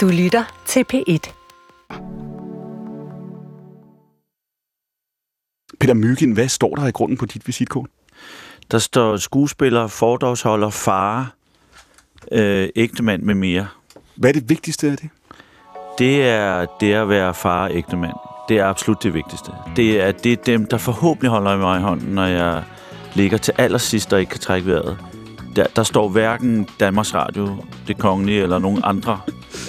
Du lytter til P1. Peter Myggen, hvad står der i grunden på dit visitkort? Der står skuespiller, fordragsholder, far, øh, ægtemand med mere. Hvad er det vigtigste af det? Det er det at være far og ægtemand. Det er absolut det vigtigste. Det er, det er dem, der forhåbentlig holder mig i hånden, når jeg ligger til allersidst og ikke kan trække vejret. Der, der står hverken Danmarks Radio, det kongelige eller nogen andre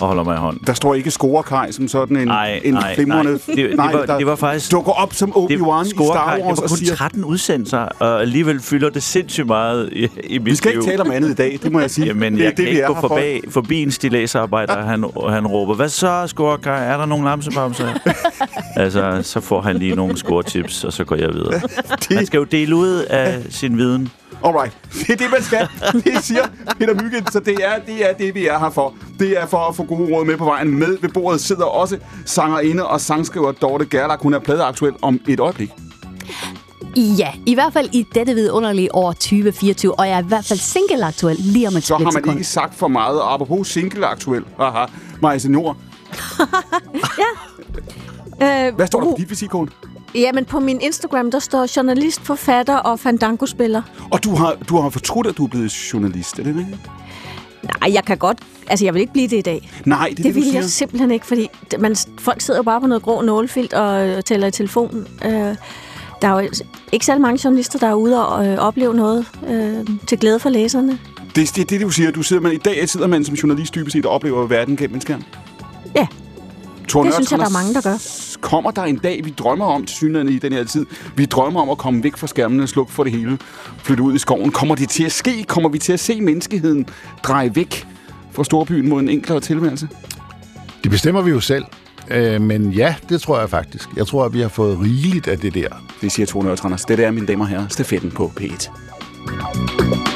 og holder mig i hånden. Der står ikke scorekaj som sådan en, Nej, en nej, flimrende... nej. Det, det, var, det var faktisk... dukker op som Obi-Wan i Star Wars det var og kun siger... 13 udsendelser, og alligevel fylder det sindssygt meget i, i mit Vi skal ikke liv. tale om andet i dag, det må jeg sige. Jamen, det jeg det, kan vi ikke gå forbi, forbi en stilæsarbejder, og han, og han råber, hvad så, scorekaj? Er der nogen lamsebamser? altså, så får han lige nogle scoretips, og så går jeg videre. Han skal jo dele ud af sin viden. Alright, det er det, man skal. Det siger Peter Myggen, så det er, det er det, vi er her for. Det er for at få gode råd med på vejen. Med ved bordet sidder også sangerinde og sangskriver Dorte Gerlach. Hun er pladeaktuel om et øjeblik. Ja, i hvert fald i dette vidunderlige år 2024, og jeg er i hvert fald single aktuel lige om et Så har man splitsekund. ikke sagt for meget. Og apropos single aktuel. Haha. Maja Senior. Øh, Hvad står der på dit visitkort? Jamen, på min Instagram, der står journalist, forfatter og fandango-spiller. Og du har, du har fortrudt, at du er blevet journalist, er det rigtigt? Nej, jeg kan godt... Altså, jeg vil ikke blive det i dag. Nej, det Det, det, vil jeg simpelthen ikke, fordi man, folk sidder jo bare på noget grå nålefilt og øh, tæller i telefonen. Øh, der er jo ikke særlig mange journalister, der er ude og øh, opleve noget øh, til glæde for læserne. Det er det, det, du siger. Du sidder, man, I dag sidder man som journalist dybest set og oplever verden gennem en skærm. Ja, Thor det synes jeg, der er mange, der gør. Kommer der en dag, vi drømmer om til synligheden i den her tid? Vi drømmer om at komme væk fra skærmene, slukke for det hele, flytte ud i skoven. Kommer det til at ske? Kommer vi til at se menneskeheden dreje væk fra storbyen mod en enklere tilværelse? Det bestemmer vi jo selv. Øh, men ja, det tror jeg faktisk. Jeg tror, at vi har fået rigeligt af det der. Det siger Thor Nørretranders. Det er, mine damer og herrer, stafetten på P1.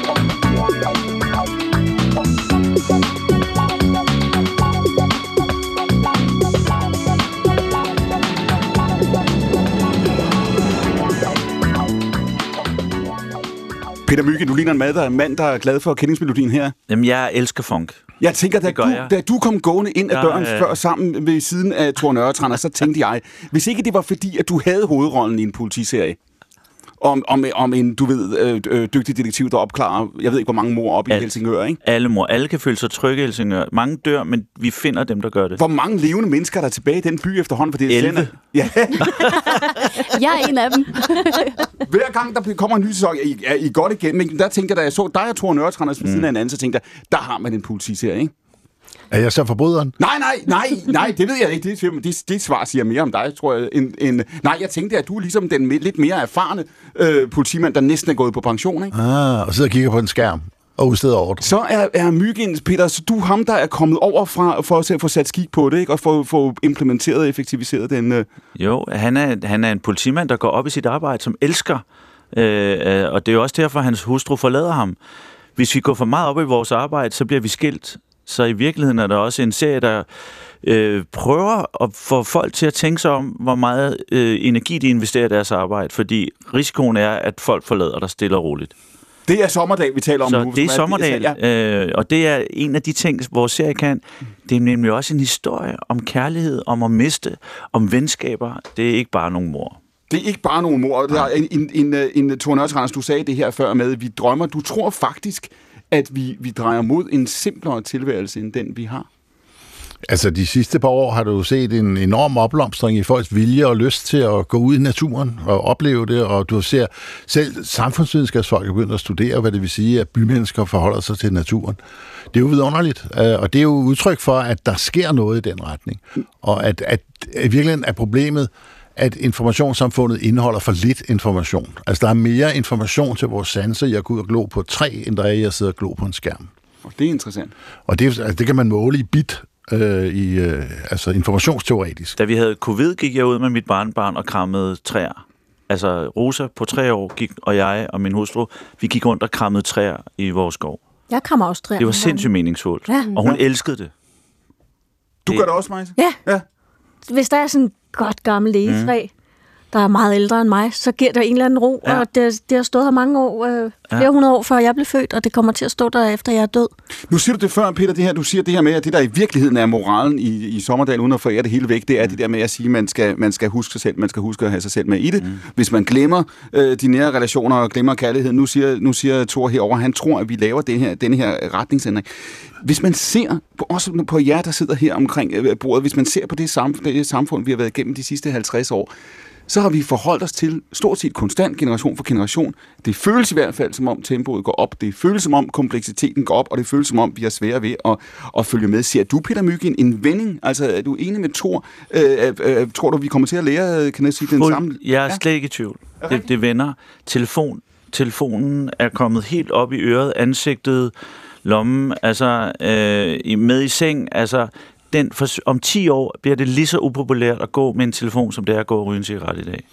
Peter Myggen, du ligner en mad, der, mand, der er glad for kendingsmelodien her. Jamen, jeg elsker funk. Jeg tænker, da du, jeg. da du kom gående ind ad døren er- før sammen ved siden af Thor Nørretrander, så tænkte jeg, hvis ikke det var fordi, at du havde hovedrollen i en politiserie, om, om, om en, du ved, øh, øh, dygtig detektiv, der opklarer, jeg ved ikke, hvor mange mor op i. Helsingør, ikke? Alle mor, alle kan føle sig trygge i Helsingør. Mange dør, men vi finder dem, der gør det. Hvor mange levende mennesker er der tilbage i den by efterhånden? For det er 11. sender- Ja, Jeg er en af dem. hver gang der kommer en ny sæson, er I, er I godt igen, men der tænkte jeg, da jeg så dig og Thor Nørretranders ved siden af en anden, så tænkte jeg, der har man en politiserie, ikke? Er jeg så forbryderen? Nej, nej, nej, nej, det ved jeg ikke. Det, det, det svar siger mere om dig, tror jeg. End, end, nej, jeg tænkte, at du er ligesom den lidt mere erfarne øh, politimand, der næsten er gået på pension, ikke? Ah, og sidder og kigger på en skærm og udsteder ordre. Så er, er Myggen, Peter, så du er ham, der er kommet over fra, for at få sat skik på det, ikke? Og få, få implementeret og effektiviseret den... Øh. Jo, han er, han er en politimand, der går op i sit arbejde, som elsker. Øh, øh, og det er jo også derfor, hans hustru forlader ham. Hvis vi går for meget op i vores arbejde, så bliver vi skilt. Så i virkeligheden er der også en serie, der øh, prøver at få folk til at tænke sig om, hvor meget øh, energi de investerer i deres arbejde. Fordi risikoen er, at folk forlader dig stille og roligt. Det er sommerdag, vi taler om Så nu. det er Sommerdal, Ja. øh, og det er en af de ting, vores serie kan. Det er nemlig også en historie om kærlighed, om at miste, om venskaber. Det er ikke bare nogen mor. Det er ikke bare nogle mor. Der er en, en, en, øh, en Nørretranders, du sagde det her før med, vi drømmer. Du tror faktisk, at vi, vi drejer mod en simplere tilværelse, end den vi har. Altså, de sidste par år har du jo set en enorm opblomstring i folks vilje og lyst til at gå ud i naturen og opleve det, og du ser selv samfundsvidenskabsfolk begyndt at studere, hvad det vil sige, at bymennesker forholder sig til naturen. Det er jo vidunderligt, øh, og det er jo udtryk for, at der sker noget i den retning, og at, at, at i virkeligheden er problemet, at informationssamfundet indeholder for lidt information. Altså, der er mere information til vores sanser i at gå ud og glo på træ, end der er i at sidde og glo på en skærm. Og det er interessant. Og det, altså, det kan man måle i bit, øh, i, øh, altså informationsteoretisk. Da vi havde covid, gik jeg ud med mit barnbarn og krammede træer. Altså Rosa på tre år gik, og jeg og min hustru, vi gik rundt og krammede træer i vores skov. Jeg kommer også træer. Det var sindssygt meningsfuldt. Ja. Og hun elskede det. Du Det- gør det også, Majse? Ja. Ja. Hvis der er sådan godt gammelt egetræ, mm. der er meget ældre end mig, så giver det en eller anden ro, Ja. og det, det har stået her mange år, øh, flere Ja. hundrede år før jeg blev født, og det kommer til at stå der efter jeg er død. Nu siger du det før, Peter, det her, du siger det her med, at det der i virkeligheden er moralen i, i Sommerdal, uden at forære det hele væk, det er det der med at sige, at man skal, man skal huske sig selv, man skal huske at have sig selv med i det. Mm. Hvis man glemmer øh, de nære relationer og glemmer kærligheden, nu siger, nu siger Thor herover, han tror, at vi laver den her, den her retningsændring. Hvis man ser, på, også på jer, der sidder her omkring øh, bordet, hvis man ser på det, samf- det samfund, vi har været igennem de sidste 50 år, så har vi forholdt os til stort set konstant generation for generation. Det føles i hvert fald, som om tempoet går op. Det føles, som om kompleksiteten går op, og det føles, som om vi har svære ved at, at følge med. Ser du, Peter Myggen, en vending? Altså, er du enig med Thor? Øh, øh, øh, tror du, vi kommer til at lære, kan jeg sige, den Fuld- samme? Jeg er slet ikke i tvivl. Det, det vender. Telefon, telefonen er kommet helt op i øret, ansigtet, lommen, altså øh, med i seng. Altså, den, for, om 10 år bliver det lige så upopulært at gå med en telefon, som det er at gå og ryge en cigaret i dag.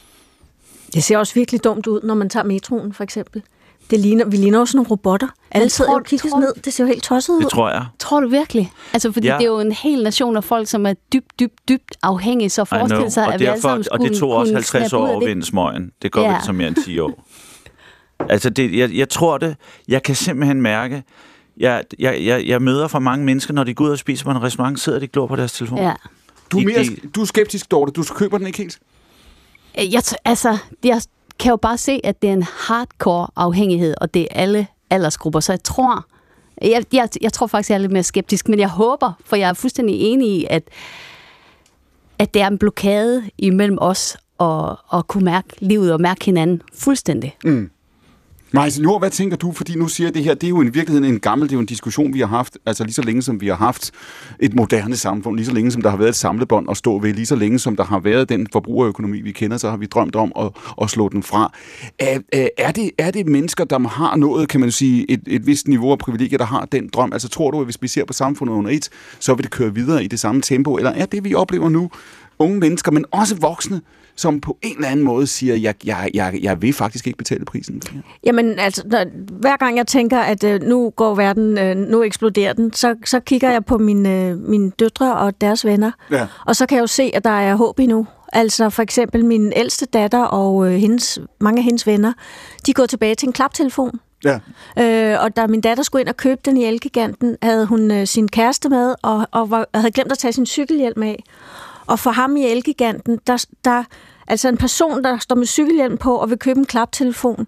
Det ser også virkelig dumt ud, når man tager metroen, for eksempel. Det ligner, vi ligner sådan nogle robotter. Alle sidder og kigger tror- ned. Det ser jo helt tosset ud. Det tror jeg. Tror du virkelig? Altså, fordi Ja. det er jo en hel nation af folk, som er dybt, dybt, dybt afhængige, så forestil sig, og, at vi alle derfor, sammen og det skulle tog også kunne 50 snappe ud år at det. vinde smøgen. Det går Ja. vel som mere end 10 år. Altså, det, jeg, jeg tror det. Jeg kan simpelthen mærke, jeg, jeg, jeg, jeg møder for mange mennesker, når de går ud og spiser på en restaurant, sidder de glor på deres telefon. Ja. Du er, mere, du er skeptisk, Dorte. Du køber den ikke helt? Jeg, t- altså, jeg kan jo bare se, at det er en hardcore afhængighed, og det er alle aldersgrupper, så jeg tror, jeg, jeg, jeg tror faktisk, jeg er lidt mere skeptisk, men jeg håber, for jeg er fuldstændig enig i, at, at det er en blokade imellem os og, og kunne mærke livet og mærke hinanden fuldstændig. Majse altså, Nord, hvad tænker du? Fordi nu siger jeg det her, det er jo i virkeligheden en gammel, det er jo en diskussion, vi har haft, altså lige så længe som vi har haft et moderne samfund, lige så længe som der har været et samlebånd at stå ved, lige så længe som der har været den forbrugerøkonomi, vi kender, så har vi drømt om at, at slå den fra. Er, er- er, det, er det mennesker, der har nået, kan man sige, et, et vist niveau af privilegier, der har den drøm? Altså tror du, at hvis vi ser på samfundet under et, så vil det køre videre i det samme tempo? Eller er det, vi oplever nu, unge mennesker, men også voksne, som på en eller anden måde siger, jeg, jeg, jeg, jeg vil faktisk ikke betale prisen. Jamen, altså, når, hver gang jeg tænker, at øh, nu går verden, øh, nu eksploderer den, så, så kigger jeg på mine, øh, mine døtre og deres venner, Ja. og så kan jeg jo se, at der er håb endnu. Altså for eksempel min ældste datter og øh, hendes, mange af hendes venner, de gået tilbage til en klaptelefon. Ja. Øh, og da min datter skulle ind og købe den i Elgiganten, havde hun øh, sin kæreste med, og, og var, havde glemt at tage sin cykelhjelm af. Og for ham i Elgiganten, der, der, altså en person, der står med cykelhjelm på og vil købe en klaptelefon,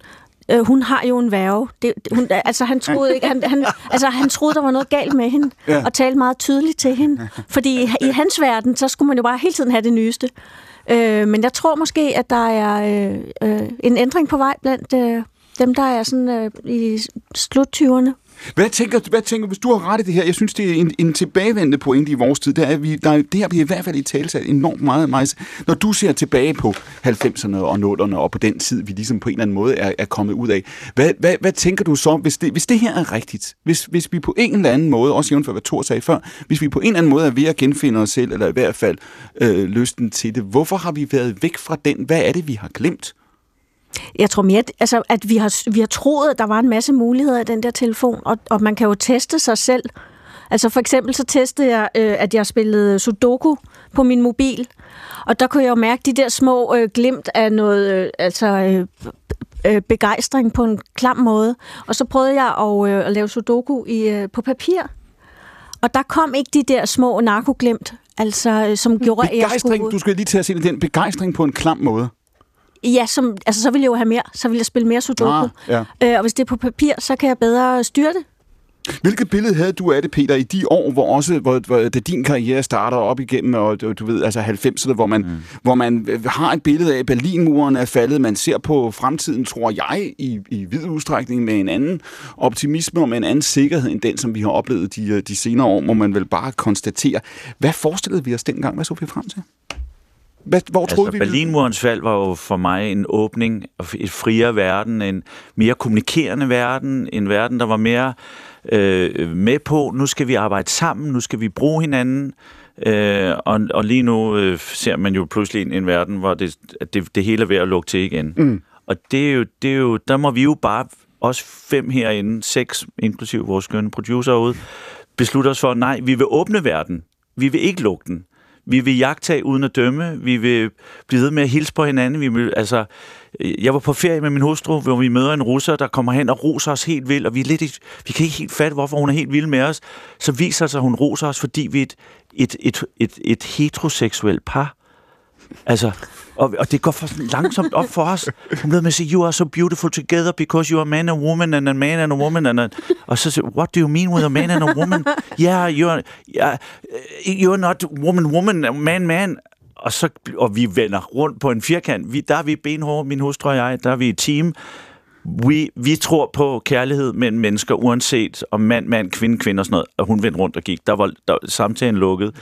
øh, hun har jo en værve. Det, hun, altså, han troede ikke, han, han, altså, han troede, der var noget galt med hende, Ja. ja. og talte meget tydeligt til hende. Fordi i, i hans verden, så skulle man jo bare hele tiden have det nyeste. Øh, men jeg tror måske, at der er øh, øh, en ændring på vej blandt øh, dem, der er sådan øh, i slut 20'erne. Hvad tænker, hvad tænker hvis du har ret i det her? Jeg synes, det er en, en tilbagevendende pointe i vores tid. Der er vi, der, er- det her vi i hvert fald i talsat enormt meget. meget. Når du ser tilbage på 90'erne og 0'erne og på den tid, vi ligesom på en eller anden måde er, er kommet ud af, hvad, hvad, hvad tænker du så, hvis det, hvis det her er rigtigt? Hvis, hvis vi på en eller anden måde, også jævnfør hvad Thor sagde før, hvis vi på en eller anden måde er ved at genfinde os selv, eller i hvert fald øh, lysten til det, hvorfor har vi været væk fra den? Hvad er det, vi har glemt? Jeg tror mere, altså, at vi har, vi har troet, at der var en masse muligheder i den der telefon, og, og man kan jo teste sig selv. Altså for eksempel så testede jeg, øh, at jeg spillede Sudoku på min mobil, og der kunne jeg jo mærke de der små øh, glimt af noget, øh, altså øh, øh, begejstring på en klam måde. Og så prøvede jeg at, øh, at lave Sudoku i, øh, på papir, og der kom ikke de der små narkoglimt, altså øh, som gjorde, at jeg skulle... du skal lige til at se den begejstring på en klam måde. Ja, som, altså så ville jeg jo have mere, så ville jeg spille mere Sudoku. Ah, ja. Øh, og hvis det er på papir, så kan jeg bedre styre det. Hvilket billede havde du af det, Peter, i de år, hvor også, hvor, hvor da din karriere starter op igennem, og du, du ved, altså 90'erne, hvor man, mm. hvor man øh, har et billede af, at Berlinmuren er faldet, man ser på fremtiden, tror jeg, i, i vid udstrækning med en anden optimisme og med en anden sikkerhed, end den, som vi har oplevet de, øh, de senere år, må man vel bare konstatere. Hvad forestillede vi os dengang? Hvad så vi frem til? Hvad, hvor troede Altså, vi... Berlinmurens fald var jo for mig en åbning, et friere verden, en mere kommunikerende verden, en verden, der var mere øh, med på, nu skal vi arbejde sammen, nu skal vi bruge hinanden, øh, og, og lige nu øh, ser man jo pludselig en, en verden, hvor det, det, det hele er ved at lukke til igen. Mm. Og det er, jo, det er jo, der må vi jo bare, os fem herinde, seks, inklusive vores skønne producer ude, beslutte os for, nej, vi vil åbne verden. Vi vil ikke lukke den. Vi vil jagtage uden at dømme. Vi vil blive ved med at hilse på hinanden. Vi vil, altså, jeg var på ferie med min hustru, hvor vi møder en russer, der kommer hen og roser os helt vildt, og vi, er lidt, i- vi kan ikke helt fatte, hvorfor hun er helt vild med os. Så viser det sig, at hun roser os, fordi vi er et, et, et, et, et heteroseksuelt par. Altså, og, og det går for langsomt op for os. Hun blev med at sige, you are so beautiful together because you are a man and a woman and a man and a woman. And a, og så siger what do you mean with a man and a woman? Yeah, you're, yeah, you're not woman, woman, man, man. Og, så, og vi vender rundt på en firkant. Vi, der er vi benhårde, min hustru og jeg. Der er vi et team. Vi, vi tror på kærlighed mellem mennesker, uanset om mand, mand, kvinde, kvinde og sådan noget. Og hun vendte rundt og gik. Der var, der var samtalen lukket.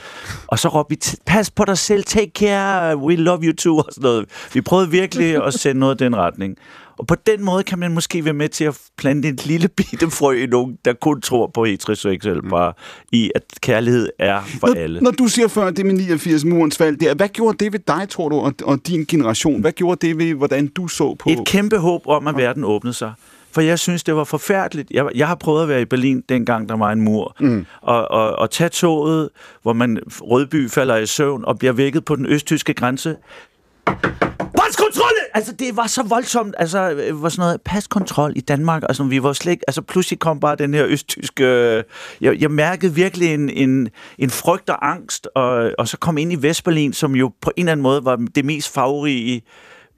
Og så råbte vi, pas på dig selv, take care, we love you too, og sådan noget. Vi prøvede virkelig at sende noget i den retning. Og på den måde kan man måske være med til at plante en lille bitte frø i nogen, der kun tror på heteroseksuelle par, i at kærlighed er for alle. Når, når du siger før, det med 89 murens fald, det er, hvad gjorde det ved dig, tror du, og, og din generation? Hvad gjorde det ved, hvordan du så på... Et kæmpe håb om, at verden åbnede sig. For jeg synes, det var forfærdeligt. Jeg, jeg har prøvet at være i Berlin, dengang der var en mur. Mm. Og, og, og tage toget, hvor man Rødby falder i søvn og bliver vækket på den østtyske grænse. Paskontrol! Altså, det var så voldsomt. Altså, øh, var sådan noget paskontrol i Danmark. Altså, vi var slet ikke... Altså, pludselig kom bare den her østtyske... øh, Jeg, jeg mærkede virkelig en, en, en frygt og angst, og, og så kom ind i Vestberlin, som jo på en eller anden måde var det mest farverige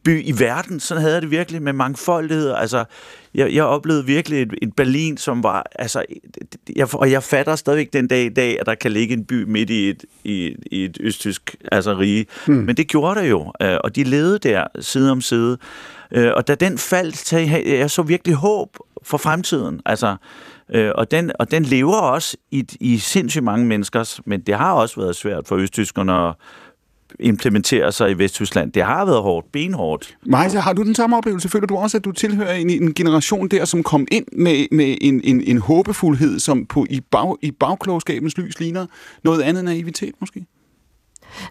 by i verden. Sådan havde jeg det virkelig med mangfoldighed. Altså, jeg, jeg oplevede virkelig et, et Berlin, som var... Altså, jeg, og jeg fatter stadigvæk den dag i dag, at der kan ligge en by midt i et, i, i et østtysk altså, rige. Hmm. Men det gjorde der jo, øh, og de levede der side om side. Øh, Og da den faldt, jeg, jeg så virkelig håb for fremtiden. Altså, øh, og, den, og den lever også i, i sindssygt mange menneskers, men det har også været svært for østtyskerne at implementere sig i Vesttyskland. Det har været hårdt, benhårdt. Majsa, har du den samme oplevelse? Føler du også, at du tilhører en, en generation der, som kom ind med, med en, en, en håbefuldhed, som på, i, bag, i bagklogskabens lys ligner noget andet naivitet, måske?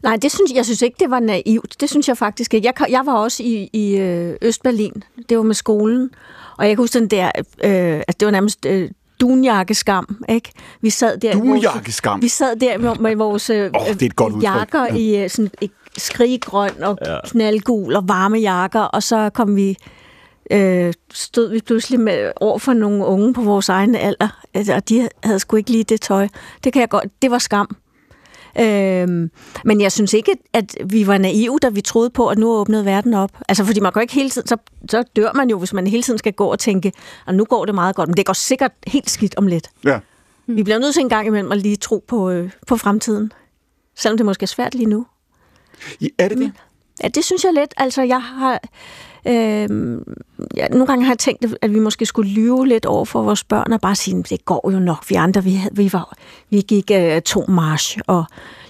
Nej, det synes, jeg synes ikke, det var naivt. Det synes jeg faktisk ikke. Jeg, jeg var også i, i øh, Østberlin. Det var med skolen. Og jeg kan huske den der, øh, at det var nærmest øh, dunjakkeskam, ikke? Vi sad der... i vores- Dunjakkeskam? Vi sad der med, vores Åh, det er et godt udtryk. jakker i øh, sådan et skriggrøn og ja. knaldgul og varme jakker, og så kom vi øh, stod vi pludselig med over for nogle unge på vores egen alder, altså, og de havde sgu ikke lige det tøj. Det kan jeg godt, det var skam. Øhm, men jeg synes ikke, at vi var naive, da vi troede på, at nu åbnede verden op. Altså, fordi man jo ikke hele tiden, så, så dør man jo, hvis man hele tiden skal gå og tænke, og nu går det meget godt, men det går sikkert helt skidt om lidt. Ja. Vi bliver nødt til en gang imellem at lige tro på, øh, på fremtiden. Selvom det måske er svært lige nu. I- Er det det? Ja, det synes jeg lidt. Altså, jeg har... Øh, ja, nogle gange har jeg tænkt, at vi måske skulle lyve lidt over for vores børn og bare sige, det går jo nok. Vi andre, vi, havde- vi, var, vi gik øh, atommarsch, og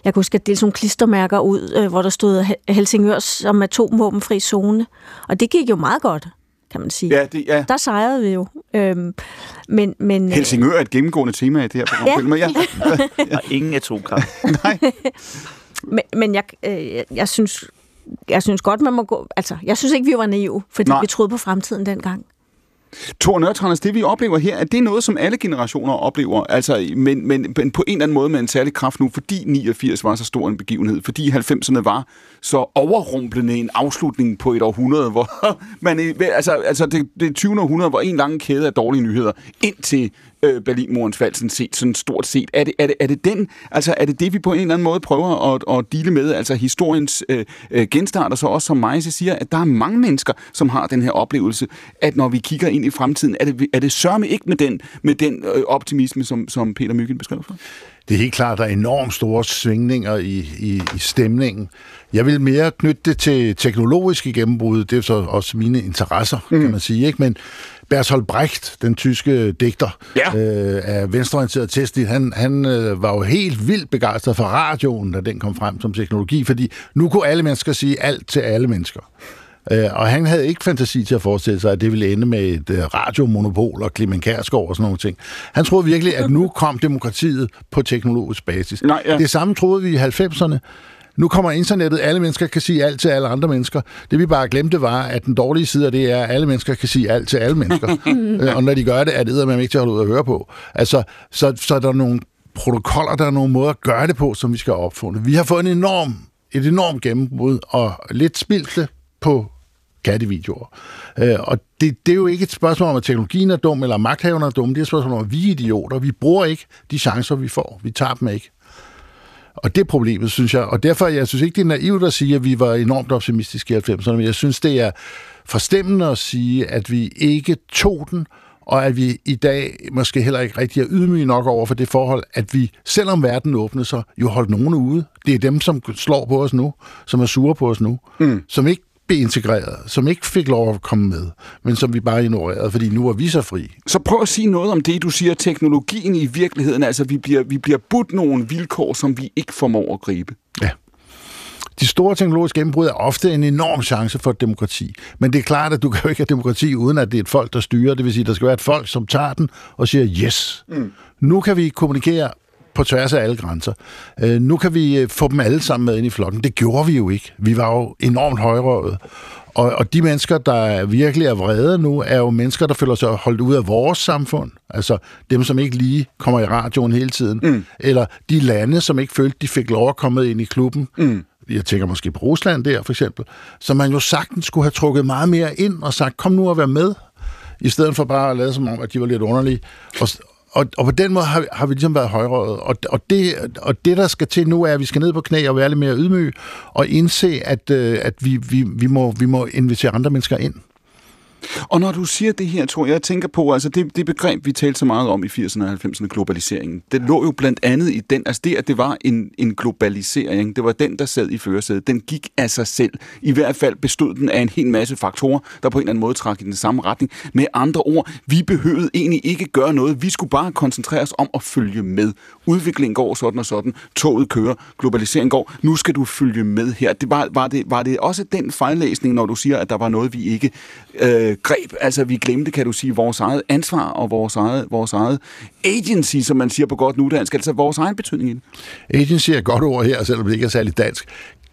jeg kan huske, at det sådan nogle klistermærker ud, øh, hvor der stod He- Helsingør som atomvåbenfri zone. Og det gik jo meget godt, kan man sige. Ja, det, ja. Der sejrede vi jo. Øhm, men, men, Helsingør er et gennemgående tema i det her program. Ja. Med, ja. Og ingen atomkamp. men, men jeg, øh, jeg, jeg synes... Jeg synes godt, man må gå... Altså, jeg synes ikke, vi var naive, fordi Nej. Vi troede på fremtiden dengang. Thor Nørtranders, det vi oplever her, er det noget, som alle generationer oplever, altså, men, men, men på en eller anden måde med en særlig kraft nu, fordi 89 var så stor en begivenhed, fordi 90'erne var så overrumplende en afslutning på et århundrede, hvor man, altså, altså det, det 20. århundrede var en lang kæde af dårlige nyheder, indtil øh, Berlinmurens fald sådan set, sådan stort set. Er det, er, det, er det den, altså er det det, vi på en eller anden måde prøver at, at dele med, altså historiens øh, øh, genstart, og så også som Majse siger, at der er mange mennesker, som har den her oplevelse, at når vi kigger ind i fremtiden, er det, er det sørme ikke med den, med den øh, optimisme, som, som Peter Myggen beskrev for? Det er helt klart, der er enormt store svingninger i, i, i stemningen. Jeg vil mere knytte det til teknologiske gennembrud. Det er så også mine interesser, mm. kan man sige. Ikke? Men Bertolt Brecht, den tyske digter Ja. øh, af venstreorienteret testit, han, han øh, var jo helt vildt begejstret for radioen, da den kom frem som teknologi, fordi nu kunne alle mennesker sige alt til alle mennesker. Øh, og han havde ikke fantasi til at forestille sig, at det ville ende med et øh, radiomonopol og Clemen Kærsgaard og sådan nogle ting. Han troede virkelig, at nu kom demokratiet på teknologisk basis. Nej, ja. Det samme troede vi i 90'erne. Nu kommer internettet, alle mennesker kan sige alt til alle andre mennesker. Det vi bare glemte var, at den dårlige side af det er, at alle mennesker kan sige alt til alle mennesker. Øh, og når de gør det, er det man ikke til at holde ud at høre på. Altså, så, så er der nogle protokoller, der er nogle måder at gøre det på, som vi skal have opfundet. Vi har fået en enorm, et enormt gennembrud, og lidt spildt det på kattevideoer. Øh, og det, det er jo ikke et spørgsmål om, at teknologien er dum, eller magthaverne er dumme. Det er et spørgsmål om, at vi er idioter. Vi bruger ikke de chancer, vi får. Vi tager dem ikke. Og det er problemet, synes jeg. Og derfor, jeg synes ikke, det er naivt at sige, at vi var enormt optimistiske i 90'erne, men jeg synes, det er forstemmende at sige, at vi ikke tog den, og at vi i dag måske heller ikke rigtig er ydmyge nok over for det forhold, at vi, selvom verden åbnede sig, jo holdt nogen ude. Det er dem, som slår på os nu, som er sure på os nu, mm. som ikke blev integreret, som ikke fik lov at komme med, men som vi bare ignorerede, fordi nu er vi så fri. Så prøv at sige noget om det, du siger, teknologien i virkeligheden. Altså, vi bliver, vi bliver budt nogle vilkår, som vi ikke formår at gribe. Ja. De store teknologiske gennembrud er ofte en enorm chance for et demokrati. Men det er klart, at du kan jo ikke have demokrati, uden at det er et folk, der styrer. Det vil sige, at der skal være et folk, som tager den og siger, yes, mm. nu kan vi kommunikere på tværs af alle grænser. Øh, nu kan vi øh, få dem alle sammen med ind i flokken. Det gjorde vi jo ikke. Vi var jo enormt højrøvet. Og, og de mennesker, der virkelig er vrede nu, er jo mennesker, der føler sig holdt ud af vores samfund. Altså dem, som ikke lige kommer i radioen hele tiden. Mm. Eller de lande, som ikke følte, de fik lov at komme ind i klubben. Mm. Jeg tænker måske på Rusland der, for eksempel. Som man jo sagtens skulle have trukket meget mere ind og sagt, kom nu og vær med i stedet for bare at lade som om, at de var lidt underlige. Og, og, og på den måde har, har vi ligesom været højrøget. Og, og, det, og det, der skal til nu, er, at vi skal ned på knæ og være lidt mere ydmyge, og indse, at, øh, at vi, vi, vi, må, vi må invitere andre mennesker ind. Og når du siger det her, tror jeg, jeg tænker på, altså det, det begreb, vi talte så meget om i 80'erne og 90'erne, globaliseringen, det lå jo blandt andet i den, altså det, at det var en, en globalisering, det var den, der sad i førersædet. Den gik af sig selv. I hvert fald bestod den af en hel masse faktorer, der på en eller anden måde trak i den samme retning. Med andre ord, vi behøvede egentlig ikke gøre noget. Vi skulle bare koncentrere os om at følge med. Udviklingen går sådan og sådan. Toget kører. Globaliseringen går. Nu skal du følge med her. Det var, var, det, var det også den fejllæsning, når du siger, at der var noget, vi ikke øh, greb. Altså, vi glemte, kan du sige, vores eget ansvar og vores eget, vores eget agency, som man siger på godt nudansk, altså vores egen betydning i det. Agency er et godt ord her, selvom det ikke er særlig dansk.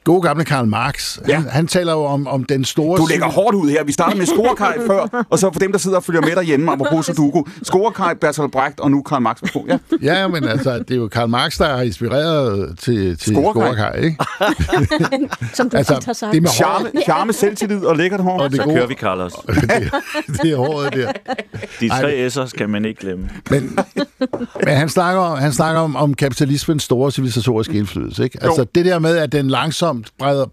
God gamle Karl Marx, ja. han, han taler jo om, om den store... Du lægger hårdt ud her. Vi starter med Scorekaj før, og så for dem, der sidder og følger med derhjemme, apropos Sudoku. Scorekaj, Bertolt Brecht, og nu Karl Marx. Ja. ja, men altså, det er jo Karl Marx, der har inspireret til, til Scorekaj, ikke? Som du altså, har sagt. Det med charme, charme, selvtillid og lækkert hår. Og det så gode. kører vi, Carlos. det, det er håret der. De tre S'er skal man ikke glemme. Men, men han snakker, han snakker om, om kapitalismens store civilisatoriske indflydelse, ikke? Altså, jo. det der med, at den langsomt voldsomt breder,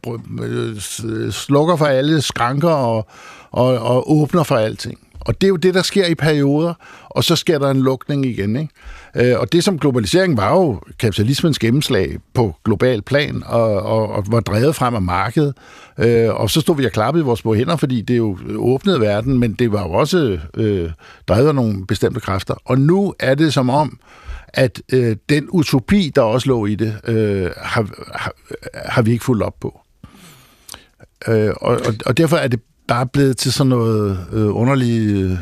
øh, slukker for alle skranker og, og, og åbner for alting. Og det er jo det, der sker i perioder, og så sker der en lukning igen. Ikke? Øh, og det som globalisering var jo kapitalismens gennemslag på global plan, og, og, og var drevet frem af markedet. Øh, og så stod vi og klappede i vores små hænder, fordi det jo åbnede verden, men det var jo også øh, drevet af nogle bestemte kræfter. Og nu er det som om, at øh, den utopi, der også lå i det, øh, har, har, har vi ikke fulgt op på. Øh, og, og, og derfor er det bare blevet til sådan noget øh, underligt øh,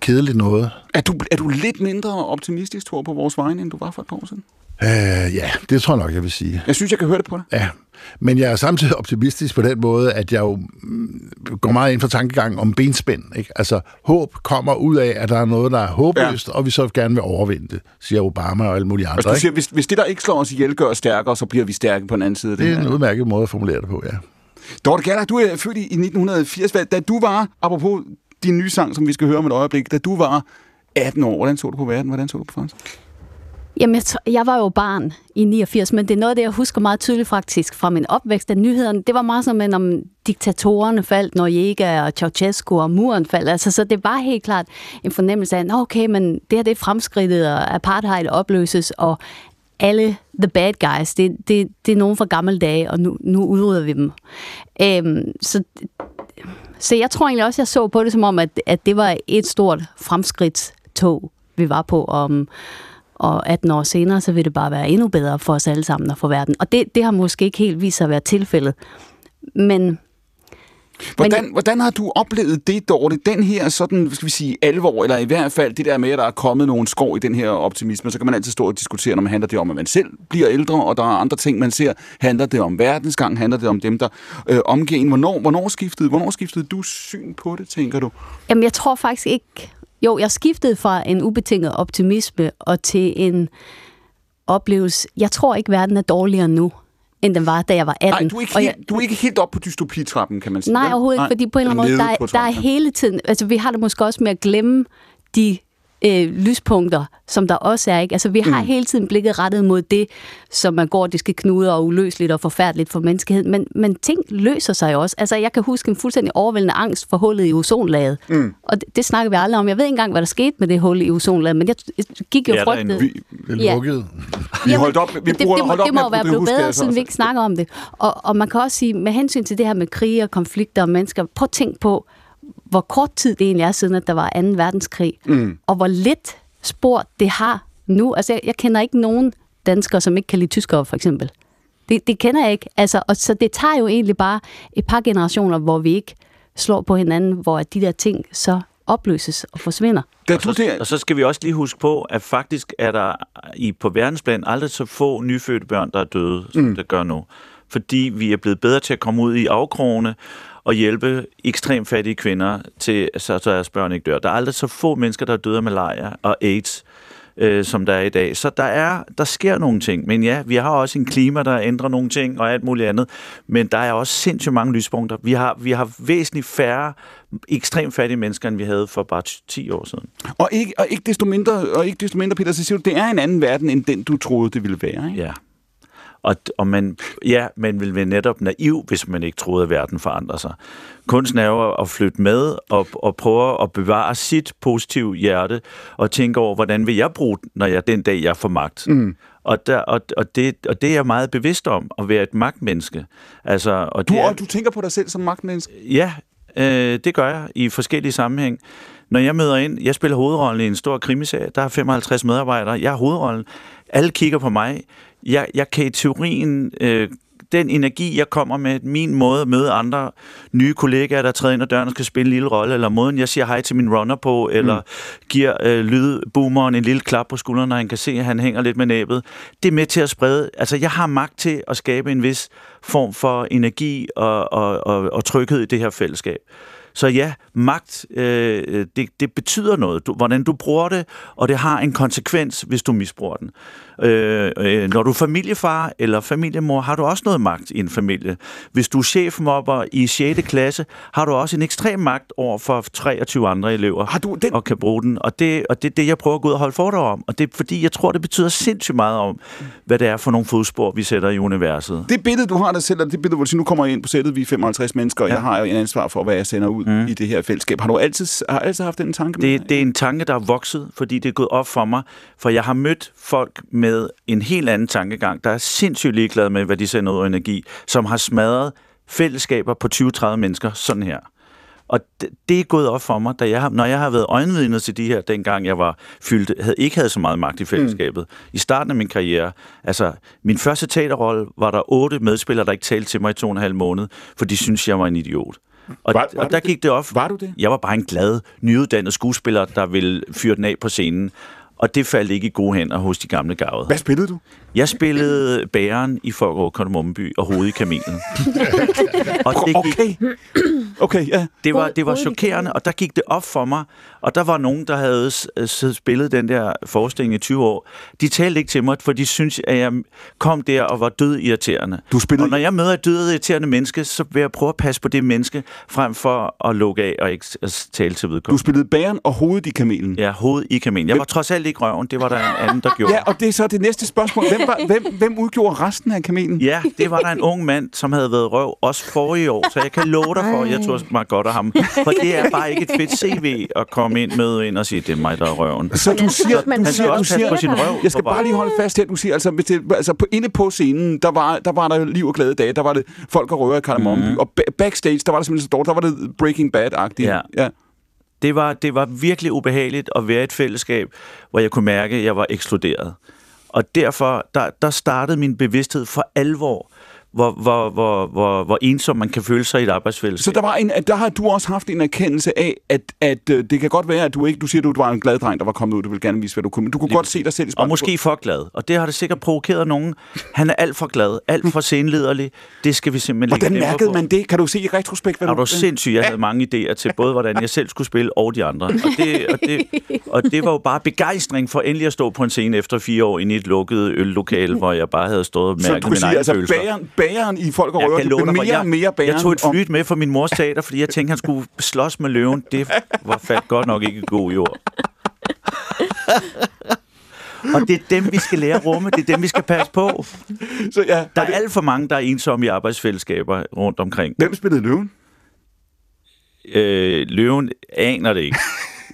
kedeligt noget. Er du, er du lidt mindre optimistisk, tror på vores vegne, end du var for et par år siden? Øh, ja, det tror jeg nok, jeg vil sige. Jeg synes, jeg kan høre det på dig. Ja, men jeg er samtidig optimistisk på den måde, at jeg jo mm, går meget ind for tankegang om benspænd. Ikke? Altså, håb kommer ud af, at der er noget, der er håbløst, ja. og vi så gerne vil overvinde det, siger Obama og alle mulige andre. Altså, du siger, hvis, hvis det, der ikke slår os ihjel, gør os stærkere, så bliver vi stærke på den anden side. Det er en udmærket måde at formulere det på, ja. Dorte Galler, du er født i 1980. Da du var, apropos din nye sang, som vi skal høre om et øjeblik, da du var 18 år, hvordan så du på verden? Hvordan så du på fransk? Jamen, jeg, jeg var jo barn i 89, men det er noget af det, jeg husker meget tydeligt faktisk fra min opvækst. af nyhederne, det var meget sådan, om diktatorerne faldt, når Jega og Ceausescu og muren faldt. Altså, så det var helt klart en fornemmelse af, okay, men det her det er fremskridtet, og apartheid opløses, og alle the bad guys, det, det, det er nogen fra gamle dage, og nu, nu udrydder vi dem. Øhm, så, så jeg tror egentlig også, jeg så på det som om, at, at det var et stort fremskridtstog, vi var på, om, og 18 år senere, så vil det bare være endnu bedre for os alle sammen og for verden. Og det, det har måske ikke helt vist sig at være tilfældet. Men Hvordan, men, hvordan har du oplevet det, Dorte? Den her sådan, skal vi sige, alvor, eller i hvert fald det der med, at der er kommet nogle skår i den her optimisme, så kan man altid stå og diskutere, når man handler det om, at man selv bliver ældre, og der er andre ting, man ser. Handler det om verdensgang? Handler det om dem, der øh, omgiver en? Hvornår, hvornår, skiftede, hvornår skiftede du syn på det, tænker du? Jamen, jeg tror faktisk ikke, jo, jeg skiftede fra en ubetinget optimisme og til en opleves... Jeg tror ikke, verden er dårligere nu, end den var, da jeg var 18. Nej, du er, ikke Og jeg, helt, du er ikke helt op på dystopitrappen, kan man sige. Nej, overhovedet ikke, fordi på en eller anden måde, der, er- der er hele tiden, altså vi har det måske også med at glemme de øh, lyspunkter, som der også er, ikke? Altså vi har mm. hele tiden blikket rettet mod det, som er gordiske knuder og uløseligt og forfærdeligt for menneskeheden, men, men ting løser sig også. Altså jeg kan huske en fuldstændig overvældende angst for hullet i ozonlaget, mm. og det, det snakker vi aldrig om. Jeg ved ikke engang, hvad der skete med det hul i ozonlaget, men jeg jeg gik jo Det er der frygtet. Vi, Det Ja. lukkede. vi holdt op, vi det, det, bruger, må, holdt op det med må at jo være blevet bedre, drivhusgasser siden vi ikke snakker om det. Og, og man kan også sige, med hensyn til det her med krige og konflikter og mennesker, prøv at tænke på, hvor kort tid det egentlig er siden, at der var 2. verdenskrig, mm. og hvor lidt spor det har nu. Altså, jeg, jeg kender ikke nogen danskere, som ikke kan lide tyskere, for eksempel. Det, det kender jeg ikke. Altså, og så det tager jo egentlig bare et par generationer, hvor vi ikke slår på hinanden, hvor de der ting så opløses og forsvinder. Da Og så, der, og så skal vi også lige huske på, at faktisk er der i på verdensplan aldrig så få nyfødte børn, der er døde, som mm. det gør nu. Fordi vi er blevet bedre til at komme ud i afkrogene og hjælpe ekstremt fattige kvinder til, så, så deres børn ikke dør. Der er aldrig så få mennesker, der er døde af malaria og AIDS, øh, som der er i dag. Så der, er, der sker nogle ting. Men ja, vi har også en klima, der ændrer nogle ting og alt muligt andet. Men der er også sindssygt mange lyspunkter. Vi har, vi har væsentligt færre ekstremt fattige mennesker, end vi havde for bare 10 år siden. og, ikke, og, ikke desto mindre, og ikke desto mindre, Peter, så siger du, det er en anden verden, end den, du troede, det ville være. Ikke? Ja. Og, og man, ja, man vil være netop naiv, hvis man ikke troede, at verden forandrer sig. Kunsten er jo at flytte med og, og prøve at bevare sit positive hjerte og tænke over, hvordan vil jeg bruge den, når jeg den dag, jeg får magt. Mm. Og, der, og, og, det, og det er jeg meget bevidst om, at være et magtmenneske. Altså, og Du, det er, og du tænker på dig selv som magtmenneske. Ja, øh, det gør jeg i forskellige sammenhæng. Når jeg møder ind, jeg spiller hovedrollen i en stor krimiserie, der er 55 medarbejdere, jeg er hovedrollen, alle kigger på mig, jeg, jeg kan i teorien, øh, den energi, jeg kommer med, min måde at møde andre nye kollegaer, der træder ind ad døren og skal spille en lille rolle, eller måden, jeg siger hej til min runner på, eller mm. giver øh, lydboomeren en lille klap på skulderen, når han kan se, at han hænger lidt med næbet. Det er med til at sprede. Altså, jeg har magt til at skabe en vis form for energi og, og, og, og tryghed i det her fællesskab. Så ja, magt, øh, det, det betyder noget, du, hvordan du bruger det, og det har en konsekvens, hvis du misbruger den. Øh, øh, når du er familiefar eller familiemor, har du også noget magt i en familie. Hvis du er chefmobber i 6. klasse, har du også en ekstrem magt over for 23 andre elever, Har du den- og kan bruge den. Og det, og det er det, jeg prøver at gå ud og holde foredrag om. Og det er fordi, jeg tror, det betyder sindssygt meget om, hvad det er for nogle fodspor, vi sætter i universet. Det billede, du har dig selv, og det billede, hvor du siger, nu kommer jeg ind på sættet, vi er 55 mennesker, og ja. jeg har jo en ansvar for, hvad jeg sender ud mm. i det her fællesskab. Har du altid, har altid haft den tanke? med Det, dig? det er en tanke, der er vokset, fordi det er gået op for mig. For jeg har mødt folk med en helt anden tankegang, der er sindssygt ligeglade med, hvad de sender ud af energi, som har smadret fællesskaber på 20-30 mennesker sådan her. Og det, det er gået op for mig, da jeg når jeg har været øjenvidner til de her, dengang jeg var fyldt, havde ikke havde så meget magt i fællesskabet. Mm. I starten af min karriere, altså min første teaterrolle, var der otte medspillere, der ikke talte til mig i to og en halv måned, for de synes jeg var en idiot. Og, Var- var og der du gik det op. Var du det? Jeg var bare en glad, nyuddannet skuespiller, der ville fyre den af på scenen. Og det faldt ikke i gode hænder hos de gamle gavede. Hvad spillede du? Jeg spillede bæren i Folkeår Kardemommeby og hovedet i kamelen. og det gik, Okay. Okay, ja. det var, det var chokerende, og der gik det op for mig. Og der var nogen, der havde spillet den der forestilling i 20 år. De talte ikke til mig, for de synes, at jeg kom der og var død irriterende. Du spillede- Og når jeg møder et død irriterende menneske, så vil jeg prøve at passe på det menneske, frem for at lukke af og ikke tale til Du vedkommende. spillede bæren og hovedet i kamelen. Ja, hovedet i kamelen. Jeg var trods alt ikke røven, det var der en anden, der gjorde. Ja, og det er så det næste spørgsmål. Hvem, var, hvem, hvem udgjorde resten af kamelen? Ja, det var der en ung mand, som havde været røv også forrige år, så jeg kan love dig for, at jeg tror mig godt af ham. For det er bare ikke et fedt CV at komme ind med ind og sige, det er mig, der er røven. Så du siger, du han siger, skal du også siger, på sin røv. jeg skal bare lige holde fast her. Du siger, altså, hvis det, altså på, inde på scenen, der var, der var der liv og glade dage. Der var det folk og røver i Kardemomme. Mm. Og ba- backstage, der var det simpelthen så dårligt. Der var det Breaking Bad-agtigt. Ja. ja. Det var, det var virkelig ubehageligt at være i et fællesskab, hvor jeg kunne mærke, at jeg var ekskluderet. Og derfor, der, der startede min bevidsthed for alvor hvor, hvor, hvor, hvor, hvor ensom man kan føle sig i et Så arbejdsfællesskab. der, var en, der har du også haft en erkendelse af, at, at øh, det kan godt være, at du ikke... Du siger, at du var en glad dreng, der var kommet ud, du ville gerne vise, hvad du kunne, men du kunne godt se dig selv i Og måske for glad. Og det har det sikkert provokeret nogen. Han er alt for glad, alt for senliderlig. Det skal vi simpelthen Hvordan mærkede på. man det? Kan du se i retrospekt, hvad Er du sindssyg? Jeg havde mange idéer til både, hvordan jeg selv skulle spille, og de andre. Og det, og det, og det var jo bare begejstring for endelig at stå på en scene efter fire år inde i et lukket øllokale, hvor jeg bare havde stået og Så mærket du mine egne altså følelser. bageren, bageren i Folk og Røver, du blev mere jeg, og mere bageren. jeg tog et flyt med fra min mors teater, fordi jeg tænkte, han skulle slås med løven. Det var faldt godt nok ikke god jord. Og det er dem, vi skal lære at rumme. Det er dem, vi skal passe på. Så ja, Der er det- alt for mange, der er ensomme i arbejdsfællesskaber rundt omkring. Hvem spillede løven? Øh, løven aner det ikke.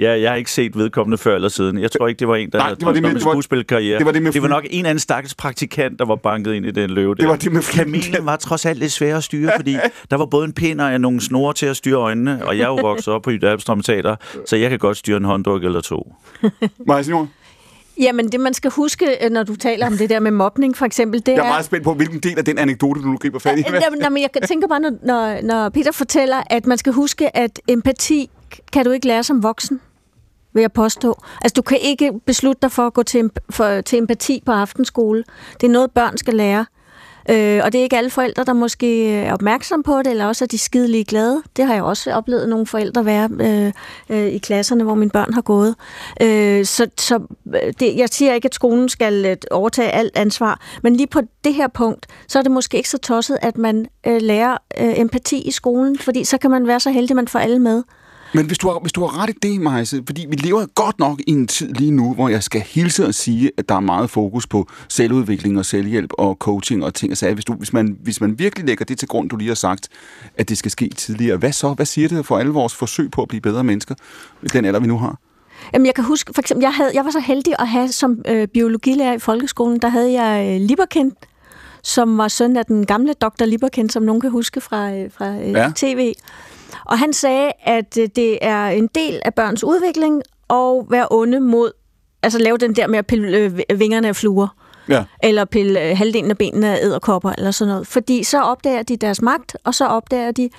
Ja, jeg har ikke set vedkommende før eller siden. Jeg tror ikke, det var en, der Nej, det var det med- en skuespilkarriere. det var det med det var nok en anden stakkels praktikant, der var banket ind i den løve. Det var det med Kamelen var trods alt lidt svær at styre, fordi der var både en pind og nogle snore til at styre øjnene, og jeg er jo vokset op på Jydabstrøm Teater, så jeg kan godt styre en håndduk eller to. Maja Signor? Jamen, det man skal huske, øh, når du taler om det der med mobning, for eksempel, det Jeg er er... meget spændt på, hvilken del af den anekdote, du nu griber fat i. Ja, jamen, jamen, jeg tænker bare, når, når Peter fortæller, at man skal huske, at empati kan du ikke lære som voksen, vil jeg påstå. Altså, du kan ikke beslutte dig for at gå til, for, til empati på aftenskole. Det er noget, børn skal lære. Øh, og det er ikke alle forældre, der måske er opmærksom på det, eller også er de skidelige glade. Det har jeg også oplevet nogle forældre være øh, øh, i klasserne, hvor mine børn har gået. Øh, så så øh, det, jeg siger ikke, at skolen skal øh, overtage alt ansvar, men lige på det her punkt, så er det måske ikke så tosset, at man øh, lærer øh, empati i skolen, fordi så kan man være så heldig, at man får alle med. Men hvis du har, hvis du har ret i det, Majse, fordi vi lever godt nok i en tid lige nu, hvor jeg skal hilse og sige, at der er meget fokus på selvudvikling og selvhjælp og coaching og ting og sager. Hvis, du, hvis, man, hvis man virkelig lægger det til grund, du lige har sagt, at det skal ske tidligere, hvad så? Hvad siger det for alle vores forsøg på at blive bedre mennesker den alder, vi nu har? Jamen, jeg kan huske, for eksempel, jeg, havde, jeg var så heldig at have som øh, biologilærer i folkeskolen, der havde jeg øh, Liberkind, som var søn af den gamle Dr. Liberkind, som nogen kan huske fra, øh, fra øh, ja. tv. Og han sagde, at øh, det er en del af børns udvikling at være onde mod, altså lave den der med at pille øh, vingerne af fluer, Ja. eller pille øh, halvdelen af benene af æderkopper, eller sådan noget. Fordi så opdager de deres magt, og så opdager de,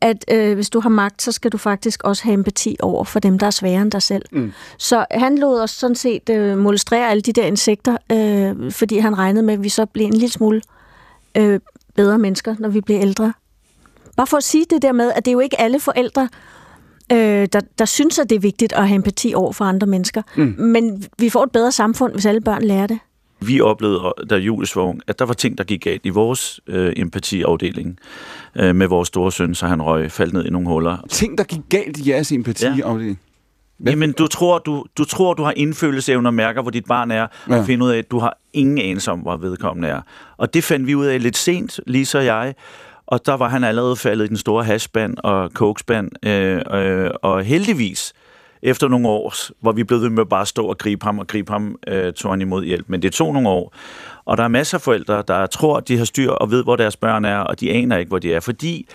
at øh, hvis du har magt, så skal du faktisk også have empati over for dem, der er sværere end dig selv. Mm. Så han lod os sådan set øh, molestrere alle de der insekter, øh, fordi han regnede med, at vi så blev en lille smule øh, bedre mennesker, når vi bliver ældre. Bare for at sige det der med, at det er jo ikke alle forældre, øh, der, der synes, at det er vigtigt at have empati over for andre mennesker. Mm. Men vi får et bedre samfund, hvis alle børn lærer det. Vi oplevede, da Julius var ung, at der var ting, der gik galt i vores øh, empatiafdeling øh, med vores store søn, så han røg, faldt ned i nogle huller. Ting, der gik galt i jeres empati Ja. det. Jamen, du tror, du, du tror, du har indfølelseevne og mærker, hvor dit barn er, Ja. og finder ud af, at du har ingen anelse om, hvor vedkommende er. Og det fandt vi ud af lidt sent, Lisa og jeg. Og der var han allerede faldet i den store hashband og cokespand. Øh, øh, og heldigvis, efter nogle år, hvor vi blev ved med bare stå og gribe ham og gribe ham, øh, tog han imod hjælp. Men det tog nogle år. Og der er masser af forældre, der tror, at de har styr og ved, hvor deres børn er, og de aner ikke, hvor de er. Fordi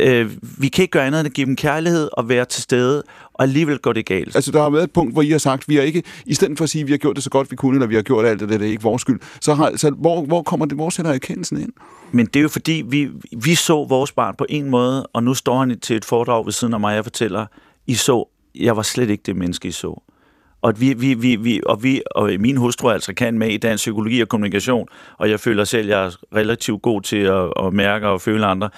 øh, vi kan ikke gøre andet end at give dem kærlighed og være til stede, og alligevel går det galt. Altså, der har været et punkt, hvor I har sagt, vi har ikke, i stedet for at sige, at vi har gjort det så godt, vi kunne, eller vi har gjort alt det, det er ikke vores skyld, så, har, så hvor, hvor kommer det, hvor sætter erkendelsen ind? Men det er jo fordi, vi, vi så vores barn på en måde, og nu står han til et foredrag ved siden af mig, og jeg fortæller, I så, jeg var slet ikke det menneske, I så. Og, at vi, vi, vi, vi, og, vi, og min hustru er altså kan med i dansk psykologi og kommunikation, og jeg føler selv, at jeg er relativt god til at, at mærke og føle andre.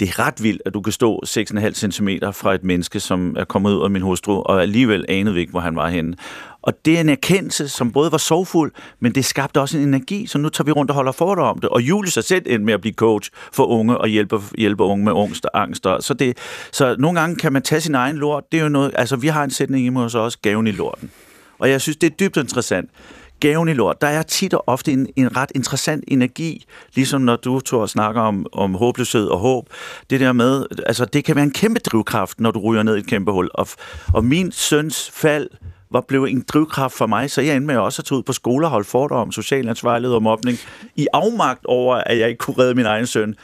Det er ret vildt, at du kan stå 6,5 cm fra et menneske, som er kommet ud af min hustru, og alligevel anede vi ikke, hvor han var henne. Og det er en erkendelse, som både var sorgfuld, men det skabte også en energi, så nu tager vi rundt og holder foredrag om det. Og Julie sig selv ind med at blive coach for unge og hjælpe, hjælpe unge med angst og angst. Så, det, så nogle gange kan man tage sin egen lort. Det er jo noget, altså vi har en sætning imod os også, gaven i lorten. Og jeg synes, det er dybt interessant. Gaven i lort, der er tit og ofte en, en ret interessant energi, ligesom når du, Thor, snakker om, om håbløshed og håb. Det der med, altså det kan være en kæmpe drivkraft, når du ryger ned i et kæmpe hul. Og, og min søns fald var blevet en drivkraft for mig, så jeg endte med også at tage ud på skole og holde foredrag om social ansvarlighed og mobning, i afmagt over, at jeg ikke kunne redde min egen søn.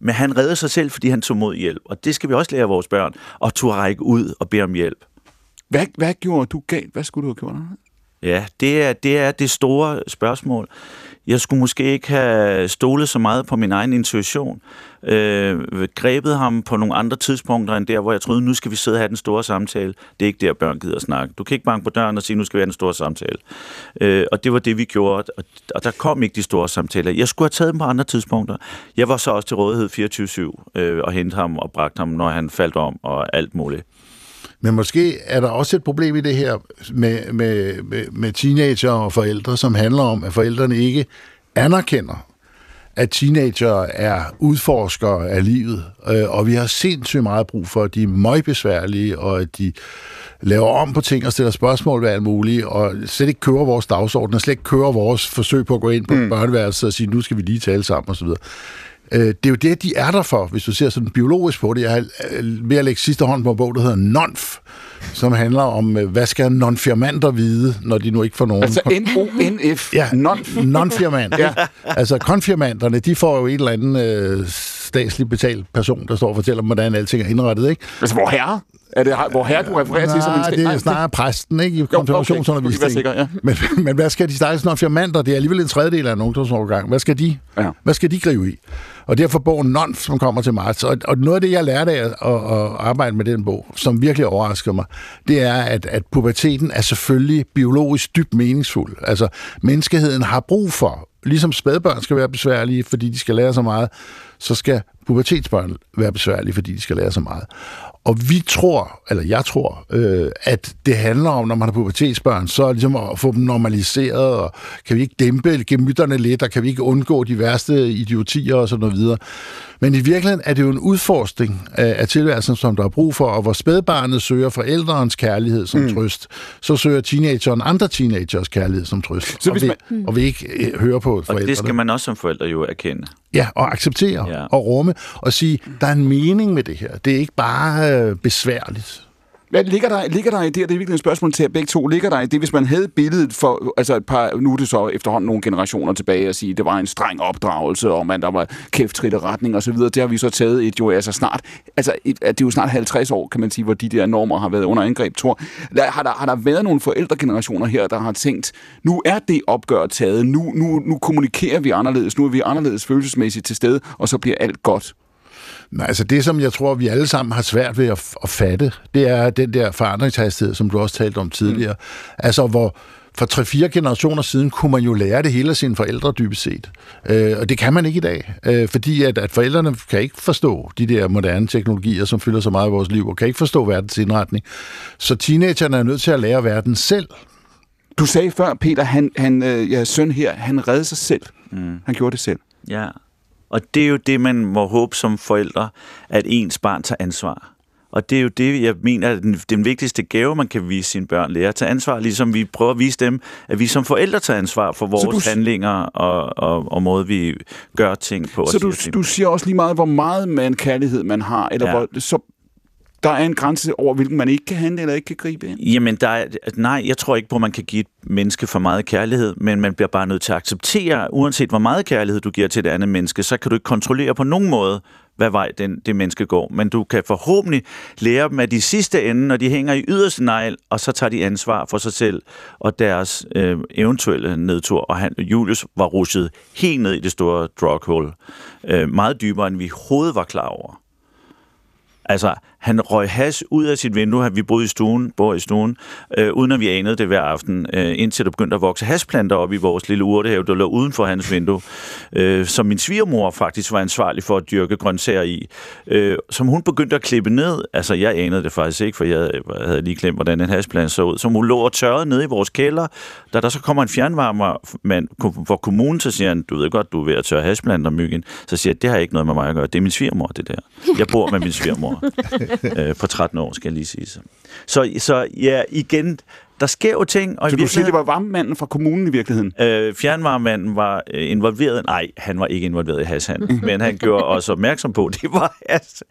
Men han reddede sig selv, fordi han tog mod hjælp. Og det skal vi også lære vores børn, at turde række ud og bede om hjælp. Hvad, hvad gjorde du galt? Hvad skulle du have gjort? Ja, det er, det er det store spørgsmål. Jeg skulle måske ikke have stolet så meget på min egen intuition. Øh, grebet ham på nogle andre tidspunkter end der, hvor jeg troede, nu skal vi sidde og have den store samtale. Det er ikke der, børn gider snakke. Du kan ikke banke på døren og sige, nu skal vi have den store samtale. Øh, og det var det, vi gjorde. Og, og der kom ikke de store samtaler. Jeg skulle have taget dem på andre tidspunkter. Jeg var så også til rådighed 24-7 øh, og hente ham og bragte ham, når han faldt om og alt muligt. Men måske er der også et problem i det her med, med, med, med teenager og forældre, som handler om, at forældrene ikke anerkender, at teenager er udforskere af livet, øh, og vi har sindssygt meget brug for, at de er møgbesværlige, og at de laver om på ting og stiller spørgsmål ved alt muligt, og slet ikke kører vores dagsorden, og slet ikke kører vores forsøg på at gå ind på mm. børneværelset og sige, nu skal vi lige tale sammen osv. Øh, det er jo det, de er der for, hvis du ser sådan biologisk på det. Jeg har mere ved at lægge sidste hånd på en bog, der hedder NONF, som handler om, øh, hvad skal nonfirmanter vide, når de nu ikke får nogen... Altså N-O-N-F. Ja, non nonfirmant. ja. Altså konfirmanterne, de får jo en eller anden øh, statsligt betalt person, der står og fortæller dem, hvordan alting er indrettet, ikke? Altså, hvor herre? Er det hvor herre, du refererer til som en det er snarere præsten, ikke? I konfirmationsundervisning. Okay. Ja. Men, men hvad skal de stakkels nonfirmanter? Det er alligevel en tredjedel af en ungdomsårgang. Hvad skal de? Ja. Hvad skal de gribe i? Og derfor bogen Nonf, som kommer til marts. Og, og noget af det, jeg lærte af at, at, at arbejde med den bog, som virkelig overrasker mig, det er, at, at puberteten er selvfølgelig biologisk dybt meningsfuld. Altså, menneskeheden har brug for, ligesom spædbørn skal være besværlige, fordi de skal lære så meget, så skal pubertetsbørn være besværlige, fordi de skal lære så meget. Og vi tror, eller jeg tror, øh, at det handler om, når man har pubertetsbørn, så ligesom at få dem normaliseret, og kan vi ikke dæmpe gemytterne lidt, og kan vi ikke undgå de værste idiotier og sådan noget videre. Men i virkeligheden er det jo en udforskning af, af tilværelsen, som der er brug for, og hvor spædbarnet søger forældrens kærlighed som mm. trøst, så søger teenageren andre teenagers kærlighed som trøst, så og, hvis man... vi, og vi ikke øh, hører på forældrene. Og det skal man også som forældre jo erkende. Ja, og acceptere ja. og rumme og sige, der er en mening med det her. Det er ikke bare øh, besværligt. Hvad ligger der, ligger der i det, det er virkelig et spørgsmål til jer begge to, ligger der i det, hvis man havde billedet for, altså et par, nu er det så efterhånden nogle generationer tilbage at sige, det var en streng opdragelse, og man der var kæft retning og så videre, det har vi så taget et jo altså snart, altså et, det er jo snart 50 år, kan man sige, hvor de der normer har været under angreb, Tor. Har der, har der været nogle forældregenerationer her, der har tænkt, nu er det opgør taget, nu, nu, nu kommunikerer vi anderledes, nu er vi anderledes følelsesmæssigt til stede, og så bliver alt godt? Nej, altså det, som jeg tror, vi alle sammen har svært ved at, at fatte, det er den der forandringshastighed, som du også talte om tidligere. Mm. Altså, hvor for 3-4 generationer siden kunne man jo lære det hele af sine forældre dybest set. Øh, og det kan man ikke i dag, øh, fordi at, at forældrene kan ikke forstå de der moderne teknologier, som fylder så meget i vores liv, og kan ikke forstå verdens indretning. Så teenagerne er nødt til at lære verden selv. Du sagde før, Peter, han, han, øh, jeres søn her, han redde sig selv. Mm. Han gjorde det selv. Ja, og det er jo det, man må håbe som forældre, at ens barn tager ansvar. Og det er jo det, jeg mener, at den, den vigtigste gave, man kan vise sine børn, lære at tage ansvar, ligesom vi prøver at vise dem, at vi som forældre tager ansvar for vores du, handlinger og, og, og måde, vi gør ting på. Så du, du siger også lige meget, hvor meget man kærlighed man har, eller ja. hvor, så der er en grænse over, hvilken man ikke kan handle eller ikke kan gribe ind? Jamen, der er, nej, jeg tror ikke på, at man kan give et menneske for meget kærlighed, men man bliver bare nødt til at acceptere, uanset hvor meget kærlighed du giver til et andet menneske, så kan du ikke kontrollere på nogen måde, hvad vej den, det menneske går. Men du kan forhåbentlig lære dem, at de sidste ende, når de hænger i yderste negl, og så tager de ansvar for sig selv og deres øh, eventuelle nedtur. Og han, Julius var rushet helt ned i det store drughul. Øh, meget dybere, end vi overhovedet var klar over. Altså, han røg has ud af sit vindue, vi boede i stuen, bor i stuen, øh, uden at vi anede det hver aften, øh, indtil der begyndte at vokse hasplanter op i vores lille urtehave, der lå uden for hans vindue, øh, som min svigermor faktisk var ansvarlig for at dyrke grøntsager i, øh, som hun begyndte at klippe ned. Altså, jeg anede det faktisk ikke, for jeg øh, havde lige glemt, hvordan en hasplante så ud. Som hun lå og tørrede nede i vores kælder. Da der så kommer en fjernvarmer for kommunen, så siger han, du ved godt, du er ved at tørre hasplanter, myggen. Så siger jeg, det har ikke noget med mig at gøre. Det er min svigermor, det der. Jeg bor med min svigermor. øh, på 13 år, skal jeg lige sige. Så, så, så ja, igen, der sker jo ting. Og så du siger, det var varmemanden fra kommunen i virkeligheden? Øh, fjernvarmemanden var øh, involveret. Nej, han var ikke involveret i hashandel, men han gjorde os opmærksom på, at det var has.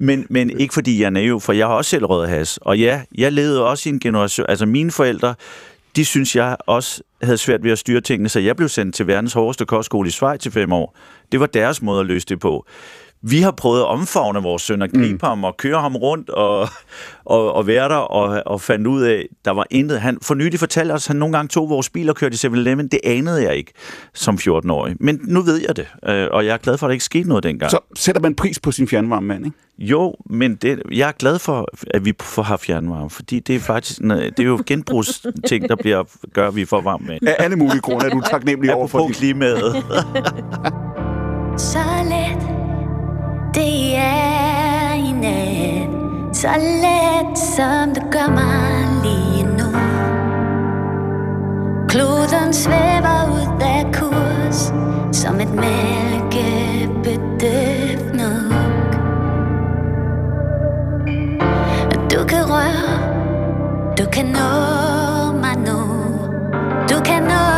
Men, men ikke fordi jeg er naiv, for jeg har også selv røget has. Og ja, jeg levede også i en generation... Altså mine forældre, de synes jeg også havde svært ved at styre tingene, så jeg blev sendt til verdens hårdeste kostskole i Schweiz i fem år. Det var deres måde at løse det på vi har prøvet at omfavne vores søn og gribe mm. ham og køre ham rundt og, og, og være der og, og fandt ud af, der var intet. Han for nylig fortalte os, at han nogle gange tog vores bil og kørte i 7-Eleven. Det anede jeg ikke som 14-årig. Men nu ved jeg det, øh, og jeg er glad for, at der ikke skete noget dengang. Så sætter man pris på sin fjernvarme mand, ikke? Jo, men det, jeg er glad for, at vi får har fjernvarme, fordi det er faktisk det er jo genbrugsting, der bliver, gør, at vi får varme med. Af alle mulige grunde er du taknemmelig over for Apropos klimaet. Det er i nat. Så let som det gør mig lige nu. Kloden svæver ud af kurs Som et mælkebedøft nok. Du kan røre Du kan nå mig nu. Du kan nå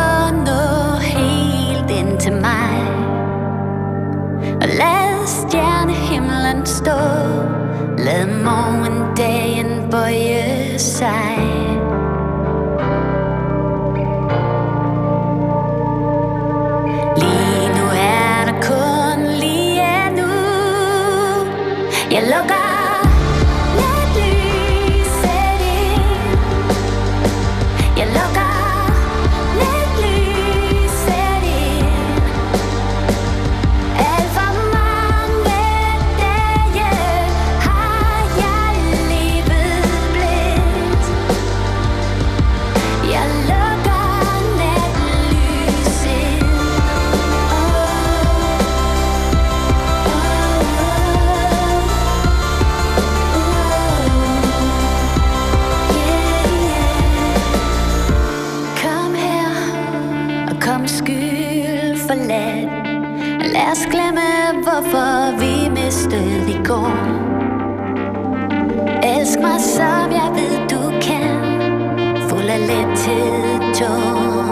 stjernehimlen stå Lad morgendagen bøje sig. Lige nu er der kun lige nu. Jeg lukker går. Elsk mig, som jeg ved, du kan. Fuld af lethed, tung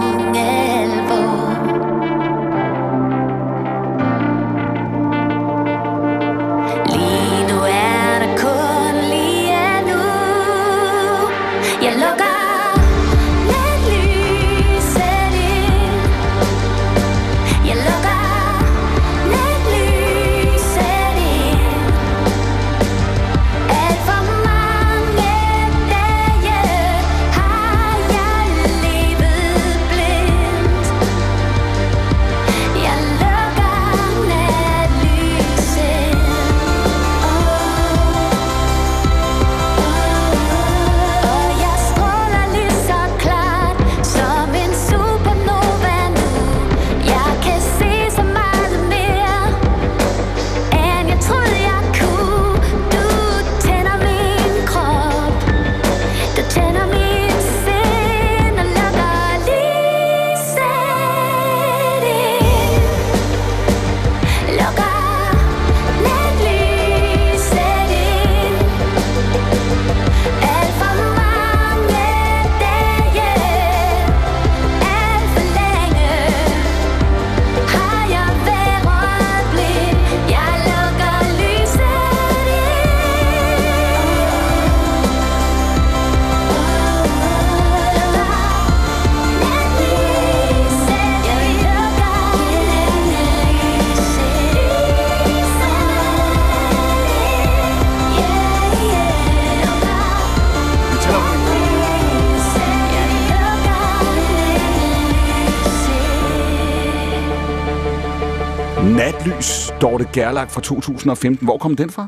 Gerlach fra 2015. Hvor kom den fra?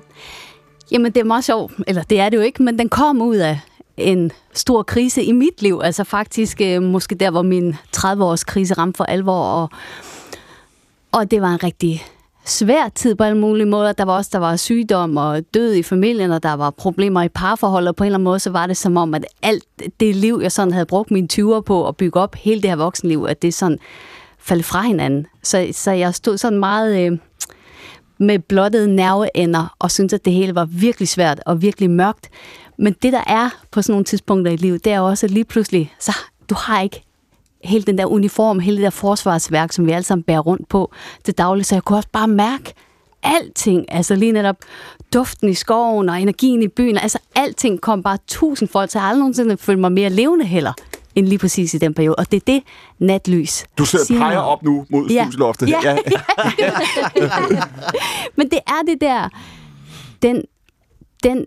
Jamen, det er meget sjovt. Eller det er det jo ikke, men den kom ud af en stor krise i mit liv. Altså faktisk øh, måske der, hvor min 30-års krise ramte for alvor. Og, og det var en rigtig svær tid på alle mulige måder. Der var også der var sygdom og død i familien, og der var problemer i parforhold, og på en eller anden måde, så var det som om, at alt det liv, jeg sådan havde brugt mine 20'er på at bygge op, hele det her voksenliv, at det sådan faldt fra hinanden. Så, så jeg stod sådan meget... Øh, med blottede nerveender, og synes at det hele var virkelig svært og virkelig mørkt. Men det, der er på sådan nogle tidspunkter i livet, det er også, at lige pludselig, så du har ikke hele den der uniform, hele det der forsvarsværk, som vi alle sammen bærer rundt på til daglig, så jeg kunne også bare mærke alting, altså lige netop duften i skoven og energien i byen, altså alting kom bare tusind folk, så jeg har aldrig nogensinde følt mig mere levende heller end lige præcis i den periode. Og det er det, natlys Du sidder siger peger op nu mod Ja. studieloftet. Ja. ja. Men det er det der, den, den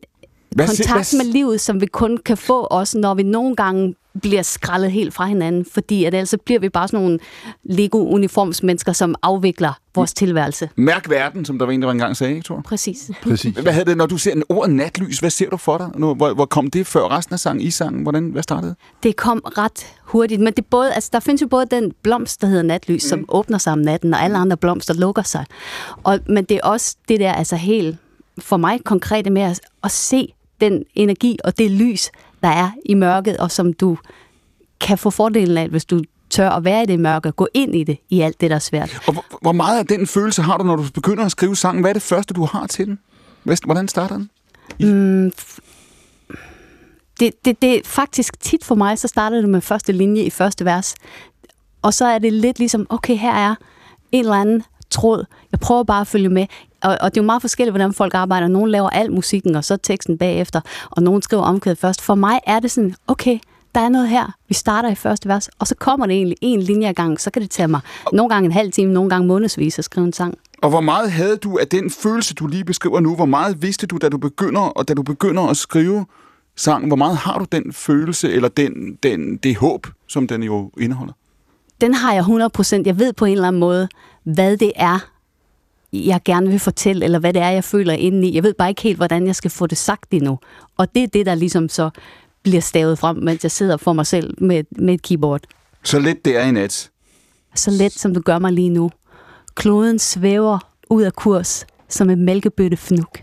Hvad kontakt hvad- med livet, som vi kun kan få også, når vi nogle gange bliver skrællet helt fra hinanden. Fordi at ellers så bliver vi bare sådan nogle Lego-uniformsmennesker, som afvikler vores tilværelse. Mærk verden, som der var en, der engang sagde, ikke, Thor? Præcis. Præcis. Hvad havde det, når du ser en ord natlys, hvad ser du for dig? Nu, hvor, hvor kom det før resten af sangen, i sangen? Hvordan, hvad startede? Det kom ret hurtigt, men det både, altså, der findes jo både den blomst, der hedder natlys, mm. som åbner sig om natten, og alle andre blomster lukker sig. Og, men det er også det der, altså helt for mig konkrete med at, at se den energi og det lys, der er i mørket, og som du kan få fordelen af, hvis du tør at være i det mørke, gå ind i det, i alt det, der er svært. Og hvor, hvor meget af den følelse har du, når du begynder at skrive sangen? Hvad er det første, du har til den? Hvordan starter den? det, det, det er faktisk tit for mig, så starter det med første linje i første vers. Og så er det lidt ligesom, okay, her er en eller anden tråd. Jeg prøver bare at følge med. Og, og det er jo meget forskelligt, hvordan folk arbejder. Nogle laver al musikken, og så teksten bagefter, og nogen skriver omkvædet først. For mig er det sådan, okay, der er noget her. Vi starter i første vers, og så kommer det egentlig en linje ad gangen. Så kan det tage mig nogle gange en halv time, nogle gange månedsvis at skrive en sang. Og hvor meget havde du af den følelse, du lige beskriver nu? Hvor meget vidste du, da du begynder, og da du begynder at skrive sangen? Hvor meget har du den følelse, eller den, den, det håb, som den jo indeholder? den har jeg 100%. Jeg ved på en eller anden måde, hvad det er, jeg gerne vil fortælle, eller hvad det er, jeg føler indeni. Jeg ved bare ikke helt, hvordan jeg skal få det sagt endnu. Og det er det, der ligesom så bliver stavet frem, mens jeg sidder for mig selv med, med et keyboard. Så let det er i nat. Så let, som du gør mig lige nu. Kloden svæver ud af kurs, som en mælkebøtte fnuk.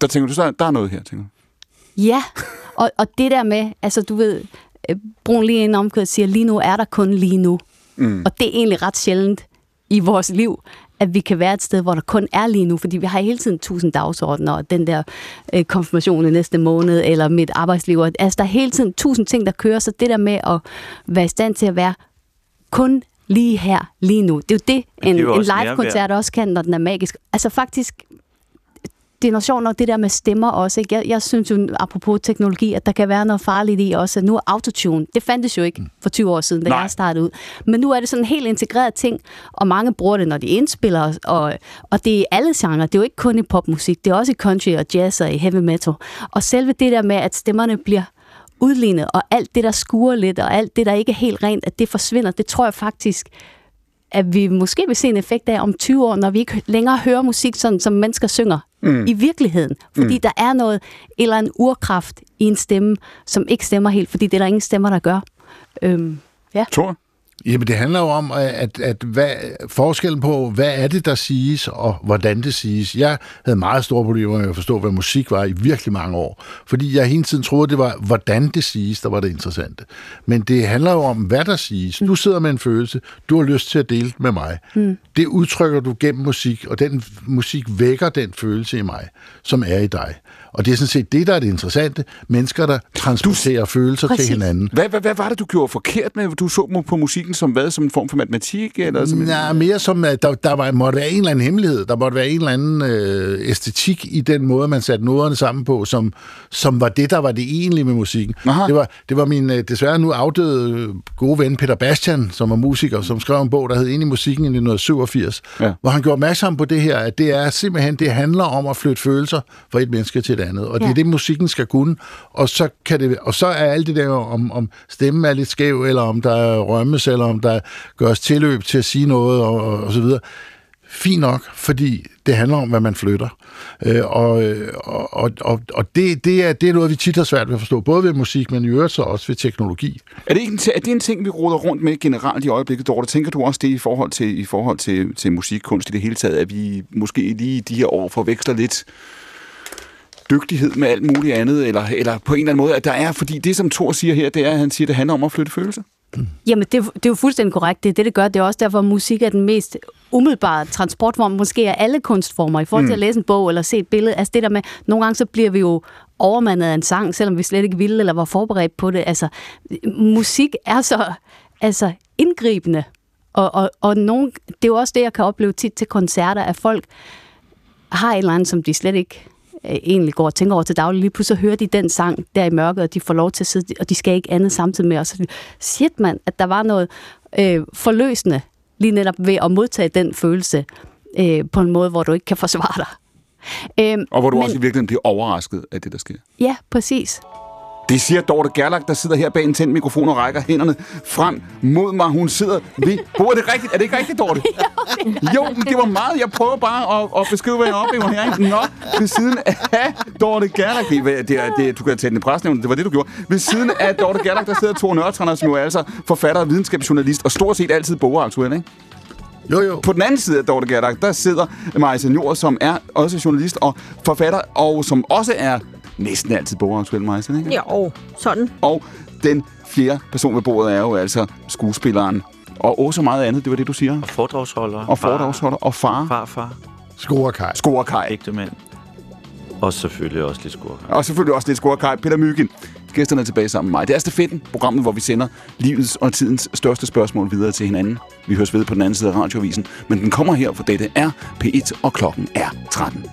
Der tænker du, så der er noget her, tænker du. Ja, og, og det der med, altså du ved, øh, Brun lige en omkvædet siger, lige nu er der kun lige nu. Mm. Og det er egentlig ret sjældent i vores liv, at vi kan være et sted, hvor der kun er lige nu, fordi vi har hele tiden tusind dagsordner, og den der øh, konfirmation i næste måned, eller mit arbejdsliv. og- Altså, der er hele tiden tusind ting, der kører, så det der med at være i stand til at være kun lige her, lige nu, det er jo det, en, jo en live-koncert også kan, når den er magisk. Altså faktisk, det er noget sjovt nok, det der med stemmer også. Ikke? Jeg, jeg synes jo, apropos teknologi, at der kan være noget farligt i også. At nu er autotune, det fandtes jo ikke for 20 år siden, da Nej. jeg startede ud. Men nu er det sådan en helt integreret ting, og mange bruger det, når de indspiller, og, og det er alle genrer. Det er jo ikke kun i popmusik, det er også i country og jazz og i heavy metal. Og selve det der med, at stemmerne bliver udlignet, og alt det, der skuer lidt, og alt det, der ikke er helt rent, at det forsvinder, det tror jeg faktisk, at vi måske vil se en effekt af om 20 år, når vi ikke længere hører musik, sådan som mennesker synger mm. i virkeligheden. Fordi mm. der er noget, en eller anden urkraft i en stemme, som ikke stemmer helt, fordi det er der ingen stemmer, der gør. Øhm, ja. Thor? Jamen, det handler jo om, at, at hvad, forskellen på, hvad er det, der siges, og hvordan det siges. Jeg havde meget store problemer med at forstå, hvad musik var i virkelig mange år. Fordi jeg hele tiden troede, det var, hvordan det siges, der var det interessante. Men det handler jo om, hvad der siges. Du sidder med en følelse, du har lyst til at dele med mig. Mm. Det udtrykker du gennem musik, og den musik vækker den følelse i mig, som er i dig. Og det er sådan set det, der er det interessante. Mennesker, der transporterer følelser Præcis. til hinanden. Hvad, hvad, hvad var det, du gjorde forkert med? Du så på musikken som hvad? Som en form for matematik? Eller som en... Nej, mere som, at der, der var, måtte være en eller anden hemmelighed. Der måtte være en eller anden øh, æstetik i den måde, man satte noderne sammen på, som, som var det, der var det egentlige med musikken. Aha. Det var, det var min øh, desværre nu afdøde øh, gode ven Peter Bastian, som var musiker, som skrev en bog, der hed Ind i musikken i 1987, Ja. hvor han gjorde opmærksom på det her, at det er simpelthen, det handler om at flytte følelser fra et menneske til et andet. Og det Ja. er det, musikken skal kunne. Og så, kan det, og så er alt det der, om, om stemmen er lidt skæv, eller om der rømmes, eller om der gøres tilløb til at sige noget, og, og, og så videre. Fint nok, fordi det handler om, hvad man flytter. Øh, og og, og, og, det, det, er, det er noget, vi tit har svært ved at forstå, både ved musik, men i øvrigt så også ved teknologi. Er det, ikke en, er det en ting, vi ruller rundt med generelt i øjeblikket, Dorte? Tænker du også det i forhold til, i forhold til, til musikkunst i det hele taget, at vi måske lige i de her år forveksler lidt dygtighed med alt muligt andet, eller, eller på en eller anden måde, at der er, fordi det, som Thor siger her, det er, at han siger, at det handler om at flytte følelser. Jamen, det, det er jo fuldstændig korrekt. Det er det, det gør. Det er også derfor, at musik er den mest umiddelbare transportform, måske af alle kunstformer, i forhold til Mm. at læse en bog eller se et billede. Altså det der med, nogle gange så bliver vi jo overmandet af en sang, selvom vi slet ikke ville eller var forberedt på det. Altså, musik er så altså, indgribende. Og, og, og nogen, det er jo også det, jeg kan opleve tit til koncerter, at folk har et eller andet, som de slet ikke øh, egentlig går og tænker over til daglig. Lige pludselig hører de den sang der i mørket, og de får lov til at sidde, og de skal ikke andet samtidig med os. Shit, mand, at der var noget øh, forløsende lige netop ved at modtage den følelse øh, på en måde, hvor du ikke kan forsvare dig. Øhm, Og hvor du men... også i virkeligheden bliver overrasket af det, der sker. Ja, præcis. Det siger Dorte Gerlach, der sidder her bag en tændt mikrofon og rækker hænderne frem mod mig. Hun sidder ved bordet. Er det rigtigt? Er det ikke rigtigt, Dorte? Jo, men det var meget. Jeg prøver bare at, at beskrive, hvad jeg oplever her. Nå, ved siden af Dorte Gerlach. Det, er- det, er- det, du kan tage den i presnævnet. Det var det, du gjorde. Ved siden af Dorte Gerlach, der sidder Thor Nørretrander, som jo er altså forfatter og videnskabsjournalist, og stort set altid bogaktuel, ikke? Jo, jo. På den anden side af Dorte Gerlach, der sidder Maja Senior, som er også journalist og forfatter, og som også er næsten altid bogaktuel, Maja, ikke? Jo, sådan. Og den fjerde person ved bordet er jo altså skuespilleren. Og også meget andet, det var det, du siger. Og foredragsholder. Og foredragsholder og far. Farfar. Scorekaj. Scorekaj. Ægte mand. Og selvfølgelig også lidt skurker. Og selvfølgelig også lidt scorekaj. Peter Myggen. Gæsterne er tilbage sammen med mig. Det er Stafetten, programmet, hvor vi sender livets og tidens største spørgsmål videre til hinanden. Vi høres ved på den anden side af radioavisen, men den kommer her, for dette er P1, og klokken er 13.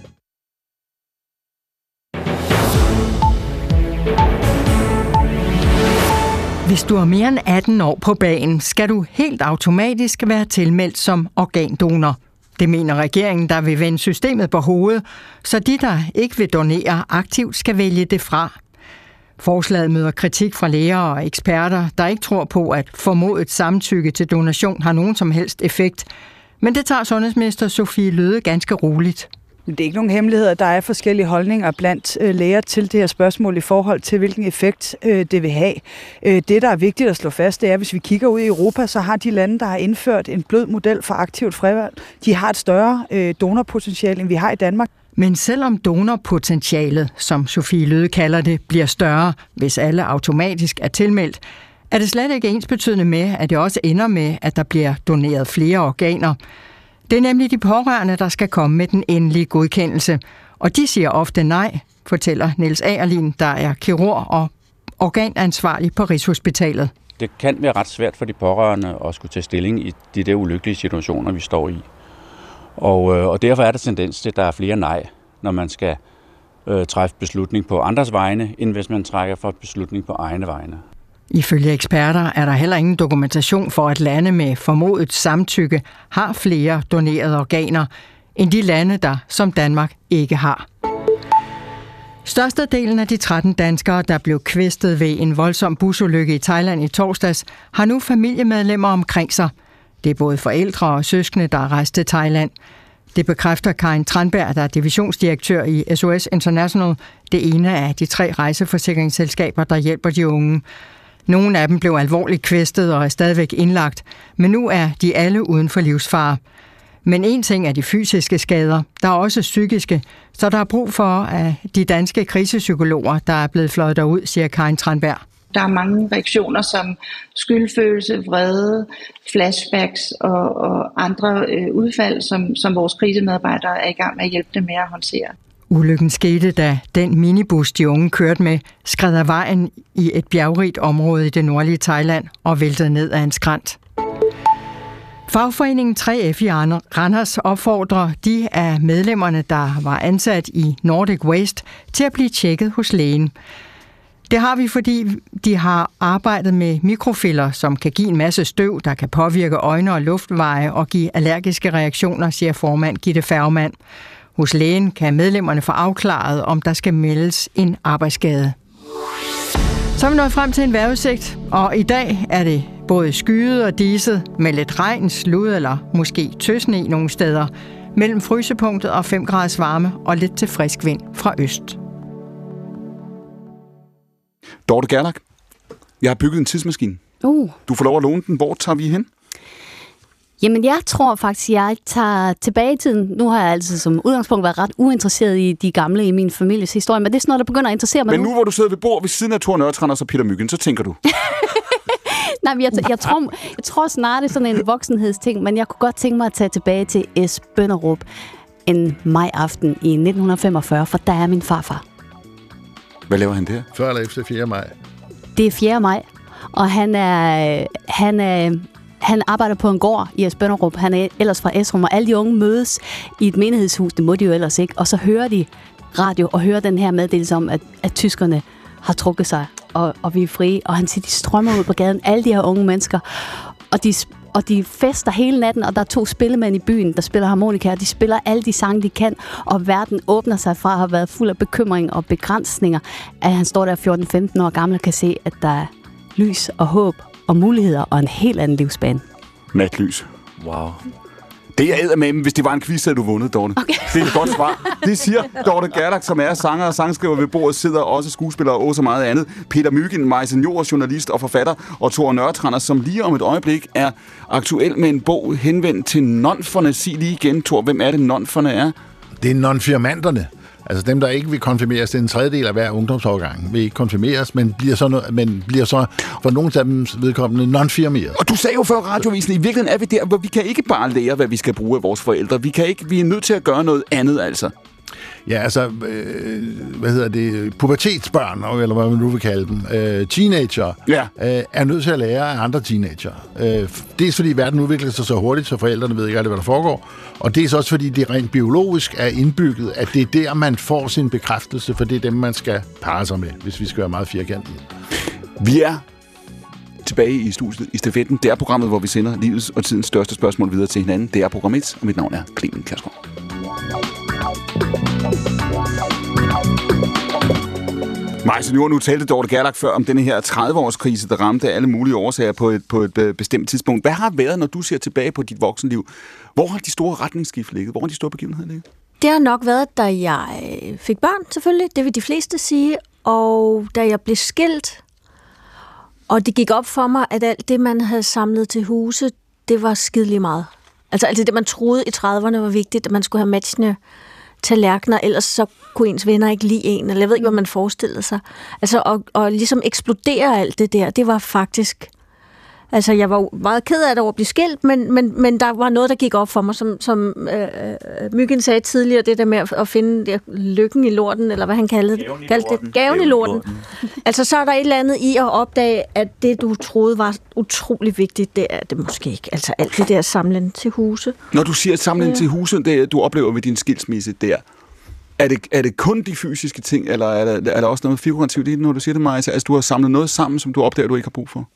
Hvis du er mere end 18 år på banen, skal du helt automatisk være tilmeldt som organdonor. Det mener regeringen, der vil vende systemet på hovedet, så de, der ikke vil donere aktivt, skal vælge det fra. Forslaget møder kritik fra læger og eksperter, der ikke tror på, at formodet samtykke til donation har nogen som helst effekt. Men det tager sundhedsminister Sofie Løde ganske roligt. Det er ikke nogen hemmelighed, at der er forskellige holdninger blandt øh, læger til det her spørgsmål i forhold til, hvilken effekt øh, det vil have. Øh, det, der er vigtigt at slå fast, det er, at hvis vi kigger ud i Europa, så har de lande, der har indført en blød model for aktivt frivalg, de har et større donorpotentiale, end vi har i Danmark. Men selvom donorpotentialet, som Sofie Løde kalder det, bliver større, hvis alle automatisk er tilmeldt, er det slet ikke ensbetydende med, at det også ender med, at der bliver doneret flere organer. Det er nemlig de pårørende, der skal komme med den endelige godkendelse. Og de siger ofte nej, fortæller Niels Agerlin, der er kirurg og organansvarlig på Rigshospitalet. Det kan være ret svært for de pårørende at skulle tage stilling i de der ulykkelige situationer, vi står i. Og, øh, og derfor er der tendens til, at der er flere nej, når man skal øh, træffe beslutning på andres vegne, end hvis man trækker for beslutning på egne vegne. Ifølge eksperter er der heller ingen dokumentation for, at lande med formodet samtykke har flere donerede organer, end de lande, der som Danmark ikke har. Størstedelen af de 13 danskere, der blev kvæstet ved en voldsom busulykke i Thailand i torsdags, har nu familiemedlemmer omkring sig. Det er både forældre og søskende, der er rejst til Thailand. Det bekræfter Karin Tranberg, der er divisionsdirektør i SOS International, det ene af de tre rejseforsikringsselskaber, der hjælper de unge. Nogle af dem blev alvorligt kvæstet og er stadigvæk indlagt, men nu er de alle uden for livsfare. Men en ting er de fysiske skader, der er også psykiske, så der er brug for at de danske krisepsykologer, der er blevet fløjet derud, siger Karin Tranberg. Der er mange reaktioner som skyldfølelse, vrede, flashbacks og, og andre øh, udfald, som, som vores krisemedarbejdere er i gang med at hjælpe dem med at håndtere. Ulykken skete, da den minibus, de unge kørte med, skred af vejen i et bjergrigt område i det nordlige Thailand og væltede ned ad en skrant. Fagforeningen 3F i Randers opfordrer de af medlemmerne, der var ansat i Nordic Waste, til at blive tjekket hos lægen. Det har vi, fordi de har arbejdet med mikrofiller, som kan give en masse støv, der kan påvirke øjne og luftveje og give allergiske reaktioner, siger formand Gitte Færgemand. Hos lægen kan medlemmerne få afklaret, om der skal meldes en arbejdsskade. Så er vi nået frem til en vejrudsigt, og i dag er det både skyet og diset med lidt regn, slud eller måske tøsne i nogle steder, mellem frysepunktet og 5 graders varme og lidt til frisk vind fra øst. Dorte Gerlach, jeg har bygget en tidsmaskine. Uh. Du får lov at låne den. Hvor tager vi hen? Jamen, jeg tror faktisk, jeg tager tilbage i tiden. Nu har jeg altid som udgangspunkt været ret uinteresseret i de gamle i min families historie, men det er sådan noget, der begynder at interessere mig Men nu, hvor du sidder ved bord ved siden af Thor Nørretrand og så Peter Myggen, så tænker du, Nej, men jeg, jeg, tror, jeg tror snart, det er sådan en voksenhedsting, men jeg kunne godt tænke mig at tage tilbage til S. Bønderup en majaften i 1945, for der er min farfar. hvad laver han der? Før eller efter 4. maj. Det er 4. maj, og han er, han er, han arbejder på en gård i Esbønderup. Han er ellers fra Esrum, og alle de unge mødes i et menighedshus. Det må de jo ellers ikke. Og så hører de radio og hører den her meddelelse om, at, at tyskerne har trukket sig, og, og vi er frie. Og han siger, de strømmer ud på gaden, alle de her unge mennesker, og de, og de fester hele natten, og der er to spillemænd i byen, der spiller harmonika, og de spiller alle de sange, de kan, og verden åbner sig fra at have været fuld af bekymring og begrænsninger, at han står der 14-15 år gammel og kan se, at der er lys og håb og muligheder og en helt anden livsbane. Natlys. Wow. Det er med, hvis det var en quiz, så havde du vundet, Dorte. Okay. Det er et godt svar. Det siger Dorte Gerlach, som er sanger og sangskriver ved bordet, sidder også skuespiller og så meget andet. Peter Myggen, Majsen journalist og forfatter, og Thor Nørretrander, som lige om et øjeblik er aktuel med en bog henvendt til nonferne. Sig lige igen, Thor, hvem er det, nonferne er? Det er nonfirmanterne. Altså dem, der ikke vil konfirmeres, det er en tredjedel af hver ungdomsårgang, vil ikke konfirmeres, men bliver så, no- men bliver så for nogle af dem vedkommende non-firmeret. Og du sagde jo før radiovisen, i virkeligheden er vi der, hvor vi kan ikke bare lære, hvad vi skal bruge af vores forældre. Vi, kan ikke, vi er nødt til at gøre noget andet, altså. Ja, altså, øh, hvad hedder det, pubertetsbørn, eller hvad man nu vil kalde dem, øh, teenager, Ja. øh, er nødt til at lære af andre teenager. Øh, dels fordi verden udvikler sig så hurtigt, så forældrene ved ikke rigtig, hvad der foregår, og dels også fordi det rent biologisk er indbygget, at det er der, man får sin bekræftelse, for det er dem, man skal parre sig med, hvis vi skal være meget firkantede. Vi er tilbage i studiet i stafetten. Det er programmet, hvor vi sender livets og tidens største spørgsmål videre til hinanden. Det er program 1, og mit navn er Clemen Kærsgaard. Maja Senior, nu talte Dorte Gerlach før om denne her 30-årskrise, der ramte alle mulige årsager på et, på et øh, bestemt tidspunkt. Hvad har været, når du ser tilbage på dit voksenliv? Hvor har de store retningsskift ligget? Hvor har de store begivenheder ligget? Det har nok været, da jeg øh, fik børn, selvfølgelig. Det vil de fleste sige. Og da jeg blev skilt, og det gik op for mig, at alt det, man havde samlet til huse, det var skidelig meget. Altså alt det, man troede i 30'erne var vigtigt, at man skulle have matchende tallerkener, ellers så kunne ens venner ikke lide en, eller jeg ved ikke, hvad man forestillede sig. Altså og, og ligesom eksplodere alt det der, det var faktisk... Altså, jeg var meget ked af det over at blive skilt, men, men, men der var noget, der gik op for mig, som, som øh, øh, Myggen sagde tidligere, det der med at, at finde det, lykken i lorten, eller hvad han kaldede det. Gaven i Kaldte lorten. det. Gaven i Gaven i lorten. altså, så er der et eller andet i at opdage, at det, du troede var utrolig vigtigt, det er det måske ikke. Altså, alt det der samlen til huse. Når du siger samling ja. til huset, det du oplever ved din skilsmisse der, er det, er det kun de fysiske ting, eller er der, er der også noget figurativt i det, når du siger det, Maja? Altså, du har samlet noget sammen, som du opdager, du ikke har brug for?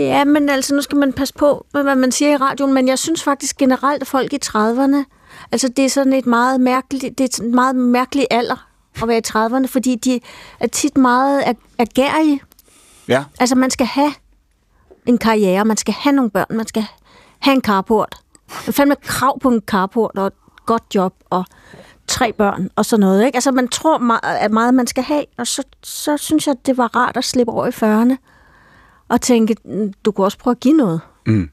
Ja, men altså, nu skal man passe på, med, hvad man siger i radioen, men jeg synes faktisk generelt, at folk i 30'erne, altså det er sådan et meget mærkeligt, det er en meget mærkelig alder at være i 30'erne, fordi de er tit meget ag- agerige. Ja. Altså, man skal have en karriere, man skal have nogle børn, man skal have en carport. Man fandme krav på en carport og et godt job og tre børn og sådan noget. Ikke? Altså, man tror at meget man skal have, og så, så synes jeg, det var rart at slippe over i 40'erne og tænke, "Mm, du kunne også prøve at give noget. Mm.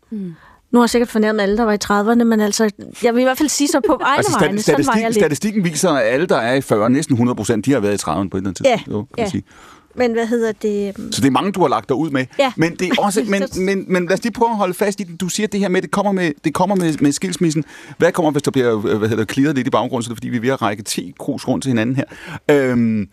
Nu har jeg sikkert fornærmet alle, der var i 30'erne, men altså, jeg vil i hvert fald sige så på egne Altså, vegne, stat- sådan var statistik, jeg lidt. statistikken viser, at alle, der er i 40, næsten 100 procent, de har været i 30'erne på et eller andet Ja, tidspunkt. Jo, kan ja. sige. Men hvad hedder det? øhm, Så det er mange, du har lagt dig ud med. Ja. Men, det er også, men, men, men lad os lige prøve at holde fast i det. Du siger det her med, det kommer med, det kommer med, med skilsmissen. Hvad kommer, hvis der bliver øh, hvad hedder, klirret lidt i baggrunden, så er det fordi, vi er ved at række 10 krus rundt til hinanden her. Øhm,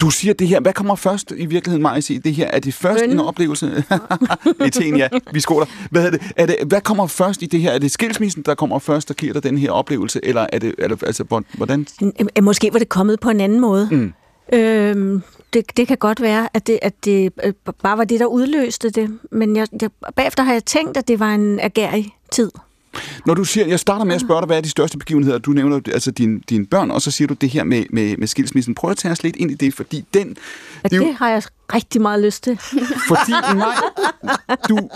du siger det her. Hvad kommer først i virkeligheden, Maja, sige det her? Er det først Bønnen. en oplevelse? Ting, ja. Vi skåler. Hvad, er det, er det, hvad kommer først i det her? Er det skilsmissen, der kommer først, der giver dig den her oplevelse? Eller er det, er det altså, hvor- hvordan? Øh, Måske var det kommet på en anden måde. Mm. Øhm, det, det kan godt være, at det, at det øh, bare var det, der udløste det. Men jeg, jeg, bagefter har jeg tænkt, at det var en agerig tid. Når du siger, jeg starter med at spørge dig, hvad er de største begivenheder? Du nævner altså dine, dine børn, og så siger du det her med, med, med skilsmissen. Prøv at tage os lidt ind i det, fordi den... At Det det, jo- det har jeg rigtig meget lyst til. Fordi, nej, du,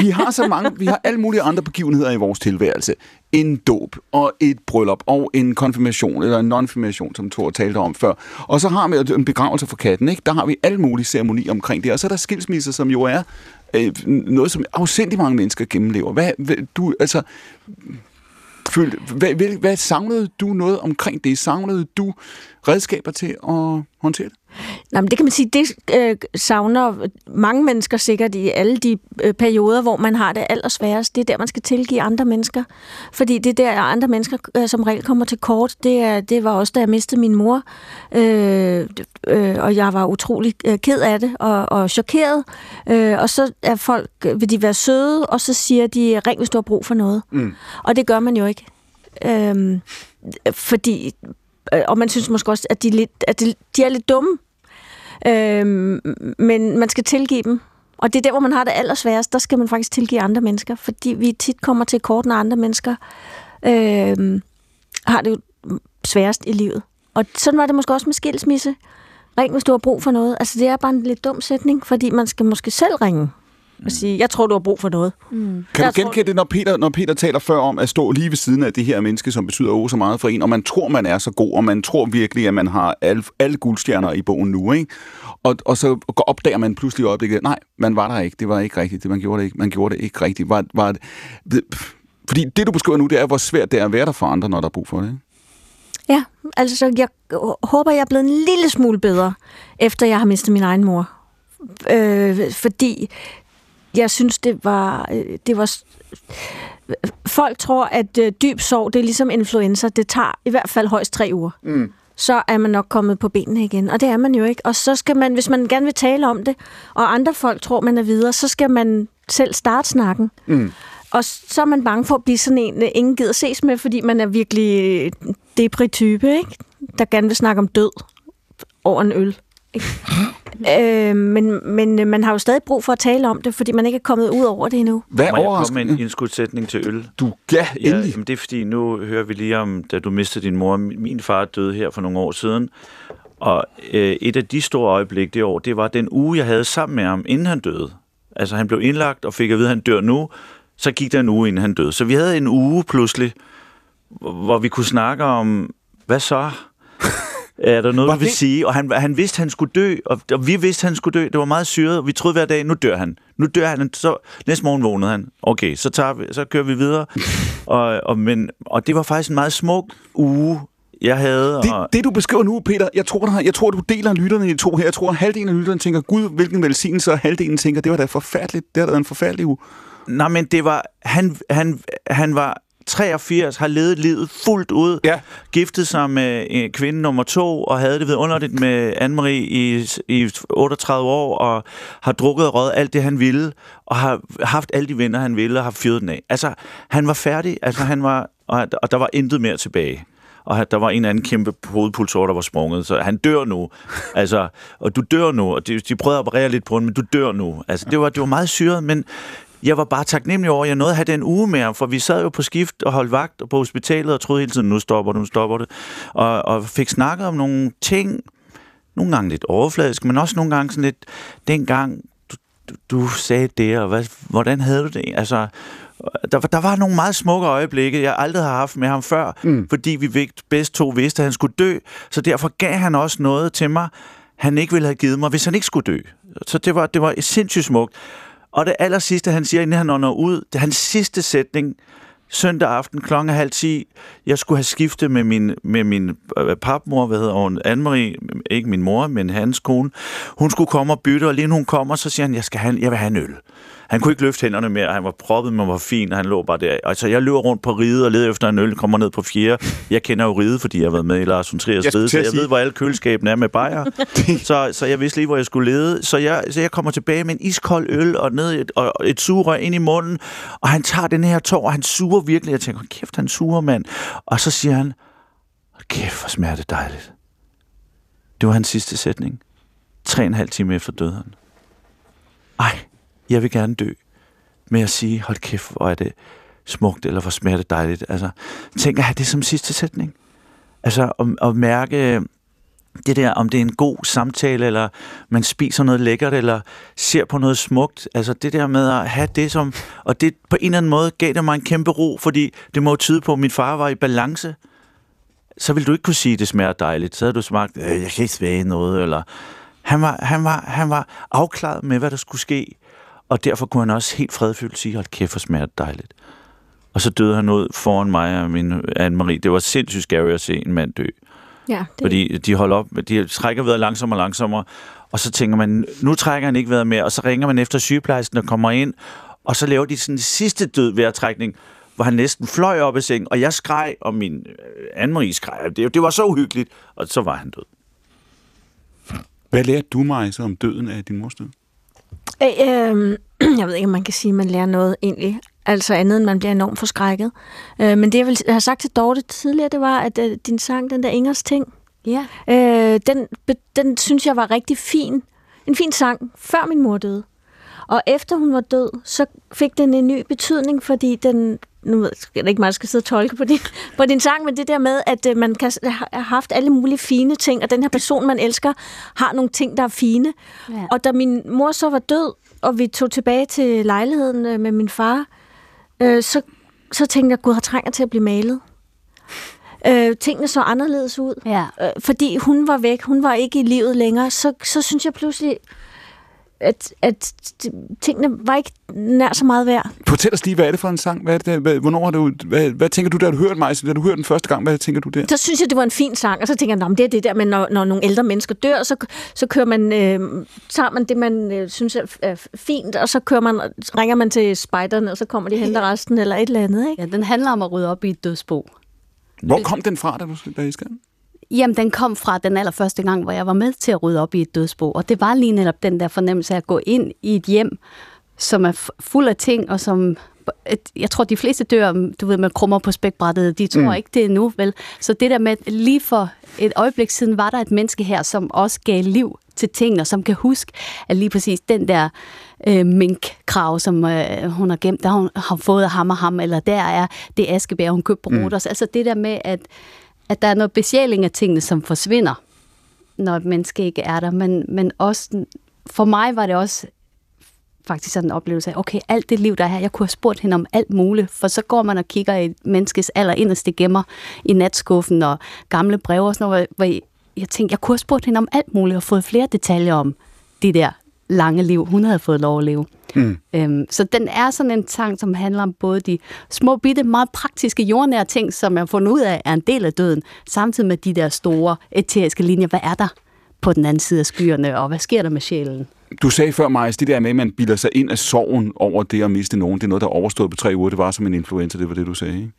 vi har så mange, vi har alle mulige andre begivenheder i vores tilværelse. En dåb, og et bryllup, og en konfirmation, eller en non-firmation, som Thor talte om før. Og så har vi en begravelse for katten, ikke? Der har vi alle mulige ceremonier omkring det. Og så er der skilsmisser, som jo er øh, noget, som afsindig mange mennesker gennemlever. Hvad, hvad du, altså, følte, hvad, hvad, hvad savnede du noget omkring det? Savnede du redskaber til at håndtere det? Nå, men det kan man sige, det øh, savner mange mennesker sikkert i alle de øh, perioder, hvor man har det allersværest. Det er der, man skal tilgive andre mennesker. Fordi det er der, andre mennesker øh, som regel kommer til kort. Det, er, det var også, da jeg mistede min mor. Øh, øh, og jeg var utrolig øh, ked af det og, og chokeret. Øh, og så er folk, øh, vil de være søde, og så siger de, ring hvis du har brug for noget. Mm. Og det gør man jo ikke. Øhm, fordi, øh, Øh, og man synes måske også, at de, er lidt, at de, de er lidt dumme. Øhm, men man skal tilgive dem. Og det er der, hvor man har det allersværest. Der skal man faktisk tilgive andre mennesker, fordi vi tit kommer til kort, når andre mennesker øhm, har det jo sværest i livet. Og sådan var det måske også med skilsmisse. Ring, hvis du har brug for noget. Altså, det er bare en lidt dum sætning, fordi man skal måske selv ringe og sige, jeg tror, du har brug for noget. Mm. Kan Jeg du tror- genkende det, når Peter, når Peter taler før om at stå lige ved siden af det her menneske, som betyder oh, så meget for en, og man tror, man er så god, og man tror virkelig, at man har alle, alle guldstjerner i bogen nu, ikke? Og, og så opdager man pludselig i øjeblikket, nej, man var der ikke, det var ikke rigtigt, det, man gjorde det ikke, man gjorde det ikke rigtigt. Var, var, det, fordi det, du beskriver nu, det er, hvor svært det er at være der for andre, når der er brug for det. Ikke? Ja, altså jeg håber, jeg er blevet en lille smule bedre, efter jeg har mistet min egen mor. Øh, fordi jeg synes, det var... øh, Det var folk tror, at øh, dyb sorg, det er ligesom influenza. Det tager i hvert fald højst tre uger. Mm. Så er man nok kommet på benene igen. Og det er man jo ikke. Og så skal man, hvis man gerne vil tale om det, og andre folk tror, man er videre, så skal man selv starte snakken. Mm. Og så er man bange for at blive sådan en, øh, ingen gider ses med, fordi man er virkelig depri-type, ikke? der gerne vil snakke om død over en øl. Øh, men, men øh, man har jo stadig brug for at tale om det, fordi man ikke er kommet ud over det endnu. Hvad Må jeg komme med en indskudsætning til øl? Du, ja, Ja, endelig. jamen det er fordi, nu hører vi lige om, da du mistede din mor. Min far døde her for nogle år siden. Og øh, et af de store øjeblikke det år, det var den uge, jeg havde sammen med ham, inden han døde. Altså han blev indlagt og fik at vide, at han dør nu. Så gik der en uge, inden han døde. Så vi havde en uge pludselig, hvor vi kunne snakke om, hvad så? Er der noget, Var vi vil det- sige? Og han, han vidste, han skulle dø, og, og vi vidste, han skulle dø. Det var meget syret, vi troede hver dag, nu dør han. Nu dør han. Så næste morgen vågnede han. Okay, så, tager vi, så kører vi videre. og, og, men, og det var faktisk en meget smuk uge, jeg havde. Det, og, det, du beskriver nu, Peter, jeg tror, der, jeg tror, du deler lytterne i to her. Jeg tror, at halvdelen af lytterne tænker, gud, hvilken velsignelse, og halvdelen tænker, det var da forfærdeligt. Det har da været en forfærdelig uge. Nej, men det var... Han, han, han var 83, har levet livet fuldt ud. Ja. Giftet sig med øh, kvinde nummer to, og havde det vidunderligt med Anne-Marie i, i 38 år, og har drukket og røget alt det, han ville, og har haft alle de venner, han ville, og har fyret den af. Altså, han var færdig, altså han var... Og, og der var intet mere tilbage. Og der var en anden kæmpe hovedpulsår, der var sprunget, så han dør nu. Altså, og du dør nu, og de, de prøvede at operere lidt på ham, men du dør nu. Altså, det var, det var meget syret, men jeg var bare taknemmelig over, at jeg nåede at have den uge med ham, for vi sad jo på skift og holdt vagt på hospitalet og troede hele tiden, nu stopper det, nu stopper det. Og, og fik snakket om nogle ting, nogle gange lidt overfladisk, men også nogle gange sådan lidt, dengang du, du, sagde det, og hvad, hvordan havde du det? Altså, der, var- der var nogle meget smukke øjeblikke, jeg aldrig har haft med ham før, mm. fordi vi bedst to vidste, at han skulle dø, så derfor gav han også noget til mig, han ikke ville have givet mig, hvis han ikke skulle dø. Så det var, det var sindssygt smukt. Og det aller sidste, han siger, inden han når ud, det er hans sidste sætning, søndag aften kl. halv 10, jeg skulle have skiftet med min, med min øh, papmor, hvad hedder hun, Anne-Marie, ikke min mor, men hans kone. Hun skulle komme og bytte, og lige nu hun kommer, så siger han, jeg, skal have, jeg vil have en øl. Han kunne ikke løfte hænderne mere, han var proppet, men var fin, og han lå bare der. Altså, jeg løber rundt på ride og leder efter en øl, kommer ned på fjerde. Jeg kender jo ride, fordi jeg har været med i Lars von Triers ride, så jeg sige- ved, hvor alle køleskabene er med bajer. så, så jeg vidste lige, hvor jeg skulle lede. Så jeg, så jeg kommer tilbage med en iskold øl og ned et, og et sugerør ind i munden, og han tager den her tår, og han suger virkelig. Jeg tænker, "Hold kæft, han suger, mand. Og så siger han, "Hold kæft, hvor smager det dejligt. Det var hans sidste sætning. Tre og en halv time efter døde han. Ej, jeg vil gerne dø med at sige, hold kæft, hvor er det smukt, eller hvor smager det dejligt. Altså, tænk at have det som sidste sætning. Altså, at, at mærke det der, om det er en god samtale, eller man spiser noget lækkert, eller ser på noget smukt. Altså, det der med at have det som... Og det på en eller anden måde gav det mig en kæmpe ro, fordi det må tyde på, at min far var i balance. Så ville du ikke kunne sige, at det smager dejligt. Så havde du smagt, øh, jeg kan ikke smage noget, eller... Han var, han, var, han var afklaret med, hvad der skulle ske, og derfor kunne han også helt fredfyldt sige, hold kæft, hvor smager det dejligt. Og så døde han ud foran mig og min Anne-Marie. Det var sindssygt scary at se en mand dø. Ja, det, Fordi de holder op, de trækker vejret langsommere og langsommere, og så tænker man, nu trækker han ikke vejret mere, og så ringer man efter sygeplejersken, der kommer ind, og så laver de sådan en sidste død vejrtrækning, hvor han næsten fløj op i sengen, og jeg skreg, og min øh, Anne-Marie skreg. Det, det var så uhyggeligt, og så var han død. Hvad lærte du mig så om døden af din mors død? Øh, øh, jeg ved ikke, om man kan sige, at man lærer noget egentlig. Altså andet, end man bliver enormt forskrækket. Øh, men det, jeg vil have sagt til Dorte tidligere, det var, at øh, din sang, den der Ingers ting, Ja. øh, den, den synes jeg var rigtig fin. En fin sang, før min mor døde. Og efter hun var død, så fik den en ny betydning, fordi den... Nu ved jeg ikke meget, skal sidde og tolke på din, på din sang, men det der med, at øh, man kan have haft alle mulige fine ting, og den her person, man elsker, har nogle ting, der er fine. Ja. Og da min mor så var død, og vi tog tilbage til lejligheden øh, med min far, øh, så, så tænkte jeg, gud, har trænger til at blive malet. Øh, tingene så anderledes ud. Ja. Øh, fordi hun var væk, hun var ikke i livet længere, så, så synes jeg pludselig, at, at tingene var ikke nær så meget værd. Fortæl os lige, hvad er det for en sang? Hvad er det, hvad, hvornår har du, hvad, hvad tænker du, da du hørte mig? Da du hørte den første gang, hvad tænker du der? Så synes jeg, det var en fin sang, og så tænker jeg, "Nå, men det er det der, men når, når nogle ældre mennesker dør, så, så kører man, øh, tager man det, man øh, synes er, er fint, og så kører man, ringer man til spejderne, og så kommer de og henter resten, eller et eller andet, ikke? ja, den handler om at rydde op i et dødsbo. Hvor kom den fra, da du da I skrev den? Jamen, den kom fra den allerførste gang, hvor jeg var med til at rydde op i et dødsbo. Og det var lige netop den der fornemmelse af at gå ind i et hjem, som er fuld af ting, og som... Jeg tror, de fleste dør, du ved, man krummer på spækbrættet. De tror mm. ikke, det er nu, vel? Så det der med, lige for et øjeblik siden, var der et menneske her, som også gav liv til tingene, og som kan huske, at lige præcis den der øh, minkkrav, som øh, hun har gemt, der hun har fået af ham og ham, eller der er det askebær, hun købte på mm. Roters. Altså det der med, at, at der er noget besjæling af tingene, som forsvinder, når et menneske ikke er der. Men, men også, for mig var det også faktisk sådan en oplevelse af, okay, alt det liv, der er her, jeg kunne have spurgt hende om alt muligt, for så går man og kigger i et menneskes aller inderste gemmer i natskuffen og gamle breve og sådan noget, hvor jeg, jeg tænkte, jeg kunne have spurgt hende om alt muligt og fået flere detaljer om det der lange liv, hun havde fået lov at leve. Mm. Øhm, så den er sådan en sang, som handler om både de små, bitte, meget praktiske, jordnære ting, som jeg har fundet ud af er en del af døden, samtidig med de der store eteriske linjer. Hvad er der på den anden side af skyerne, og hvad sker der med sjælen? Du sagde før, Majs, det der med, at man bilder sig ind af sorgen over det at miste nogen, det er noget, der er overstået på tre uger. Det var som en influenza, det var det, du sagde. Ikke?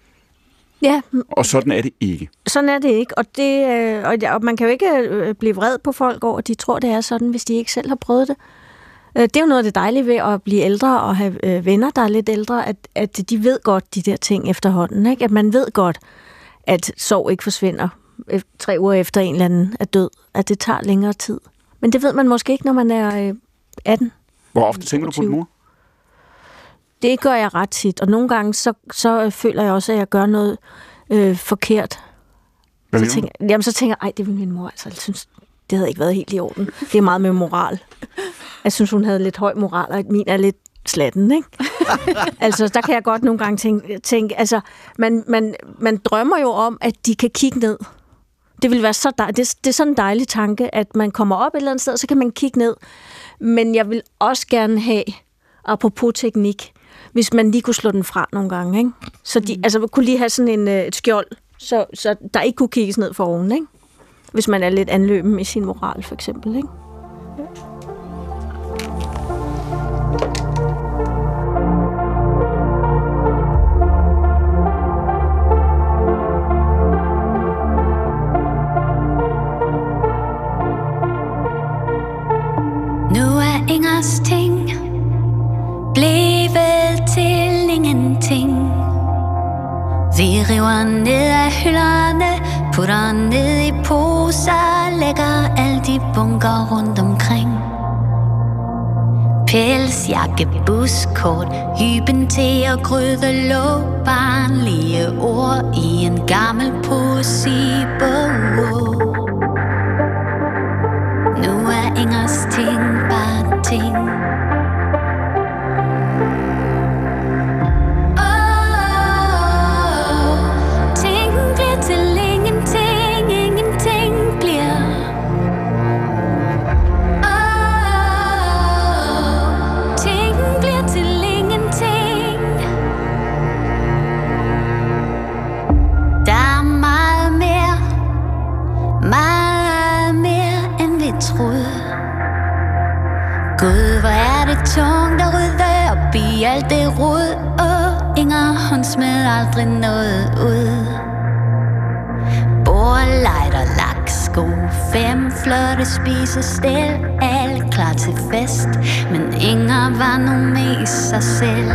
Ja, Og sådan er det ikke. sådan er det ikke, og, det, øh, og, og man kan jo ikke øh, blive vred på folk over, at de tror, det er sådan, hvis de ikke selv har prøvet det. Øh, Det er jo noget af det dejlige ved at blive ældre og have øh, venner, der er lidt ældre, at, at de ved godt de der ting efterhånden. Ikke? At man ved godt, at sorg ikke forsvinder øh, tre uger efter en eller anden er død. At det tager længere tid. Men det ved man måske ikke, når man er øh, 18. Hvor ofte tænker du på din mor? Det gør jeg ret tit, og nogle gange så, så føler jeg også, at jeg gør noget øh, forkert. Hvad så tænker, jamen, så tænker jeg, ej, det ville min mor altså. Synes, det havde ikke været helt i orden. Det er meget med moral. Jeg synes, hun havde lidt høj moral, og min er lidt slatten, ikke? altså, der kan jeg godt nogle gange tænke, tænke altså, man, man, man drømmer jo om, at de kan kigge ned. Det vil være så dej- det, det er sådan en dejlig tanke, at man kommer op et eller andet sted, så kan man kigge ned. Men jeg vil også gerne have, apropos teknik, hvis man lige kunne slå den fra nogle gange, ikke? Så de, mm. altså, kunne lige have sådan en, øh, et skjold, så, så der ikke kunne kigges ned for oven, ikke? Hvis man er lidt anløben i sin moral, for eksempel, ikke? Nu er Ingers ting blevet til ingenting. Vi river ned af hylderne, putter ned i poser, lægger alle de bunker rundt omkring. Pelsjakke, buskort, hyben til at gryde lå barnlige ord i en gammel poesibog. Nu er Ingers ting bare ting. Er der tungt rydde op i alt det rod Og Inger, hun smed aldrig noget ud. Bor, light og laks, sko Fem flotte spisestil Alt klar til fest. Men Inger var nu mest sig selv.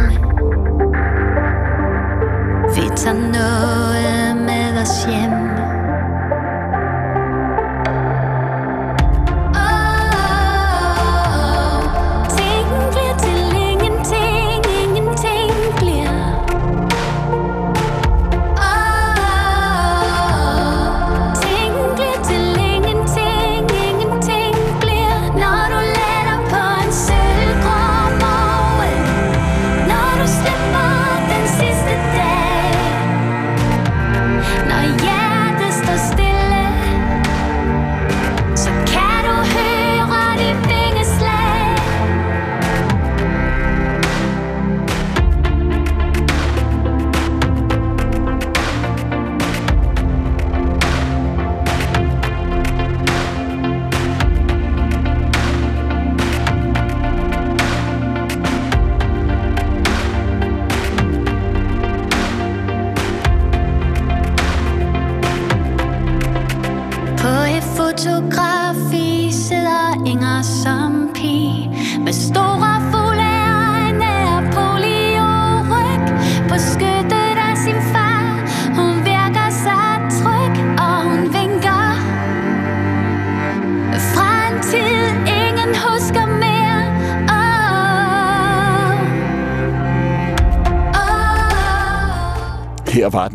Vi tager noget med os hjem.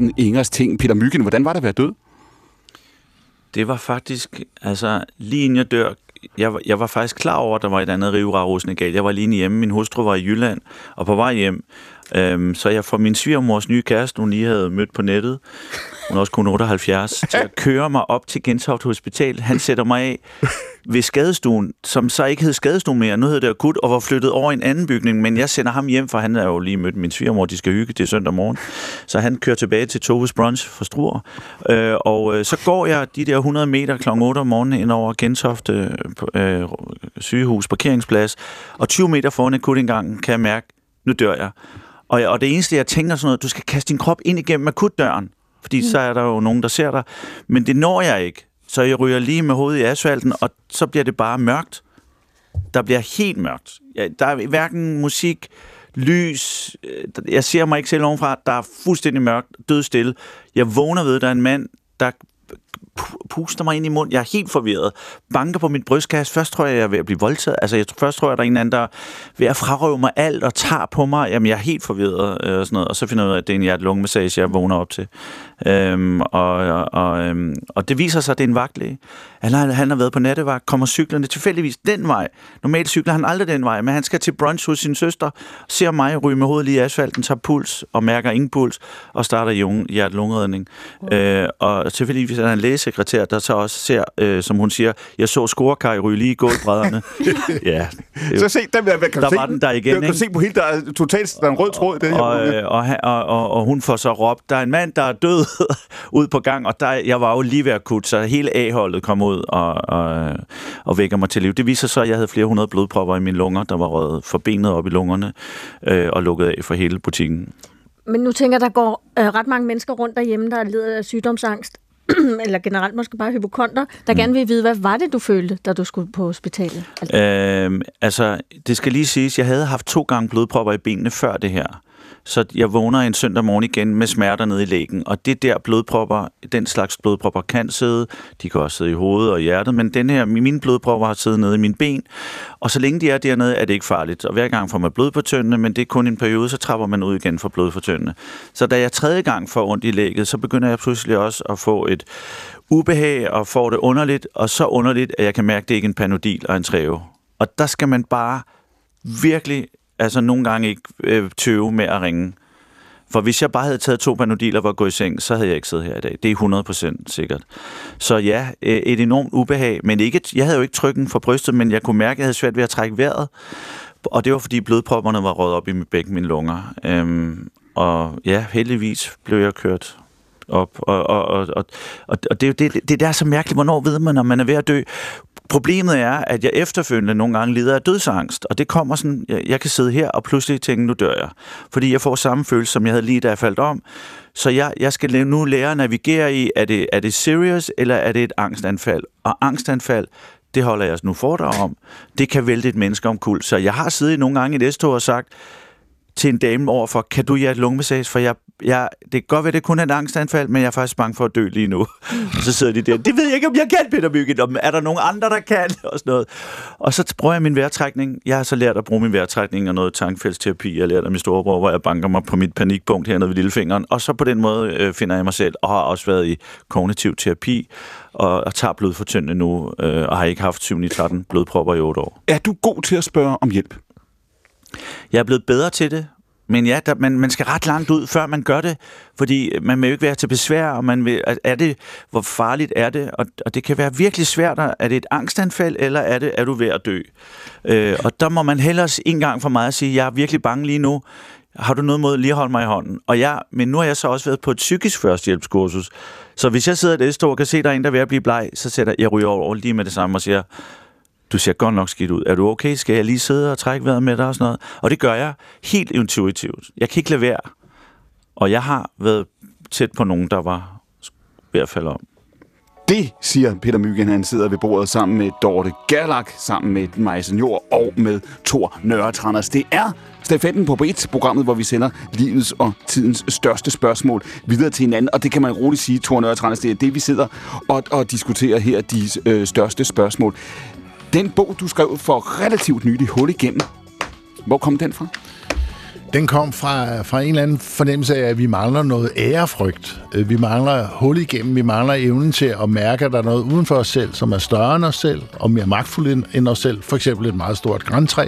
Åh Ingers ting. Peter Myggen, hvordan var det at være død? Det var faktisk, altså lige inden jeg dør, jeg, var- jeg var faktisk klar over, at der var et andet rivrarusende galt. Jeg var lige hjemme, min hustru var i Jylland, og på vej hjem, øhm, så jeg får min svigermors nye kæreste, hun lige havde mødt på nettet, hun er også kun 78, til at køre mig op til Gentofte Hospital. Han sætter mig af ved skadestuen, som så ikke hed skadestuen mere, nu hed det akut, og var flyttet over i en anden bygning, men jeg sender ham hjem, for han er jo lige mødt min svigermor, de skal hygge, det er søndag morgen. Så han kører tilbage til Toves Brunch for Struer, øh, og øh, så går jeg de der 100 meter kl. 8 om morgenen ind over Gentofte øh, sygehus parkeringsplads, og 20 meter foran akutindgangen kan jeg mærke, nu dør jeg. Og, jeg, og det eneste, jeg tænker sådan noget, du skal kaste din krop ind igennem akutdøren, fordi mm. så er der jo nogen, der ser dig. Men det når jeg ikke. Så jeg ryger lige med hovedet i asfalten, og så bliver det bare mørkt. Der bliver helt mørkt. Der er hverken musik, lys. Øh, jeg ser mig ikke selv ovenfra. Der er fuldstændig mørkt, dødstille. Jeg vågner ved, at der er en mand, der puster mig ind i munden. Jeg er helt forvirret. Banker på mit brystkasse. Først tror jeg, jeg er ved at blive voldtaget. Altså, jeg, først tror jeg, der er en anden, der er ved at frarøve mig alt og tager på mig. Jamen, jeg er helt forvirret øh, og sådan noget. Og så finder jeg ud af, at det er en hjerte-lunge-massage, jeg vågner op til. Øhm, og, og, øhm, og det viser sig, at det er en vagtlæge. Han har, han har været på nattevagt, kommer cyklerne tilfældigvis den vej. Normalt cykler han aldrig den vej, men han skal til brunch hos sin søster, ser mig ryge med hovedet lige i asfalten, tager puls og mærker ingen puls, og starter hjerte-lungeredning. Øh, og tilfældigvis er der en lægesekretær, der så også ser, øh, som hun siger, jeg så scorekaj ryge lige i gulvbrædderne. ja, det, Så se, den der, kan Der se, var den der igen, Du kan se på hele, der er totalt der er en rød tråd det her. og, øh, og, og, og, og hun får så råbt, der er en mand, der er død ud på gang, og der, jeg var jo lige ved at kutte, så hele A-holdet kom ud og, og, og vækker mig til liv. Det viser så, at jeg havde flere hundrede blodpropper i mine lunger, der var røget forbenet op i lungerne øh, og lukket af for hele butikken. Men nu tænker jeg, der går øh, ret mange mennesker rundt derhjemme, der lider af sygdomsangst, eller generelt måske bare hypokonter, der mm. gerne vil vide, hvad var det, du følte, da du skulle på hospitalet? Altså, Øh, altså, det skal lige siges, jeg havde haft to gange blodpropper i benene før det her. Så jeg vågner en søndag morgen igen med smerter nede i lægen. Og det der blodpropper, den slags blodpropper kan sidde. De kan også sidde i hovedet og hjertet. Men den her, mine blodpropper har siddet nede i mine ben. Og så længe de er dernede, er det ikke farligt. Og hver gang får man blod på tyndene, men det er kun en periode, så trapper man ud igen for blod på tyndene. Så da jeg tredje gang får ondt i lægget, så begynder jeg pludselig også at få et ubehag og får det underligt. Og så underligt, at jeg kan mærke, at det ikke er en panodil og en træve. Og der skal man bare virkelig, altså nogle gange ikke øh, tøve med at ringe. For hvis jeg bare havde taget to panodiler og var gået i seng, så havde jeg ikke siddet her i dag. Det er 100% sikkert. Så ja, øh, et enormt ubehag, men ikke, jeg havde jo ikke trykken for brystet, men jeg kunne mærke, at jeg havde svært ved at trække vejret. Og det var, fordi blodpropperne var røget op i mit begge mine lunger. Øhm, og ja, heldigvis blev jeg kørt op. Og, og, og, og, og det, det, det, det der er så mærkeligt, hvornår ved man, når man er ved at dø. Problemet er, at jeg efterfølgende nogle gange lider af dødsangst, og det kommer sådan, jeg, jeg kan sidde her og pludselig tænke, nu dør jeg. Fordi jeg får samme følelse, som jeg havde lige da jeg faldt om. Så jeg, jeg skal nu lære at navigere i, er det, er det serious, eller er det et angstanfald? Og angstanfald, det holder jeg nu foredrag om. Det kan vælte et menneske omkuld. Så jeg har siddet nogle gange i et S-tog og sagt til en dame overfor, kan du hjerte lungemassage? For jeg, jeg, det kan godt være, det kun er et angstanfald, men jeg er faktisk bange for at dø lige nu. og så sidder de der, det ved jeg ikke, om jeg kan, Peter Mygind, Om- Er der nogen andre, der kan? Og sådan noget. Og så prøver jeg min vejrtrækning. Jeg har så lært at bruge min vejrtrækning og noget tankfældsterapi. Jeg har lært af min storebror, hvor jeg banker mig på mit panikpunkt hernede ved lillefingeren. Og så på den måde øh, finder jeg mig selv, og har også været i kognitiv terapi, og, og tager blodfortyndende nu, øh, og har ikke haft 7 13 blodpropper i 8 år. Er du god til at spørge om hjælp? Jeg er blevet bedre til det, men ja, der, man, man skal ret langt ud, før man gør det, fordi man vil jo ikke være til besvær, og man vil, er det, hvor farligt er det, og, og det kan være virkelig svært, er det et angstanfald, eller er det, er du ved at dø? Øh, og der må man hellere en gang for mig at sige, jeg er virkelig bange lige nu, har du noget mod lige at holde mig i hånden? Og jeg, men nu har jeg så også været på et psykisk førstehjælpskursus, så hvis jeg sidder i sted og kan se, at der er en, der er ved at blive bleg, så sætter jeg ryger over lige med det samme og siger, du ser godt nok skidt ud. Er du okay? Skal jeg lige sidde og trække vejret med dig og sådan noget? Og det gør jeg helt intuitivt. Jeg kan ikke lade være. Og jeg har været tæt på nogen, der var ved at falde om. Det siger Peter Myggen, han sidder ved bordet sammen med Dorte Gerlach, sammen med Maja Senior og med Thor Nørretranders. Det er Stafetten på B1, programmet, hvor vi sender livets og tidens største spørgsmål videre til hinanden. Og det kan man roligt sige, Thor Nørretranders, det er det, vi sidder og, og diskuterer her, de øh, største spørgsmål. Den bog, du skrev for relativt nylig, Hul igennem, hvor kom den fra? Den kom fra, fra en eller anden fornemmelse af, at vi mangler noget ærefrygt. Øh, vi mangler hul igennem, vi mangler evnen til at mærke, at der er noget uden for os selv, som er større end os selv, og mere magtfuldt end- end os selv. For eksempel et meget stort græntræ,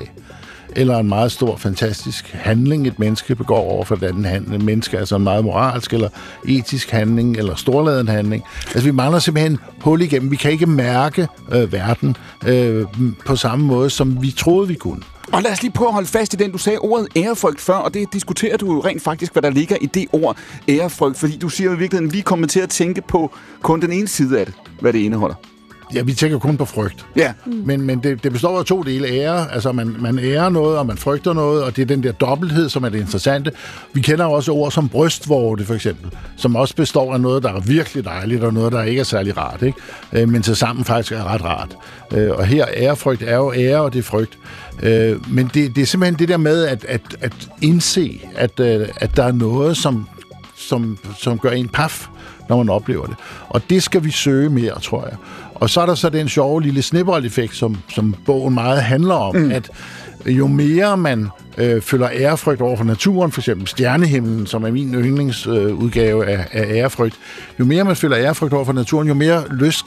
eller en meget stor, fantastisk handling, et menneske begår over for et andet handling. Et menneske, altså en meget moralsk eller etisk handling, eller storladen handling. Altså, vi mangler simpelthen hul igennem. Vi kan ikke mærke øh, verden øh, på samme måde, som vi troede, vi kunne. Og lad os lige prøve at holde fast i den. Du sagde ordet ærefrygt før, og det diskuterer du jo rent faktisk, hvad der ligger i det ord ærefrygt. Fordi du siger jo i virkeligheden, at vi kommer til at tænke på kun den ene side af det, hvad det indeholder. Ja, vi tænker kun på frygt. Ja. Men, men det, det består af to dele ære. Altså, man, man ærer noget, og man frygter noget, og det er den der dobbelthed, som er det interessante. Vi kender jo også ord som brystvorte, for eksempel, som også består af noget, der er virkelig dejligt, og noget, der ikke er særlig rart, ikke? Øh, men til sammen faktisk er ret rart. Øh, og her ærefrygt er jo ære, og det er frygt. Øh, men det, det er simpelthen det der med at, at, at indse, at, øh, at der er noget, som, som, som gør en paf, når man oplever det. Og det skal vi søge mere, tror jeg. Og så er der så den sjove lille snibbold-effekt, som, som bogen meget handler om, mm. at jo mere man øh, føler ærefrygt over for naturen, for eksempel stjernehimlen, som er min yndlingsudgave øh, af, af ærefrygt, jo mere man føler ærefrygt over for naturen, jo mere lyst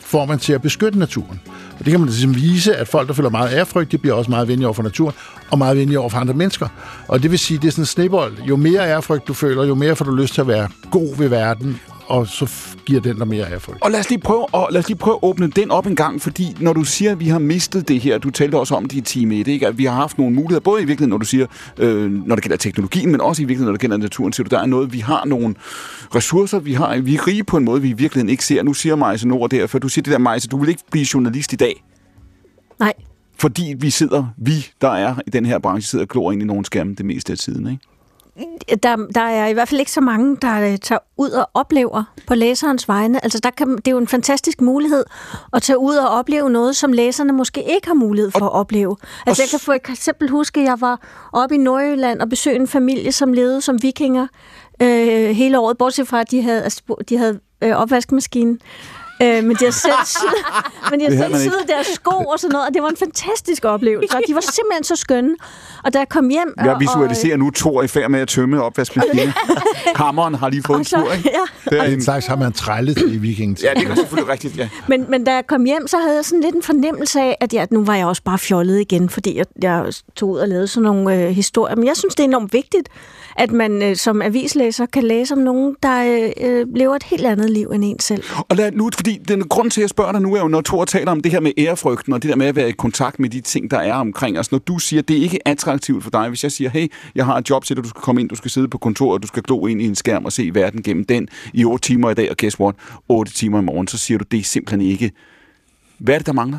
får man til at beskytte naturen. Og det kan man ligesom vise, at folk, der føler meget ærefrygt, de bliver også meget venlige over for naturen, og meget venlige over for andre mennesker. Og det vil sige, det er sådan en snebold. Jo mere ærefrygt du føler, jo mere får du lyst til at være god ved verden, og så giver den dig mere ærefrygt. Og lad os, lige prøve, og lad os lige prøve at åbne den op en gang, fordi når du siger, at vi har mistet det her, du talte også om det i time 1, ikke? at vi har haft nogle muligheder, både i virkeligheden, når du siger, øh, når det gælder teknologien, men også i virkeligheden, når det gælder naturen, siger du, der er noget, vi har nogle ressourcer, vi, har, vi er rige på en måde, vi i virkeligheden ikke ser. Nu siger Majse Nord der, for du siger det der, Majse, du vil ikke blive journalist i dag, Nej, fordi vi sidder, vi, der er i den her branche, sidder og glor ind i nogle skærme det meste af tiden, ikke? Der, der er i hvert fald ikke så mange, der øh, tager ud og oplever på læserens vegne. Altså, der kan, det er jo en fantastisk mulighed at tage ud og opleve noget, som læserne måske ikke har mulighed for at opleve. Altså, jeg kan for eksempel huske, at jeg var oppe i Nordjylland og besøgte en familie, som levede som vikinger øh, hele året, bortset fra, at de havde, altså, de havde øh, opvaskemaskine. Øh, men de har selv men de har selv syet deres sko og sådan noget, og det var en fantastisk oplevelse, og de var simpelthen så skønne. Og da jeg kom hjem... Jeg og- visualiserer nu Thor i færd med at tømme opvaskemaskinen. Hammeren har lige fået en og tur, ikke? ja, Det er En en... slags har man trællet i vikingetiden. Ja, det er selvfølgelig rigtigt, ja. Men, men da jeg kom hjem, så havde jeg sådan lidt en fornemmelse af, at jeg, nu var jeg også bare fjollet igen, fordi jeg, jeg tog ud og lavede sådan nogle øh, historier. Men jeg synes, det er enormt vigtigt, at man øh, som avislæser kan læse om nogen, der øh, øh, lever et helt andet liv end en selv. Og lad nu, fordi den grund til, at jeg spørger dig nu, er jo, når Thor taler om det her med ærefrygten, og det der med at være i kontakt med de ting, der er omkring os. Når du siger, at det ikke er attraktivt for dig, hvis jeg siger, hey, jeg har et job til dig, du skal komme ind, du skal sidde på kontoret, du skal glo ind i en skærm og se verden gennem den i 8 timer i dag, og guess what, 8 timer i morgen, så siger du, det er simpelthen ikke. Hvad er det, der mangler?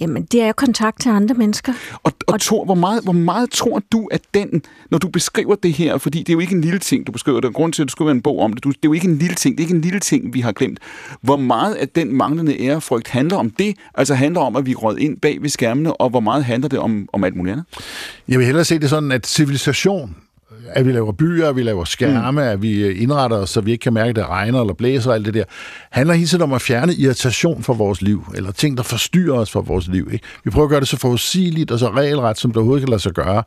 Jamen, det er jo kontakt til andre mennesker. Og, og Thor, hvor meget, hvor meget tror du, at den, når du beskriver det her, fordi det er jo ikke en lille ting, du beskriver det, og grund til, at du skriver en bog om det, du, det er jo ikke en lille ting, det er ikke en lille ting, vi har glemt. Hvor meget af den manglende ærefrygt handler om det, altså handler om, at vi rød ind bag ved skærmene, og hvor meget handler det om, om alt muligt andet? Jeg vil hellere se det sådan, at civilisation, at vi laver byer, at vi laver skærme, mm. at vi indretter os, så vi ikke kan mærke, at det regner eller blæser og alt det der, handler hele tiden om at fjerne irritation fra vores liv, eller ting, der forstyrrer os fra vores liv. Ikke? Vi prøver at gøre det så forudsigeligt og så regelret, som det overhovedet kan lade sig gøre.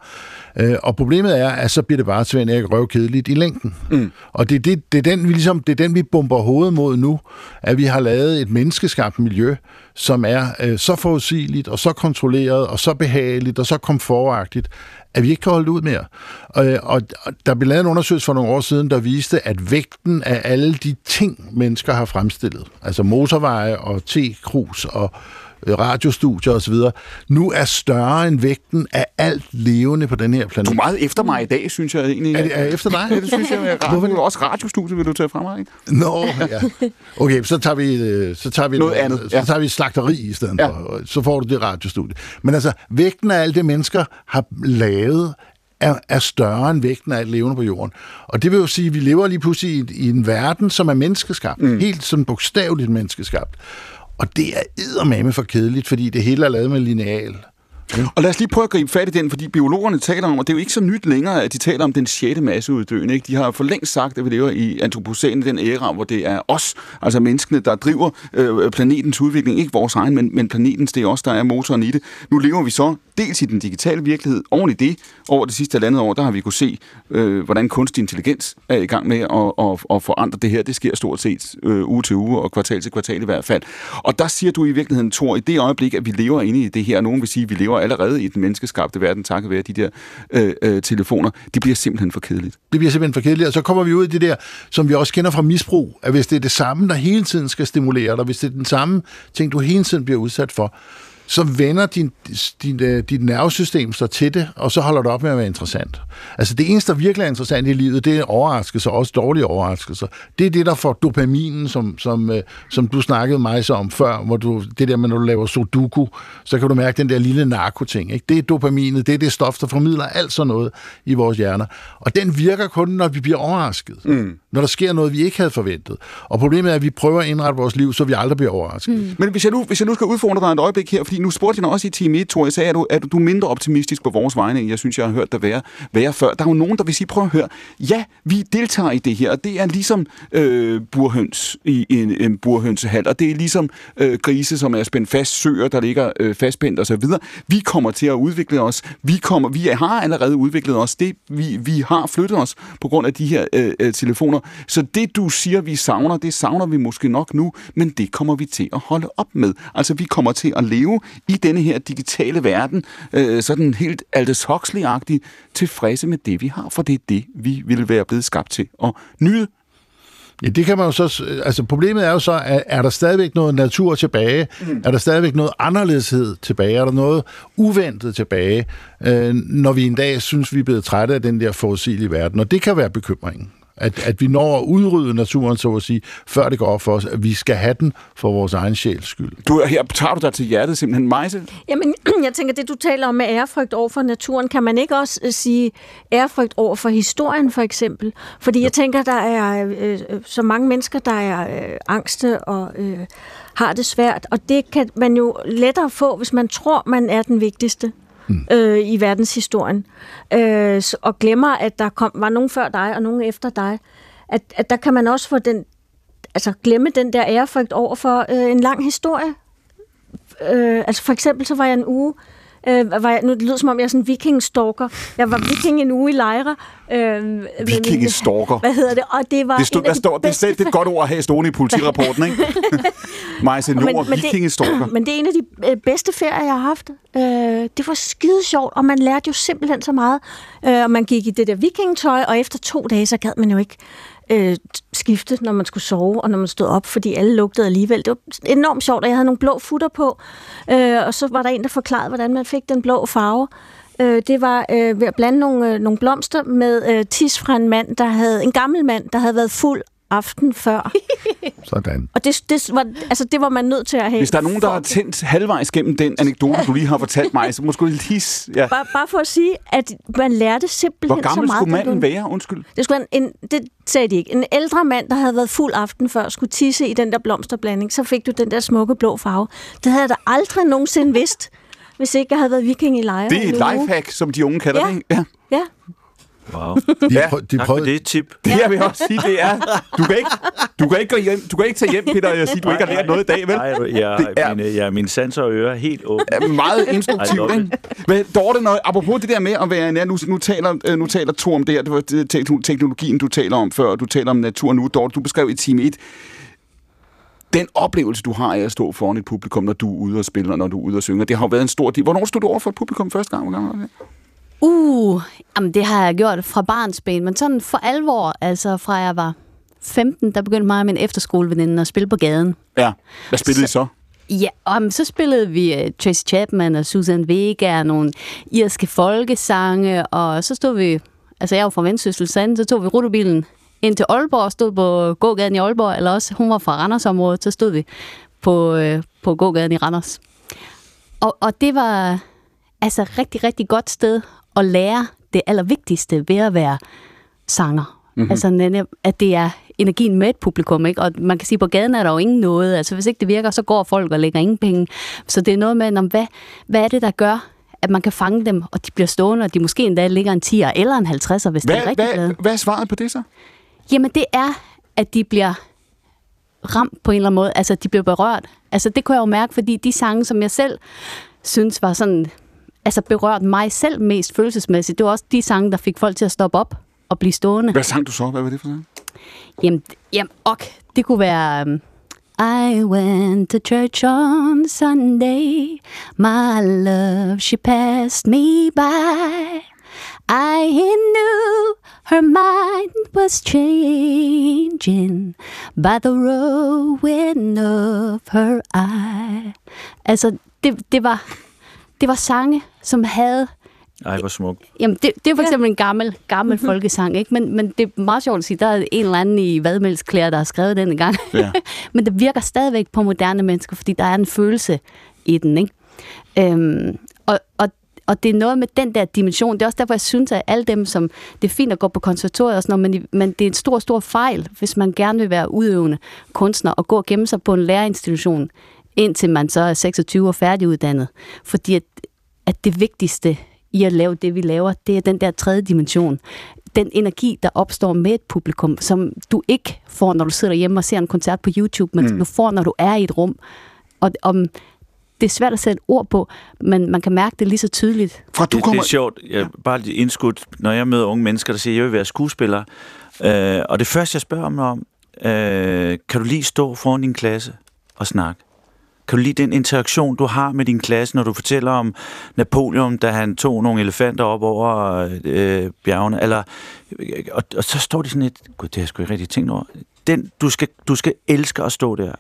Øh, og problemet er, at så bliver det bare Svend Erik røvkedeligt i længden. Mm. Og det er, det, det, er den, vi ligesom, det er den, vi bomber hovedet mod nu, at vi har lavet et menneskeskabt miljø, som er øh, så forudsigeligt og så kontrolleret og så behageligt og så komfortagtigt, at vi ikke kan holde det ud mere. Og, og, der blev lavet en undersøgelse for nogle år siden, der viste, at vægten af alle de ting, mennesker har fremstillet, altså motorveje og T-krus og radiostudier osv., nu er større end vægten af alt levende på den her planet. Du er meget efter mig i dag, synes jeg egentlig. Er det er efter dig? Ja, det synes jeg. Er Hvorfor radio, også radiostudie vil du tage fra mig, ikke? Nå, ja. Okay, så tager vi, øh, så tager vi Noget andet, Så ja. tager vi slagteri i stedet Ja. for. Så får du det radiostudie. Men altså, vægten af alt det, mennesker har lavet, er, er større end vægten af alt levende på jorden. Og det vil jo sige, at vi lever lige pludselig i, i en verden, som er menneskeskabt. Mm. Helt sådan bogstaveligt menneskeskabt. Og det er eddermame for kedeligt, fordi det hele er lavet med lineal. Mm. Og lad os lige prøve at gribe fat i den, fordi biologerne taler om, og det er jo ikke så nyt længere, at de taler om den sjette masseuddøen. Ikke? De har for længst sagt, at vi lever i antropocænen, den æra, hvor det er os, altså menneskene, der driver øh, planetens udvikling. Ikke vores egen, men, men planetens, det er os, der er motoren i det. Nu lever vi så dels i den digitale virkelighed, oven i det, over det sidste halvandet år, der har vi kunne se, øh, hvordan kunstig intelligens er i gang med at, at, at forandre det her. Det sker stort set øh, uge til uge og kvartal til kvartal i hvert fald. Og der siger du i virkeligheden, Thor, i det øjeblik, at vi lever inde i det her, nogen vil sige, at vi lever allerede i den menneskeskabte verden, takket være de der øh, øh, telefoner, det bliver simpelthen for kedeligt. Det bliver simpelthen for kedeligt, og så kommer vi ud i det der, som vi også kender fra misbrug, at hvis det er det samme, der hele tiden skal stimulere dig, hvis det er den samme ting, du hele tiden bliver udsat for, så vender din, din, øh, dit nervesystem sig til det, og så holder det op med at være interessant. Altså det eneste, der virkelig er interessant i livet, det er overraskelser, også dårlige overraskelser. Det er det, der får dopaminen, som, som, øh, som du snakkede mig så om før, hvor du, det der med, når du laver sudoku, så kan du mærke den der lille narkoting. Ikke? Det er dopaminet, det er det stof, der formidler alt sådan noget i vores hjerner. Og den virker kun, når vi bliver overrasket. Mm. Når der sker noget, vi ikke havde forventet. Og problemet er, at vi prøver at indrette vores liv, så vi aldrig bliver overrasket. Mm. Men hvis jeg, nu, hvis jeg nu skal udfordre dig et øjeblik her, fordi nu spurgte jeg dig også i time 1, Thor, jeg sagde, er du, er du er mindre optimistisk på vores vegne, end jeg synes, jeg har hørt dig være, være før. Der er jo nogen, der vil sige, prøv at høre, ja, vi deltager i det her, og det er ligesom øh, burhøns i en, en burhønsehal, og det er ligesom øh, grise, som er spændt fast, søer, der ligger øh, fastspændt osv. Vi kommer til at udvikle os. Vi, kommer, vi har allerede udviklet os. Det, vi, vi har flyttet os på grund af de her øh, øh, telefoner. Så det, du siger, vi savner, det savner vi måske nok nu, men det kommer vi til at holde op med. Altså, vi kommer til at leve i denne her digitale verden, øh, sådan helt Aldous Huxley-agtigt, tilfredse med det, vi har, for det er det, vi ville være blevet skabt til at nyde. Ja, det kan man jo så... Altså, problemet er jo så, at er der stadigvæk noget natur tilbage? Mm. Er der stadigvæk noget anderledeshed tilbage? Er der noget uventet tilbage, øh, når vi en dag synes, vi er blevet trætte af den der forudsigelige verden? Og det kan være bekymringen. At, at vi når at udrydde naturen, så at sige, før det går op for os, at vi skal have den for vores egen sjæls skyld. Du, her tager du dig til hjertet simpelthen, Majse? Jamen, jeg tænker, det du taler om med ærefrygt over for naturen, kan man ikke også øh, sige ærefrygt over for historien, for eksempel? Fordi jeg tænker, der er øh, øh, så mange mennesker, der er øh, angste og øh, har det svært, og det kan man jo lettere få, hvis man tror, man er den vigtigste. Mm. Øh, i verdenshistorien. Øh, og glemmer, at der kom, var nogen før dig og nogen efter dig. At, at der kan man også få den, altså glemme den der ærefrygt over for øh, en lang historie. Øh, altså for eksempel så var jeg en uge, øh, var jeg, nu det lyder som om jeg er sådan en vikingstalker. Jeg var viking en uge i lejre. Øh, Vikingestalker. Hvad hedder det? Og det var Det, stod, der de står, det, er, det er et godt ord at have stående i politirapporten, ikke? Majse Nord, vikingestalker. Men det er en af de øh, bedste ferier, jeg har haft. Øh, det var skide sjovt, og man lærte jo simpelthen så meget. Øh, og man gik i det der vikingetøj, og efter to dage, så gad man jo ikke øh, skifte, når man skulle sove, og når man stod op, fordi alle lugtede alligevel. Det var enormt sjovt, og jeg havde nogle blå futter på, øh, og så var der en, der forklarede, hvordan man fik den blå farve. Øh, det var øh, ved at blande nogle, øh, nogle blomster med øh, tis fra en mand, der havde en gammel mand, der havde været fuld aften før. Sådan. Og det, det, var, altså, det var man nødt til at have. Hvis der er nogen, der har tændt halvvejs gennem den anekdote, du lige har fortalt mig, så måske lige... Ja. Bare, bare for at sige, at man lærte simpelthen Hvor så gammel meget. skulle manden være? Undskyld. Det, skulle en, en, det sagde de ikke. En ældre mand, der havde været fuld aften før, skulle tisse i den der blomsterblanding. Så fik du den der smukke blå farve. Det havde jeg da aldrig nogensinde vidst, hvis ikke jeg havde været viking i lejre. Det er et lifehack, som de unge kalder Ja. det. ikke? Ja. Ja. Wow. De, Ja, prøv, de Tak for prøvede, det tip. Det jeg vil også sige, det er, du kan ikke, du kan ikke, gå hjem, du kan ikke tage hjem, Peter, og sige, du ikke har lært noget i dag, vel? Nej, jeg, Det er- mine, ja, mine sanser og ører er helt åbne. er meget instruktivt, ikke? Men Dorte, når, apropos det der med at være nær, nu, nu, taler, øh, nu taler to om det her, det var teknologien, du taler om før, og du taler om natur nu. Dorte, du beskrev i time 1, den oplevelse, du har af at stå foran et publikum, når du er ude og spille, og når du er ude og synge, det har jo været en stor del. Hvornår stod du over for et publikum første gang? Hvor gammel var det? Uh, jamen det har jeg gjort fra barnsben, men sådan for alvor, altså fra jeg var 15, der begyndte mig og min efterskoleveninde at spille på gaden. Ja. Hvad spillede I så? Ja, og så spillede vi uh, Tracy Chapman og Susan Vega og nogle irske folkesange, og så stod vi, altså jeg var fra Vendsyssel, så tog vi rutebilen ind til Aalborg og stod på gågaden i Aalborg, eller også hun var fra Randersområdet, så stod vi på, øh, på gågaden i Randers. Og, og det var altså rigtig, rigtig godt sted at lære det allervigtigste ved at være sanger. Mm-hmm. Altså at det er energien med et publikum, ikke? Og man kan sige, på gaden er der jo ingen noget. Altså hvis ikke det virker, så går folk og lægger ingen penge. Så det er noget med, om, hvad, hvad er det, der gør, at man kan fange dem, og de bliver stående, og de måske endda ligger en 10'er eller en 50'er, hvis det Hvad, er rigtig hvad, glade. hvad er svaret på det så? Jamen, det er, at de bliver ramt på en eller anden måde. Altså, de bliver berørt. Altså, det kunne jeg jo mærke, fordi de sange, som jeg selv synes var sådan... Altså, berørt mig selv mest følelsesmæssigt, det var også de sange, der fik folk til at stoppe op og blive stående. Hvad sang du så? Hvad var det for noget? Jamen, jamen ok, det kunne være... Um, I went to church on Sunday. My love, she passed me by. I knew her mind was changing by the rowing of her eye. Altså, det, det, var, det var sange, som havde Ej, hvor smukt. Jamen, det, det er for eksempel en gammel, gammel folkesang, ikke? Men, men det er meget sjovt at sige, der er en eller anden i vadmelsklæder, der har skrevet den en gang. Ja. men det virker stadigvæk på moderne mennesker, fordi der er en følelse i den, ikke? Øhm, og, og, og det er noget med den der dimension. Det er også derfor, jeg synes, at alle dem, som... Det er fint at gå på konservatoriet og sådan noget, men, men det er en stor, stor fejl, hvis man gerne vil være udøvende kunstner og gå og gemme sig på en lærerinstitution, indtil man så er 26 og færdiguddannet. Fordi at, at det vigtigste i at lave det, vi laver, det er den der tredje dimension. Den energi, der opstår med et publikum, som du ikke får, når du sidder hjemme og ser en koncert på YouTube, men mm. du får, når du er i et rum. Og om, det er svært at sætte ord på, men man kan mærke det lige så tydeligt. Fra du det, kommer... det er sjovt. Jeg, bare lige indskudt, når jeg møder unge mennesker, der siger, at jeg vil være skuespiller. Øh, og det første, jeg spørger dem om, øh, kan du lige stå foran din klasse og snakke? Kan du lide den interaktion, du har med din klasse, når du fortæller om Napoleon, da han tog nogle elefanter op over øh, bjergene? Eller, øh, og, og så står de sådan et... gud, det har jeg sgu ikke rigtig tænkt over. Den, du, skal, du skal elske at stå der.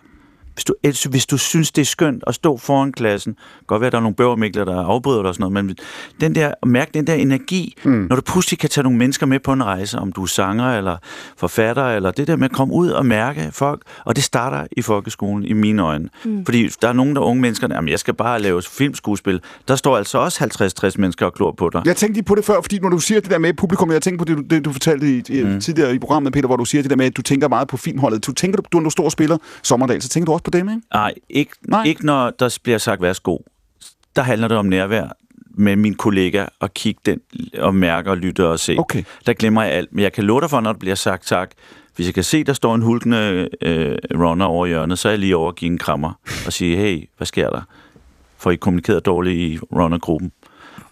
Hvis du, elsker, hvis du synes, det er skønt at stå foran klassen, godt være, at der er nogle bøvermikler, der afbryder dig og sådan noget, men den der, mærk den der energi, mm. når du pludselig kan tage nogle mennesker med på en rejse, om du er sanger eller forfatter, eller det der med at komme ud og mærke folk, og det starter i folkeskolen, i mine øjne. Mm. Fordi der er nogle der unge mennesker, jamen jeg skal bare lave filmskuespil. Der står altså også 50-60 mennesker og klor på dig. Jeg tænkte lige på det før, fordi når du siger det der med publikum, jeg tænker på det, du, det, du fortalte i, i, mm. tidligere i programmet, Peter, hvor du siger det der med, at du tænker meget på filmholdet. Du tænker, du, når du står og spiller Sommerdal, så tænker du også på dem, ikke? Nej, ikke, Nej. ikke når der bliver sagt, værsgo. Der handler det om nærvær med min kollega og kigge den og mærke og lytte og se. Okay. Der glemmer jeg alt. Men jeg kan love dig for, når der bliver sagt tak. Hvis jeg kan se, der står en hulkende øh, runner over hjørnet, så er jeg lige over at give en krammer og sige, hey, hvad sker der? For I kommunikeret dårligt i runnergruppen.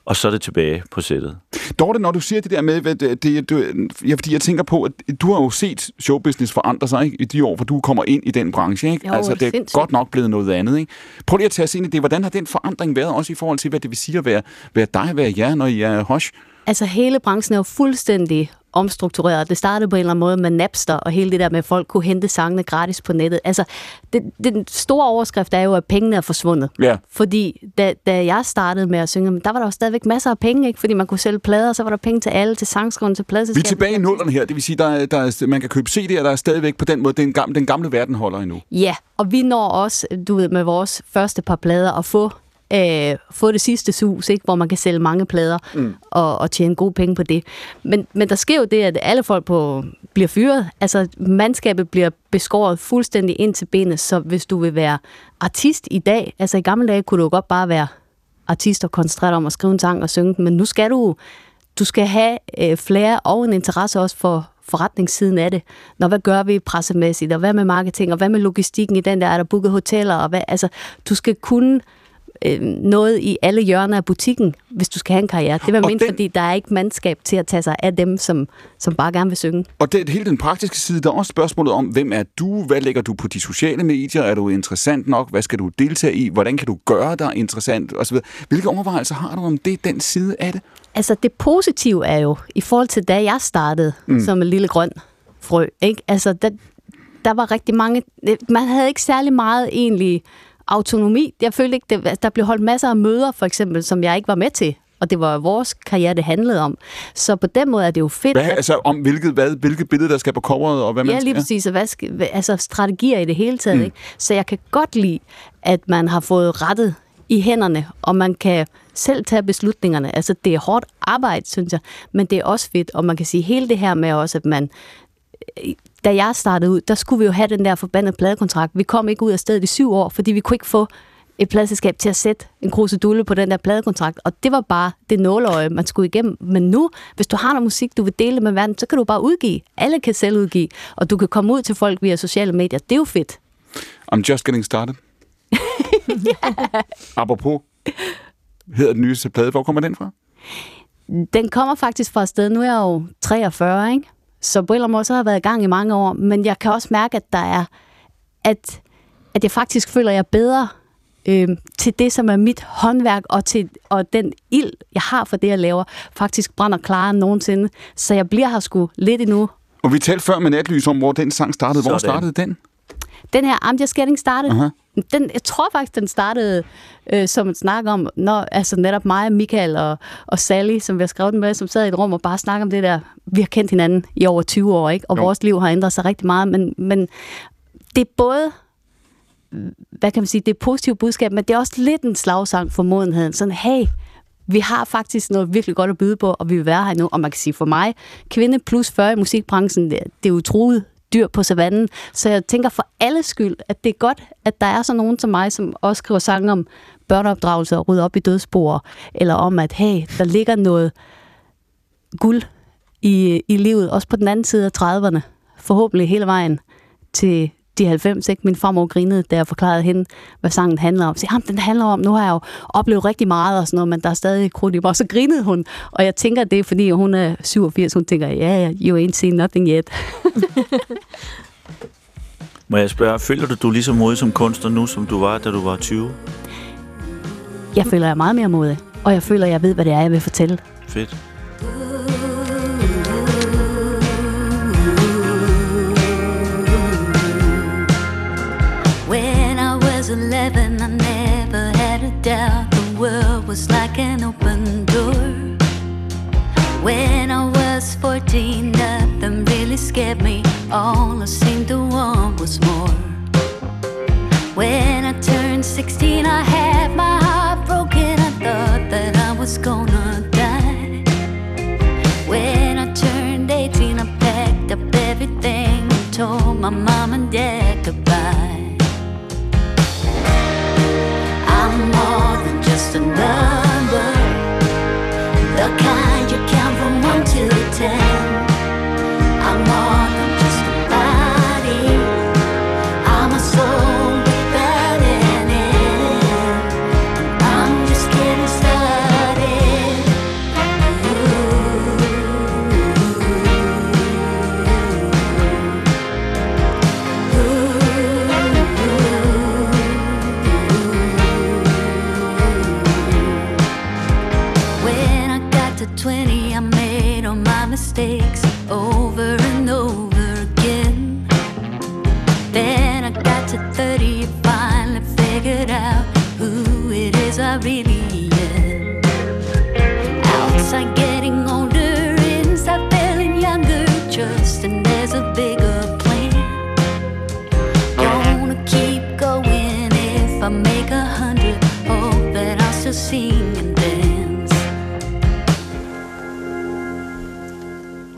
Og så er det tilbage på sættet. Dorte, når du siger det der med, hvad det, det, du, ja, fordi jeg tænker på, at du har jo set showbusiness forandre sig ikke, i de år, hvor du kommer ind i den branche. Ikke? Jo, altså, det er sindssygt. godt nok blevet noget andet. Ikke? Prøv lige at tage os ind i det. Hvordan har den forandring været, også i forhold til, hvad det vil sige at være, være dig, være jer, når I er hosh? Altså hele branchen er jo fuldstændig omstruktureret. Det startede på en eller anden måde med Napster og hele det der med, at folk kunne hente sangene gratis på nettet. Altså, det, den store overskrift er jo, at pengene er forsvundet. Ja. Fordi da, da jeg startede med at synge, der var der jo stadigvæk masser af penge, ikke? fordi man kunne sælge plader, og så var der penge til alle, til sangskriven, til Vi er tilbage i nullerne her. Det vil sige, der, er- der er, man kan købe CD'er, der er stadigvæk på den måde. Den gamle, den gamle verden holder endnu. Ja, og vi når også, du ved, med vores første par plader at få, øh, få det sidste sus, ikke? hvor man kan sælge mange plader mm. og, og tjene gode penge på det. Men, men der sker jo det, at alle folk på, bliver fyret. Altså, mandskabet bliver beskåret fuldstændig ind til benet, så hvis du vil være artist i dag, altså i gamle dage kunne du jo godt bare være artist og koncentrere dig om at skrive en sang og synge den, men nu skal du, du skal have øh, flere og en interesse også for forretningssiden af det. Når hvad gør vi pressemæssigt, og hvad med marketing, og hvad med logistikken i den der, er der booket hoteller, og hvad, altså, du skal kunne øh, noget i alle hjørner af butikken, hvis du skal have en karriere. Det var ment, den- fordi der er ikke mandskab til at tage sig af dem, som, som bare gerne vil synge. Og det, hele den praktiske side, der er også spørgsmålet om, hvem er du? Hvad lægger du på de sociale medier? Er du interessant nok? Hvad skal du deltage i? Hvordan kan du gøre dig interessant? Og så videre. Hvilke overvejelser har du om det, den side af det? Altså det positive er jo, i forhold til da jeg startede mm. som en lille grøn frø, ikke? Altså der, der var rigtig mange, man havde ikke særlig meget egentlig autonomi. Jeg følte ikke, det, der blev holdt masser af møder for eksempel, som jeg ikke var med til. Og det var vores karriere, det handlede om. Så på den måde er det jo fedt. Hvad, at- altså om hvilket, hvad, hvilke billede, der skal på coveret, og hvad man Ja, lige præcis. Og hvad skal, altså strategier i det hele taget. Mm. Ikke? Så jeg kan godt lide, at man har fået rettet i hænderne, og man kan selv tage beslutningerne. Altså, det er hårdt arbejde, synes jeg, men det er også fedt, og man kan sige hele det her med også, at man... Da jeg startede ud, der skulle vi jo have den der forbandede pladekontrakt. Vi kom ikke ud af stedet i syv år, fordi vi kunne ikke få et pladselskab til at sætte en krusedulle på den der pladekontrakt. Og det var bare det nåløje, man skulle igennem. Men nu, hvis du har noget musik, du vil dele med verden, så kan du bare udgive. Alle kan selv udgive, og du kan komme ud til folk via sociale medier. Det er jo fedt. I'm just getting started. Apropos, hedder den nyeste plade. Hvor kommer den fra? Den kommer faktisk fra et sted. Nu er jeg jo 43, ikke? Så på en eller anden måde, så har jeg været i gang i mange år. Men jeg kan også mærke, at der er, at, at jeg faktisk føler, at jeg er bedre øh, til det, som er mit håndværk, og, til, og den ild, jeg har for det, jeg laver, faktisk brænder klarere end nogensinde. Så jeg bliver her sgu lidt endnu. Og vi talte før med Natlys om, hvor den sang startede. Hvor Sådan. startede den? Den her I'm Just Getting Started, Aha. Den, jeg tror faktisk, den startede øh, som et snak om, når, altså netop mig, Michael og, og Sally, som vi har skrevet den med, som sad i et rum og bare snakkede om det der. Vi har kendt hinanden i over 20 år, ikke? og Jo. jo. vores liv har ændret sig rigtig meget, men, men det er både hvad kan man sige, det er positivt budskab, men det er også lidt en slagsang for modenheden. Sådan, hey, vi har faktisk noget virkelig godt at byde på, og vi vil være her nu. Og man kan sige, for mig, kvinde plus 40 i musikbranchen, det, det er utroligt dyr på savannen. Så jeg tænker for alle skyld, at det er godt, at der er sådan nogen som mig, som også skriver sange om børneopdragelse og rydde op i dødsspor, eller om, at hey, der ligger noget guld i, i livet, også på den anden side af 30'erne, forhåbentlig hele vejen til de 90, ikke? Min farmor grinede, da jeg forklarede hende, hvad sangen handler om. Så jamen, den handler om, nu har jeg jo oplevet rigtig meget og sådan noget, men der er stadig krudt i mig. Og så grinede hun, og jeg tænker, det er, fordi hun er 87, hun tænker, ja, yeah, you ain't seen nothing yet. Må jeg spørge, føler du, du lige så modig som kunstner nu, som du var, da du var 20? Jeg føler, jeg er meget mere modig, og jeg føler, jeg ved, hvad det er, jeg vil fortælle. Fedt. World was like an open door. When I was 14, nothing really scared me. All I seemed to want was more.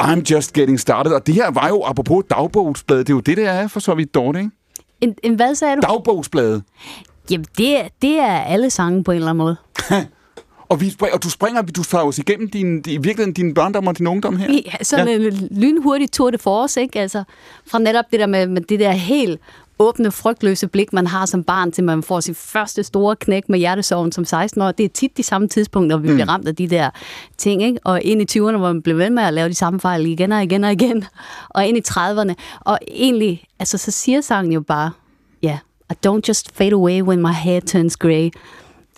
I'm just getting started. Og det her var jo, apropos dagbogsbladet, det er jo det, det er for så vidt dårligt, ikke? En, en hvad sagde du? Dagbogsbladet. Jamen, det, er- det er alle sange på en eller anden måde. Og, vi, og du springer, du tager os igennem din, i virkeligheden din børndom og din ungdom her. Ja, sådan ja. en lynhurtig tour de force, ikke? Altså, fra netop det der med, med det der helt åbne, frygtløse blik, man har som barn, til man får sit første store knæk med hjertesorgen som 16 år. Det er tit de samme tidspunkter, vi mm. bliver ramt af de der ting, ikke? Og ind i 20'erne, hvor man bliver ved med at lave de samme fejl igen og igen og igen. Og ind i 30'erne. Og egentlig, altså, så siger sangen jo bare, ja, yeah, I don't just fade away when my hair turns grey.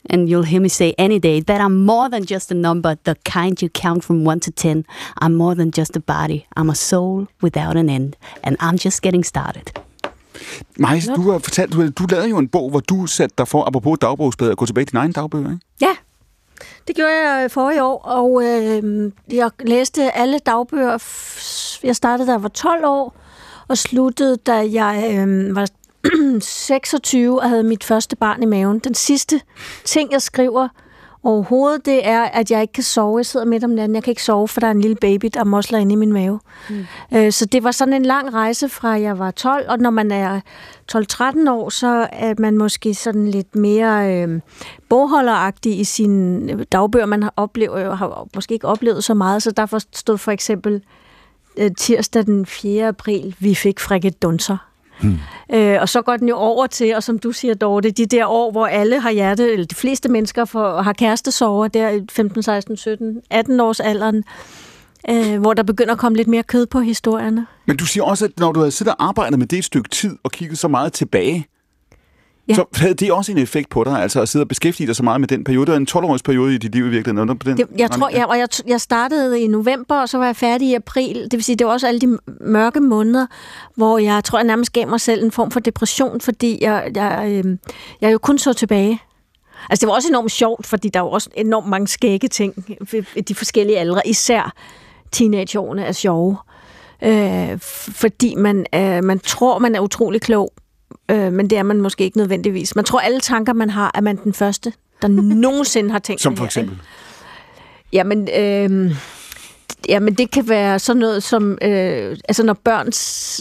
And you'll hear me say any day that I'm more than just a number, the kind you count from 1 to 10. I'm more than just a body. I'm a soul without an end. And I'm just getting started. Majs, du har fortalt, du, du lavede jo en bog, hvor du satte dig for, apropos dagbogsbladet, at gå tilbage til dine egne dagbøger, ikke? Ja, det gjorde jeg forrige år, og øh, jeg læste alle dagbøger. Jeg startede, da jeg var 12 år, og sluttede, da jeg øh, var 26 og havde mit første barn i maven. Den sidste ting, jeg skriver overhovedet, det er, at jeg ikke kan sove. Jeg sidder midt om natten, jeg kan ikke sove, for der er en lille baby, der mosler inde i min mave. Mm. Øh, så det var sådan en lang rejse fra jeg var 12, og når man er 12-13 år, så er man måske sådan lidt mere øh, bogholderagtig i sine dagbøger. Man har, oplevet, har måske ikke oplevet så meget, så derfor stod for eksempel øh, tirsdag den 4. april, vi fik frikadunser. Hmm. Øh, og så går den jo over til, og som du siger, Dorte, de der år, hvor alle har hjerte, eller de fleste mennesker får, har kærestesover, der i 15, 16, 17, 18 års alderen, øh, hvor der begynder at komme lidt mere kød på historierne. Men du siger også, at når du havde siddet og arbejdet med det et stykke tid, og kigget så meget tilbage, ja. Så havde det også en effekt på dig, altså at sidde og beskæftige dig så meget med den periode. Det var en 12-års periode i dit liv i virkeligheden. På den, Det, jeg tror, jeg, og jeg, jeg startede i november, og så var jeg færdig i april. Det vil sige, det var også alle de mørke måneder, hvor jeg tror, jeg nærmest gav mig selv en form for depression, fordi jeg, jeg, øh, jeg jo kun så tilbage. Altså, det var også enormt sjovt, fordi der er jo også enormt mange skægge ting ved de forskellige aldre, især teenageårene er sjove. Øh, fordi man, øh, man tror, man er utrolig klog, øh, men det er man måske ikke nødvendigvis. Man tror, alle tanker, man har, er man den første, der nogensinde har tænkt Som for her, eksempel. Jamen, øh, jamen, det kan være sådan noget som, øh, altså når børn,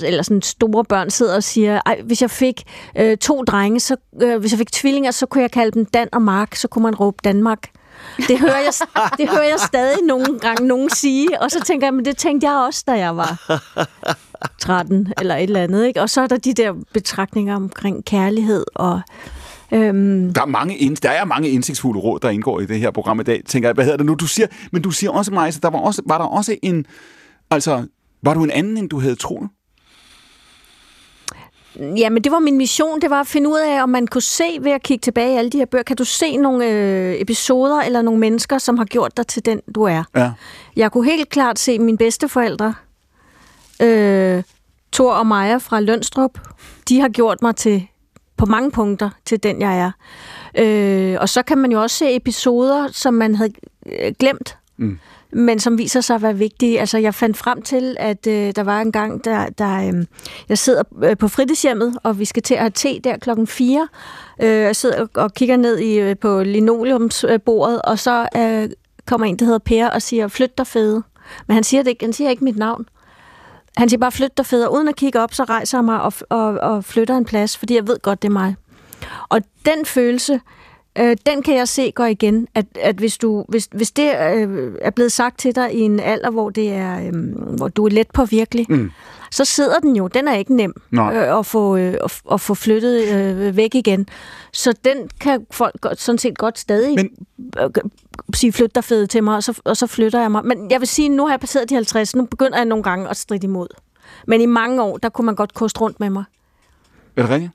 eller sådan store børn sidder og siger, Ej, hvis jeg fik øh, to drenge, så, øh, hvis jeg fik tvillinger, så kunne jeg kalde dem Dan og Mark, så kunne man råbe Danmark. Det hører jeg, det hører jeg stadig nogle gange nogen sige, og så tænker jeg, men det tænkte jeg også, da jeg var 13 eller et eller andet. Ikke? Og så er der de der betragtninger omkring kærlighed og øhm, Der er, mange, der er mange indsigtsfulde råd, der indgår i det her program i dag, tænker jeg. Hvad hedder det nu? Du siger, men du siger også, Majs, at der var, også, var der også en... Altså, var du en anden, end du havde troet? Ja, men det var min mission, det var at finde ud af, om man kunne se ved at kigge tilbage i alle de her bøger, kan du se nogle øh, episoder eller nogle mennesker, som har gjort dig til den, du er. Ja. Jeg kunne helt klart se mine bedsteforældre, øh, Thor og Maja fra Lønstrup, de har gjort mig til på mange punkter til den, jeg er. Øh, og så kan man jo også se episoder, som man havde øh, glemt, Mm. men som viser sig at være vigtige. Altså, jeg fandt frem til, at øh, der var en gang, der, der øh, jeg sidder øh, på fritidshjemmet, og vi skal til at have te der klokken 4. Øh, jeg sidder og, og kigger ned i, øh, på linoleumsbordet, og så øh, kommer en, der hedder Per, og siger, flyt dig fede. Men han siger, det ikke, han siger ikke mit navn. Han siger bare, flyt dig fædre. Uden at kigge op, så rejser jeg mig og, og, og flytter en plads, fordi jeg ved godt, det er mig. Og den følelse, øh, den kan jeg se går igen, at, at hvis, du, hvis, hvis det øh, er blevet sagt til dig i en alder, hvor, det er, øh, hvor du er let på virkelig, Mm så sidder den jo. Den er ikke nem øh, at, få, øh, at, at få flyttet øh, væk igen. Så den kan folk godt, sådan set godt stadig Men- Men... øh, sige, flyt dig fede til mig, og så, og så flytter jeg mig. Men jeg vil sige, nu har jeg passeret de 50, nu begynder jeg nogle gange at stride imod. Men i mange år, der kunne man godt koste rundt med mig. Er det rigtigt?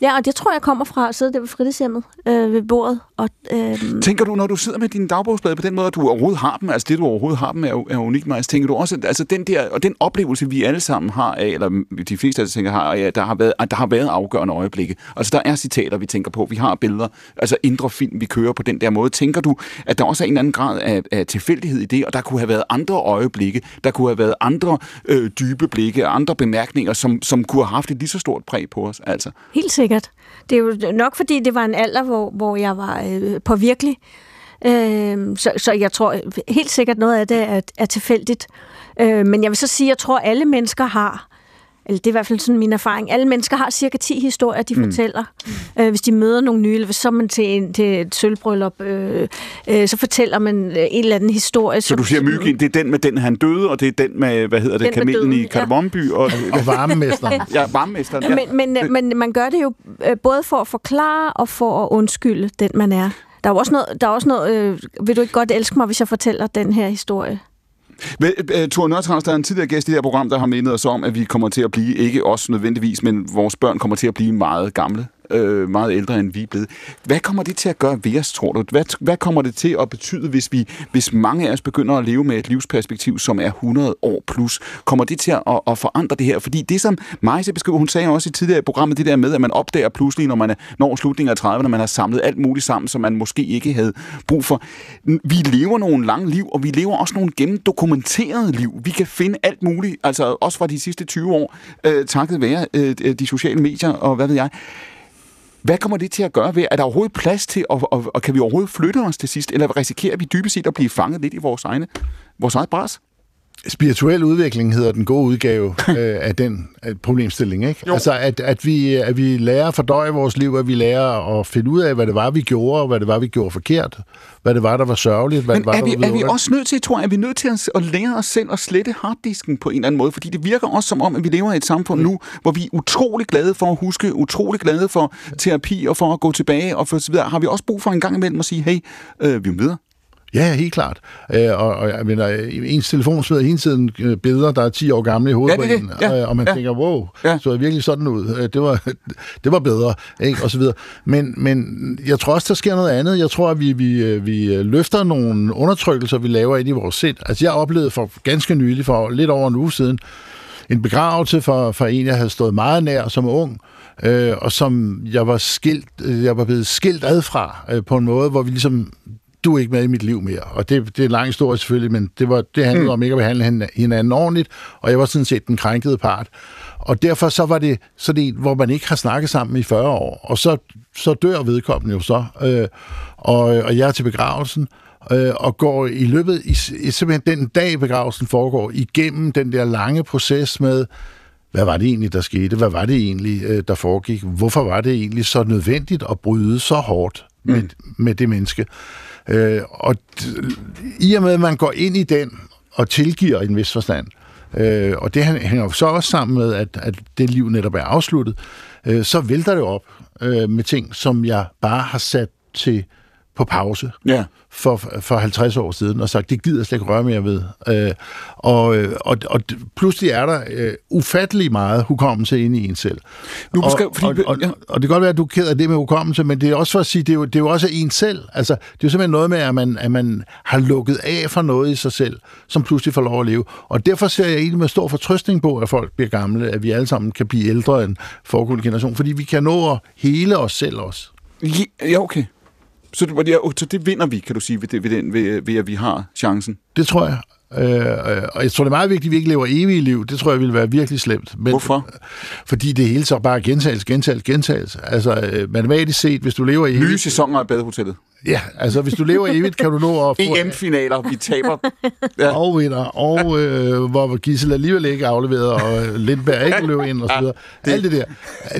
Ja, og det tror jeg kommer fra at sidde der ved fritidshjemmet øh, ved bordet. Og, øh, Tænker du, når du sidder med dine dagbogsblade på den måde, at du overhovedet har dem, altså det, du overhovedet har dem, er, jo- er unikt, Mads, tænker du også, at altså den der, og den oplevelse, vi alle sammen har af, eller de fleste af os tænker har, at der har været, der har været afgørende øjeblikke. Altså der er citater, vi tænker på, vi har billeder, altså indre film, vi kører på den der måde. Tænker du, at der også er en eller anden grad af, af tilfældighed i det, og der kunne have været andre øjeblikke, der kunne have været andre øh, dybe blikke, andre bemærkninger, som, som kunne have haft et lige så stort præg på os, altså. Helt sikkert. Det er jo nok, fordi det var en alder, hvor, hvor jeg var øh, påvirkelig. Øh, så, så jeg tror øh, helt sikkert noget af det er, er tilfældigt. Øh, men jeg vil så sige, at jeg tror, alle mennesker har, eller det er i hvert fald sådan min erfaring, alle mennesker har cirka 10 historier, de mm. fortæller. Øh, hvis de møder nogle nye, eller så er man til, en, til et sølvbryllup, øh, øh, så fortæller man øh, en eller anden historie. Så du siger, Myggen, det er den med den, han døde, og det er den med, hvad hedder det, Den kamelen i døden, ja. Kardemommeby, og, Og varmemesteren. ja, varmemesteren. Ja. Men, men, men man gør det jo øh, både for at forklare og for at undskylde den, man er. Der er jo også noget, der er også noget øh, vil du ikke godt elske mig, hvis jeg fortæller den her historie? Øh, Tor Nørtrans, der er en tidligere gæst i det her program, der har mindet os om, at vi kommer til at blive, ikke os nødvendigvis, men vores børn kommer til at blive meget gamle, øh, meget ældre, end vi er blevet. Hvad kommer det til at gøre ved os, tror du? Hvad, hvad kommer det til at betyde, hvis, vi, hvis mange af os begynder at leve med et livsperspektiv, som er 100 år plus? Kommer det til at, at, at forandre det her? Fordi det, som Majse beskriver, hun sagde også i tidligere i programmet, det der med, at man opdager pludselig, når man er, når slutningen af 30'erne, man har samlet alt muligt sammen, som man måske ikke havde brug for. Vi lever nogle lange liv, og vi lever også nogle gennemdokumenterede liv. Vi kan finde alt muligt, altså også fra de sidste 20 år, øh, takket være øh, de sociale medier og hvad ved jeg. Hvad kommer det til at gøre ved? Er der overhovedet plads til, og, og, og kan vi overhovedet flytte os til sidst? Eller risikerer vi dybest set at blive fanget lidt i vores, egne, vores eget bras? Spirituel udvikling hedder den gode udgave øh, af den øh, problemstilling, ikke? Jo. Altså, at, at, vi, at vi lærer at fordøje vores liv, at vi lærer at finde ud af, hvad det var, vi gjorde, og hvad det var, vi gjorde forkert, hvad det var, der var sørgeligt, hvad Men det var, er der vi, var er vi også nødt til, tror jeg, er vi nødt til at, at lære os selv at slette harddisken på en eller anden måde? Fordi det virker også som om, at vi lever i et samfund nu, hvor vi er utrolig glade for at huske, utrolig glade for terapi og for at gå tilbage og for så videre. Har vi også brug for en gang imellem at sige, hey, øh, vi er med? Ja, helt klart. Øh, og, og jeg mener, ens telefon smider hele tiden øh, billeder, der er 10 år gamle i hovedet Ja, på det er en. Ja, øh, og man ja. tænker, wow, Ja. så er virkelig sådan ud. Øh, Det var, det var bedre, ikke? og så videre. Men, men jeg tror også, der sker noget andet. Jeg tror, at vi, vi, vi løfter nogle undertrykkelser, vi laver ind i vores sind. Altså, jeg oplevede for ganske nylig, for lidt over en uge siden, en begravelse for, for en, jeg havde stået meget nær som ung, øh, og som jeg var, skilt, jeg var blevet skilt ad fra øh, på en måde, hvor vi ligesom du er ikke med i mit liv mere. Og det, det er en lang historie selvfølgelig, men det, var, det handlede mm. om ikke at behandle hin- hinanden ordentligt, og jeg var sådan set den krænkede part. Og derfor så var det sådan en, hvor man ikke har snakket sammen i 40 år, og så, så dør vedkommende jo så, øh, og, og jeg er til begravelsen, øh, og går i løbet, i, i simpelthen den dag begravelsen foregår, igennem den der lange proces med, hvad var det egentlig, der skete? Hvad var det egentlig, øh, der foregik? Hvorfor var det egentlig så nødvendigt at bryde så hårdt med, mm. med det menneske? Øh, og i og med, at man går ind i den og tilgiver i en vis forstand, øh, og det hænger så også sammen med, at, at det liv netop er afsluttet, øh, så vælter det op øh, med ting, som jeg bare har sat til på pause Ja. for, for 50 år siden, og sagt, det gider jeg slet ikke røre mere ved. Øh, og, øh, og, og pludselig er der øh, ufattelig meget hukommelse inde i en selv. Nu og, fordi- og, og, ja. og det kan godt være, at du er ked af det med hukommelse, men det er også for at sige, det er jo, det er jo også en selv. Altså, det er jo simpelthen noget med, at man, at man har lukket af for noget i sig selv, som pludselig får lov at leve. Og derfor ser jeg egentlig med stor fortrøstning på, at folk bliver gamle, at vi alle sammen kan blive ældre end foregående generation, fordi vi kan nå at hele os selv også. Ja okay. Så det, så det vinder vi, kan du sige, ved, det, ved, den, ved, ved at vi har chancen. Det tror jeg. Øh, og jeg tror, det er meget vigtigt, at vi ikke lever evige liv. Det tror jeg ville være virkelig slemt. Men, Hvorfor? Fordi det hele så bare gentagelse, gentagelse, gentagelse. Altså, øh, matematisk set, hvis du lever evigt... Nye sæsoner af Badehotellet. Ja, altså, hvis du lever evigt, kan du nå at få... EM-finaler, vi taber. Ja. og vinder, og øh, hvor Gissel alligevel ikke er afleveret, og øh, Lindberg ikke løber ind, og så videre. Det. Alt det der.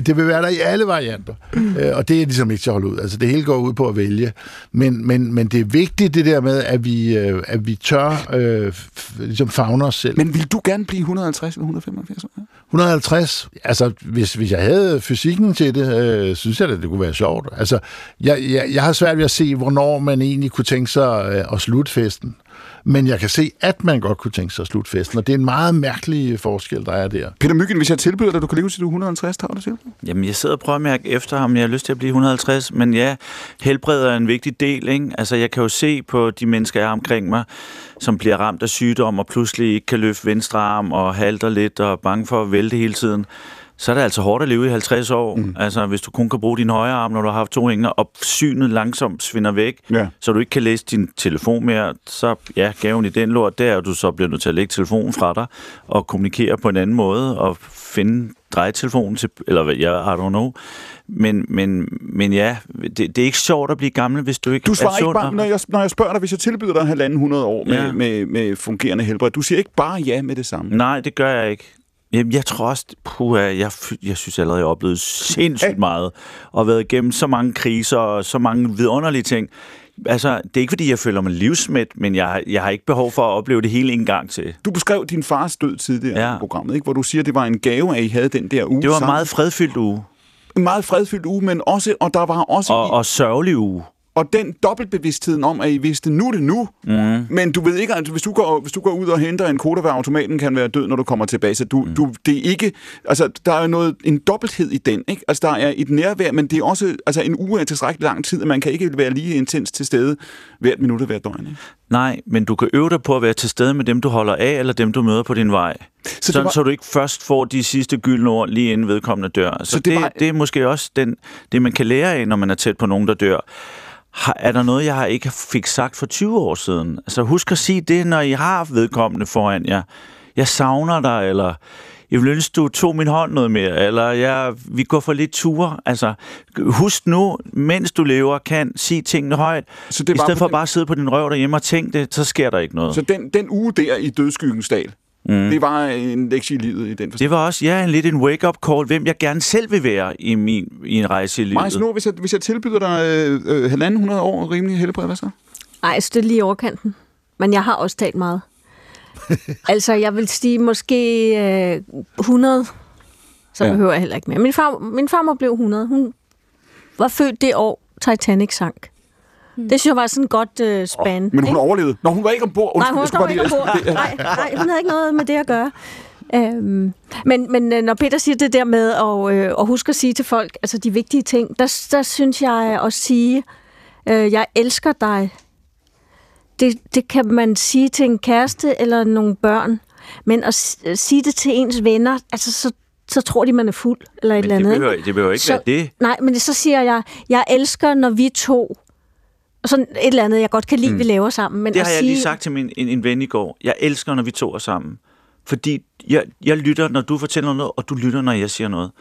Det vil være der i alle varianter. Øh, og det er ligesom ikke til at holde ud. Altså, det hele går ud på at vælge. Men, men, men det er vigtigt, det der med, at vi, øh, at vi tør øh, ligesom fagne os selv. Men vil du gerne blive 150 eller 175 år? 150, altså hvis, hvis jeg havde fysikken til det, øh, synes jeg, at det kunne være sjovt. Altså, jeg, jeg, jeg har svært ved at se, hvornår man egentlig kunne tænke sig øh, at slutte festen. men jeg kan se, at man godt kunne tænke sig at slutte festen, og det er en meget mærkelig forskel, der er der. Peter Myggen, hvis jeg tilbyder dig, at du kan leve til du er 150, tager du til? Jamen, jeg sidder og prøver at mærke efter ham. Jeg har lyst til at blive 150, men ja, helbred er en vigtig del, ikke? Altså, jeg kan jo se på de mennesker, jeg har omkring mig, som bliver ramt af sygdom og pludselig ikke kan løfte venstre arm og halter lidt og er bange for at vælte hele tiden så er det altså hårdt at leve i 50 år. Mm. Altså, hvis du kun kan bruge din højre arm, når du har haft to hænger, og synet langsomt svinder væk, Ja. så du ikke kan læse din telefon mere, så ja, gaven i den lort, der er, at du så bliver nødt til at lægge telefonen fra dig, og kommunikere på en anden måde, og finde drejetelefonen til, eller hvad, jeg, I don't know. Men, men, men ja, det, det er ikke sjovt at blive gammel, hvis du ikke Du er svarer ikke sund. bare, når jeg, når jeg spørger dig, hvis jeg tilbyder dig halvanden 100 år med, Ja. ja. med, med fungerende helbred. Du siger ikke bare ja med det samme. Nej, det gør jeg ikke. Jamen, jeg tror også, puha, jeg, jeg synes allerede, jeg har oplevet sindssygt meget, og været igennem så mange kriser og så mange vidunderlige ting. Altså, det er ikke, fordi jeg føler mig livsmæt, men jeg, jeg har ikke behov for at opleve det hele en gang til. Du beskrev din fars død tidligere Ja. i programmet, ikke? hvor du siger, at det var en gave, at I havde den der uge Det var en meget fredfyldt uge, en meget fredfyldt uge, men også, og der var også og, og sørgelig uge. Og den dobbeltbevidstheden om, at I vidste, nu er det nu. Mm. Men du ved ikke, altså, hvis du, går, hvis du går ud og henter en koda, ved automaten kan være død, når du kommer tilbage. Så du, mm. du, det er ikke... Altså, der er noget, en dobbelthed i den, ikke? Altså, der er et nærvær, men det er også... Altså, en uge er tilstrækkeligt lang tid, og man kan ikke være lige intens til stede hvert minut og hvert døgn, ikke? Nej, men du kan øve dig på at være til stede med dem, du holder af, eller dem, du møder på din vej. Så Sådan, var- så du ikke først får de sidste gyldne ord lige inden vedkommende dør. Så, Så det, det det, var- det er måske også den, det, man kan lære af, når man er tæt på nogen, der dør. Har, er der noget, jeg har ikke fik sagt for 20 år siden? Altså husk at sige det, når I har vedkommende foran jer. Jeg savner dig, eller jeg vil ønske, du tog min hånd noget mere, eller jeg, vi går for lidt ture. Altså, husk nu, mens du lever, kan sige tingene højt. Så det I stedet for den- bare at sidde på din røv derhjemme og tænke det, så sker der ikke noget. Så den, den uge der i dødskyggens dal, mm. det var en lektie i livet i den forstand. Det var også ja, en lidt en wake-up call, hvem jeg gerne selv vil være i, min, i en rejse i livet. Majs, nu, hvis jeg, hvis jeg tilbyder dig øh, øh, halvanden hundrede år rimelig helbred, hvad så? Ej, så det lige i overkanten. Men jeg har også talt meget. altså, jeg vil sige måske øh, 100. Så ja. behøver jeg heller ikke mere. Min, far, min farmor blev 100. Hun var født det år, Titanic sank. Det synes jeg var sådan et godt øh, span. Men hun ikke? overlevede. Nå, hun var ikke ombord. Nej, Undskyld, hun jeg skulle var bare ikke ombord. det- Nej, nej, hun havde ikke noget med det at gøre. Øhm, men, men øh, når Peter siger det der med at, øh, at huske at sige til folk, altså de vigtige ting, der, der synes jeg at sige, øh, jeg elsker dig. Det, det kan man sige til en kæreste eller nogle børn, men at s- sige det til ens venner, altså så, så tror de, man er fuld eller et Men eller det andet. behøver, ikke? det behøver ikke Så- være det. Nej, men så siger jeg, jeg elsker, når vi to, og sådan et eller andet, jeg godt kan lide, mm. vi laver sammen. Men Det har jeg sige, lige sagt til min, en, en ven i går. Jeg elsker, når vi to er sammen. Fordi jeg, jeg lytter, når du fortæller noget, og du lytter, når jeg siger noget.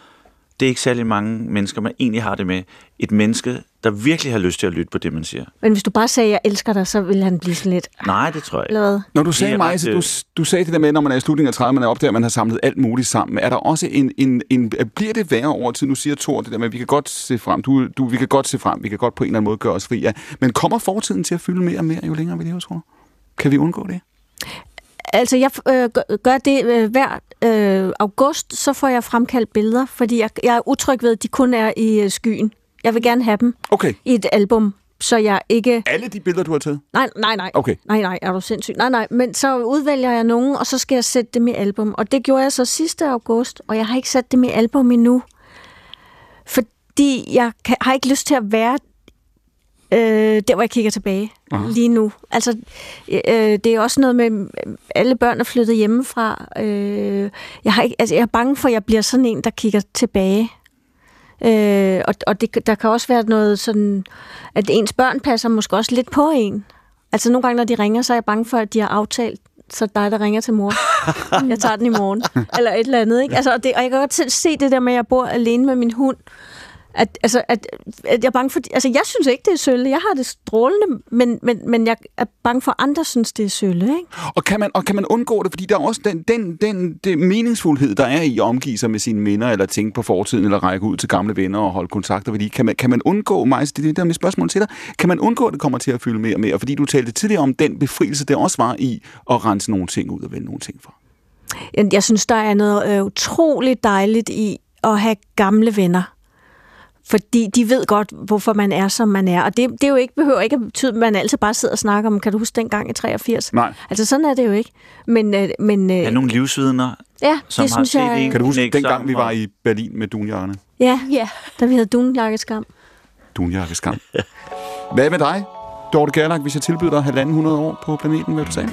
Det er ikke særlig mange mennesker, man egentlig har det med. Et menneske, der virkelig har lyst til at lytte på det, man siger. Men hvis du bare sagde, jeg elsker dig, så ville han blive sådan lidt, Nej, det tror jeg ikke. hvad? Når du sagde er mig, så øh, du, du sagde det der med, når man er i slutningen af 30'erne, opdager, at man har samlet alt muligt sammen. Er der også en, en, en bliver det værre over tid? Nu siger Thor det der med, at vi kan godt se frem. Du, du, vi kan godt se frem. Vi kan godt på en eller anden måde gøre os fri af. Men kommer fortiden til at fylde mere og mere, jo længere vi lever, tror du? Kan vi undgå det? Altså, jeg øh, gør- gør det øh, hver øh, august, så får jeg fremkaldt billeder, fordi jeg, jeg er utryg ved, at de kun er i øh, skyen. Jeg vil gerne have dem Okay. i et album, så jeg ikke... Alle de billeder, du har taget? Nej, nej, nej. Okay. Nej, nej, er du sindssyg? Nej, nej, men så udvælger jeg nogen, og så skal jeg sætte dem i album. Og det gjorde jeg så sidste august, og jeg har ikke sat dem i album endnu. Fordi jeg kan, har ikke lyst til at være øh, der, hvor jeg kigger tilbage Aha. lige nu. Altså, øh, det er også noget med, alle børn er flyttet hjemmefra. Øh, jeg, har ikke, altså, jeg er bange for, at jeg bliver sådan en, der kigger tilbage. Øh, og og det, der kan også være noget sådan, at ens børn passer måske også lidt på en. Altså nogle gange, når de ringer, så er jeg bange for, at de har aftalt, så dig, der ringer til mor. jeg tager den i morgen. Eller et eller andet, ikke? Altså, og, det, og jeg kan godt se det der med, at jeg bor alene med min hund. At, altså, at, at jeg er bange for... Altså, jeg synes ikke, det er sølle. Jeg har det strålende, men, men, men jeg er bange for, at andre synes, det er sølle, ikke? Og kan man, og kan man undgå det? Fordi der er også den, den, den, den meningsfuldhed, der er i at omgive sig med sine minder, eller tænke på fortiden, eller række ud til gamle venner og holde kontakter. Fordi kan man, kan man undgå, Majs, det er det der med spørgsmål til dig, kan man undgå, at det kommer til at fylde mere og mere? Fordi du talte tidligere om den befrielse, der også var i at rense nogle ting ud og vælge nogle ting fra. Jeg, jeg synes, der er noget øh, utroligt dejligt i at have gamle venner. Fordi de ved godt, hvorfor man er, som man er. Og det, det er jo ikke, behøver ikke at betyde, at man altid bare sidder og snakker om, kan du huske dengang i 83? Nej. Altså sådan er det jo ikke. Men, øh, men øh, Er nogle livsvidner, ja, som det har synes set jeg... en Kan du huske, dengang vi var i Berlin med dunjakkerne? Ja, Ja. da vi havde dunjakkeskam. Dunjakkeskam. Hvad med dig, Dorte Gerlach, hvis jeg tilbyder dig halvanden hundrede år på planeten, hvad vil du sige?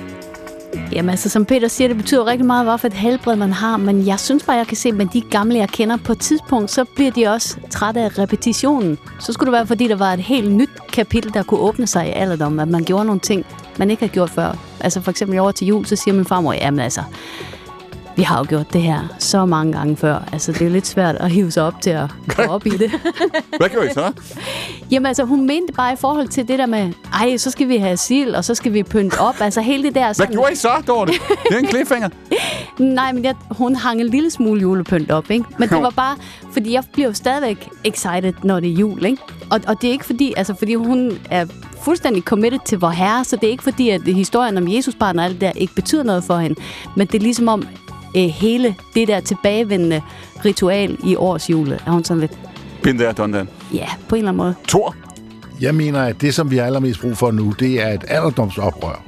Jamen altså, som Peter siger, det betyder rigtig meget, hvad for et helbred man har, men jeg synes bare, jeg kan se, at med de gamle, jeg kender på et tidspunkt, så bliver de også trætte af repetitionen. Så skulle det være, fordi der var et helt nyt kapitel, der kunne åbne sig i alderdommen, at man gjorde nogle ting, man ikke har gjort før. Altså for eksempel over til jul, så siger min farmor, jamen altså, vi har jo gjort det her så mange gange før. Altså, det er jo lidt svært at hive sig op til at gå op i det. Hvad gjorde I så? Jamen altså, hun mente bare i forhold til det der med, ej, så skal vi have sild, og så skal vi pynte op. Altså hele det der... Hvad sådan- gjorde I så, Dorte? Det er en cliffhanger. Nej, men jeg, hun hang en lille smule julepynt op, ikke? Men det var bare, fordi jeg bliver jo stadigvæk excited, når det er jul, ikke? Og, og det er ikke fordi, altså fordi hun er fuldstændig committed til vor herre, så det er ikke fordi, at historien om Jesus barn og alt det der ikke betyder noget for hende. Men det er ligesom om øh, hele det der tilbagevendende ritual i års jule, er hun sådan lidt, Been there, done that. ja, på en eller anden måde. Thor, Jeg mener, at det, som vi har allermest brug for nu, det er et alderdomsoprør.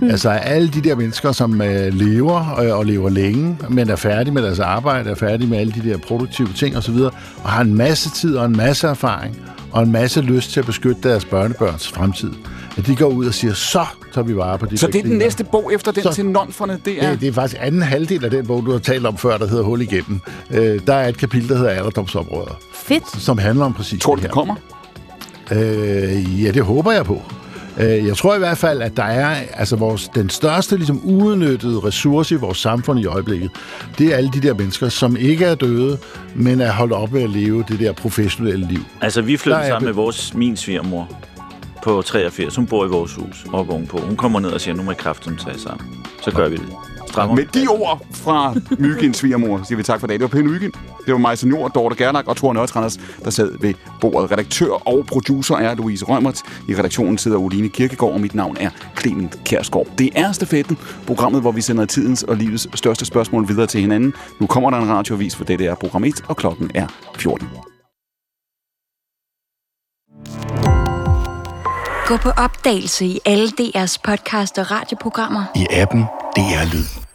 Mm. Altså alle de der mennesker, som øh, lever øh, og lever længe, men er færdige med deres arbejde, er færdige med alle de der produktive ting osv., og har en masse tid og en masse erfaring og en masse lyst til at beskytte deres børnebørns fremtid. At de går ud og siger, så tager vi vare på de så det er den flygtninge." næste bog efter den Så- til nonferne, det er... Det, det er faktisk anden halvdel af den bog, du har talt om før, der hedder Hul igennem. Øh, der er et kapitel, der hedder Alderdomsoprøret, Fedt. som handler om præcis Tror du, det det kommer? Øh, ja, det håber jeg på. Øh, jeg tror i hvert fald, at der er altså vores, den største ligesom, uudnyttede ressource i vores samfund i øjeblikket. Det er alle de der mennesker, som ikke er døde, men er holdt op med at leve det der professionelle liv. Altså, vi flyttede sammen be- med vores, min svigermor på 83. Hun bor i vores hus oppe ovenpå. Hun kommer ned og siger, nu må jeg kraften tage sammen. Så gør vi det. Strammer Med de ord fra Myggen svigermor siger vi tak for i dag. Det var Pæn Myggen. Det var mig, Senior, Dorte Gerlach og Thor Nørtranders, der sad ved bordet. Redaktør og producer er Louise Rømert. I redaktionen sidder Oline Kirkegaard, og mit navn er Clement Kjærsgaard. Det er Stafetten, programmet, hvor vi sender tidens og livets største spørgsmål videre til hinanden. Nu kommer der en radioavis, for det er program 1, og klokken er 14. Gå på opdagelse i alle DR's podcast og radioprogrammer. I appen DR Lyd.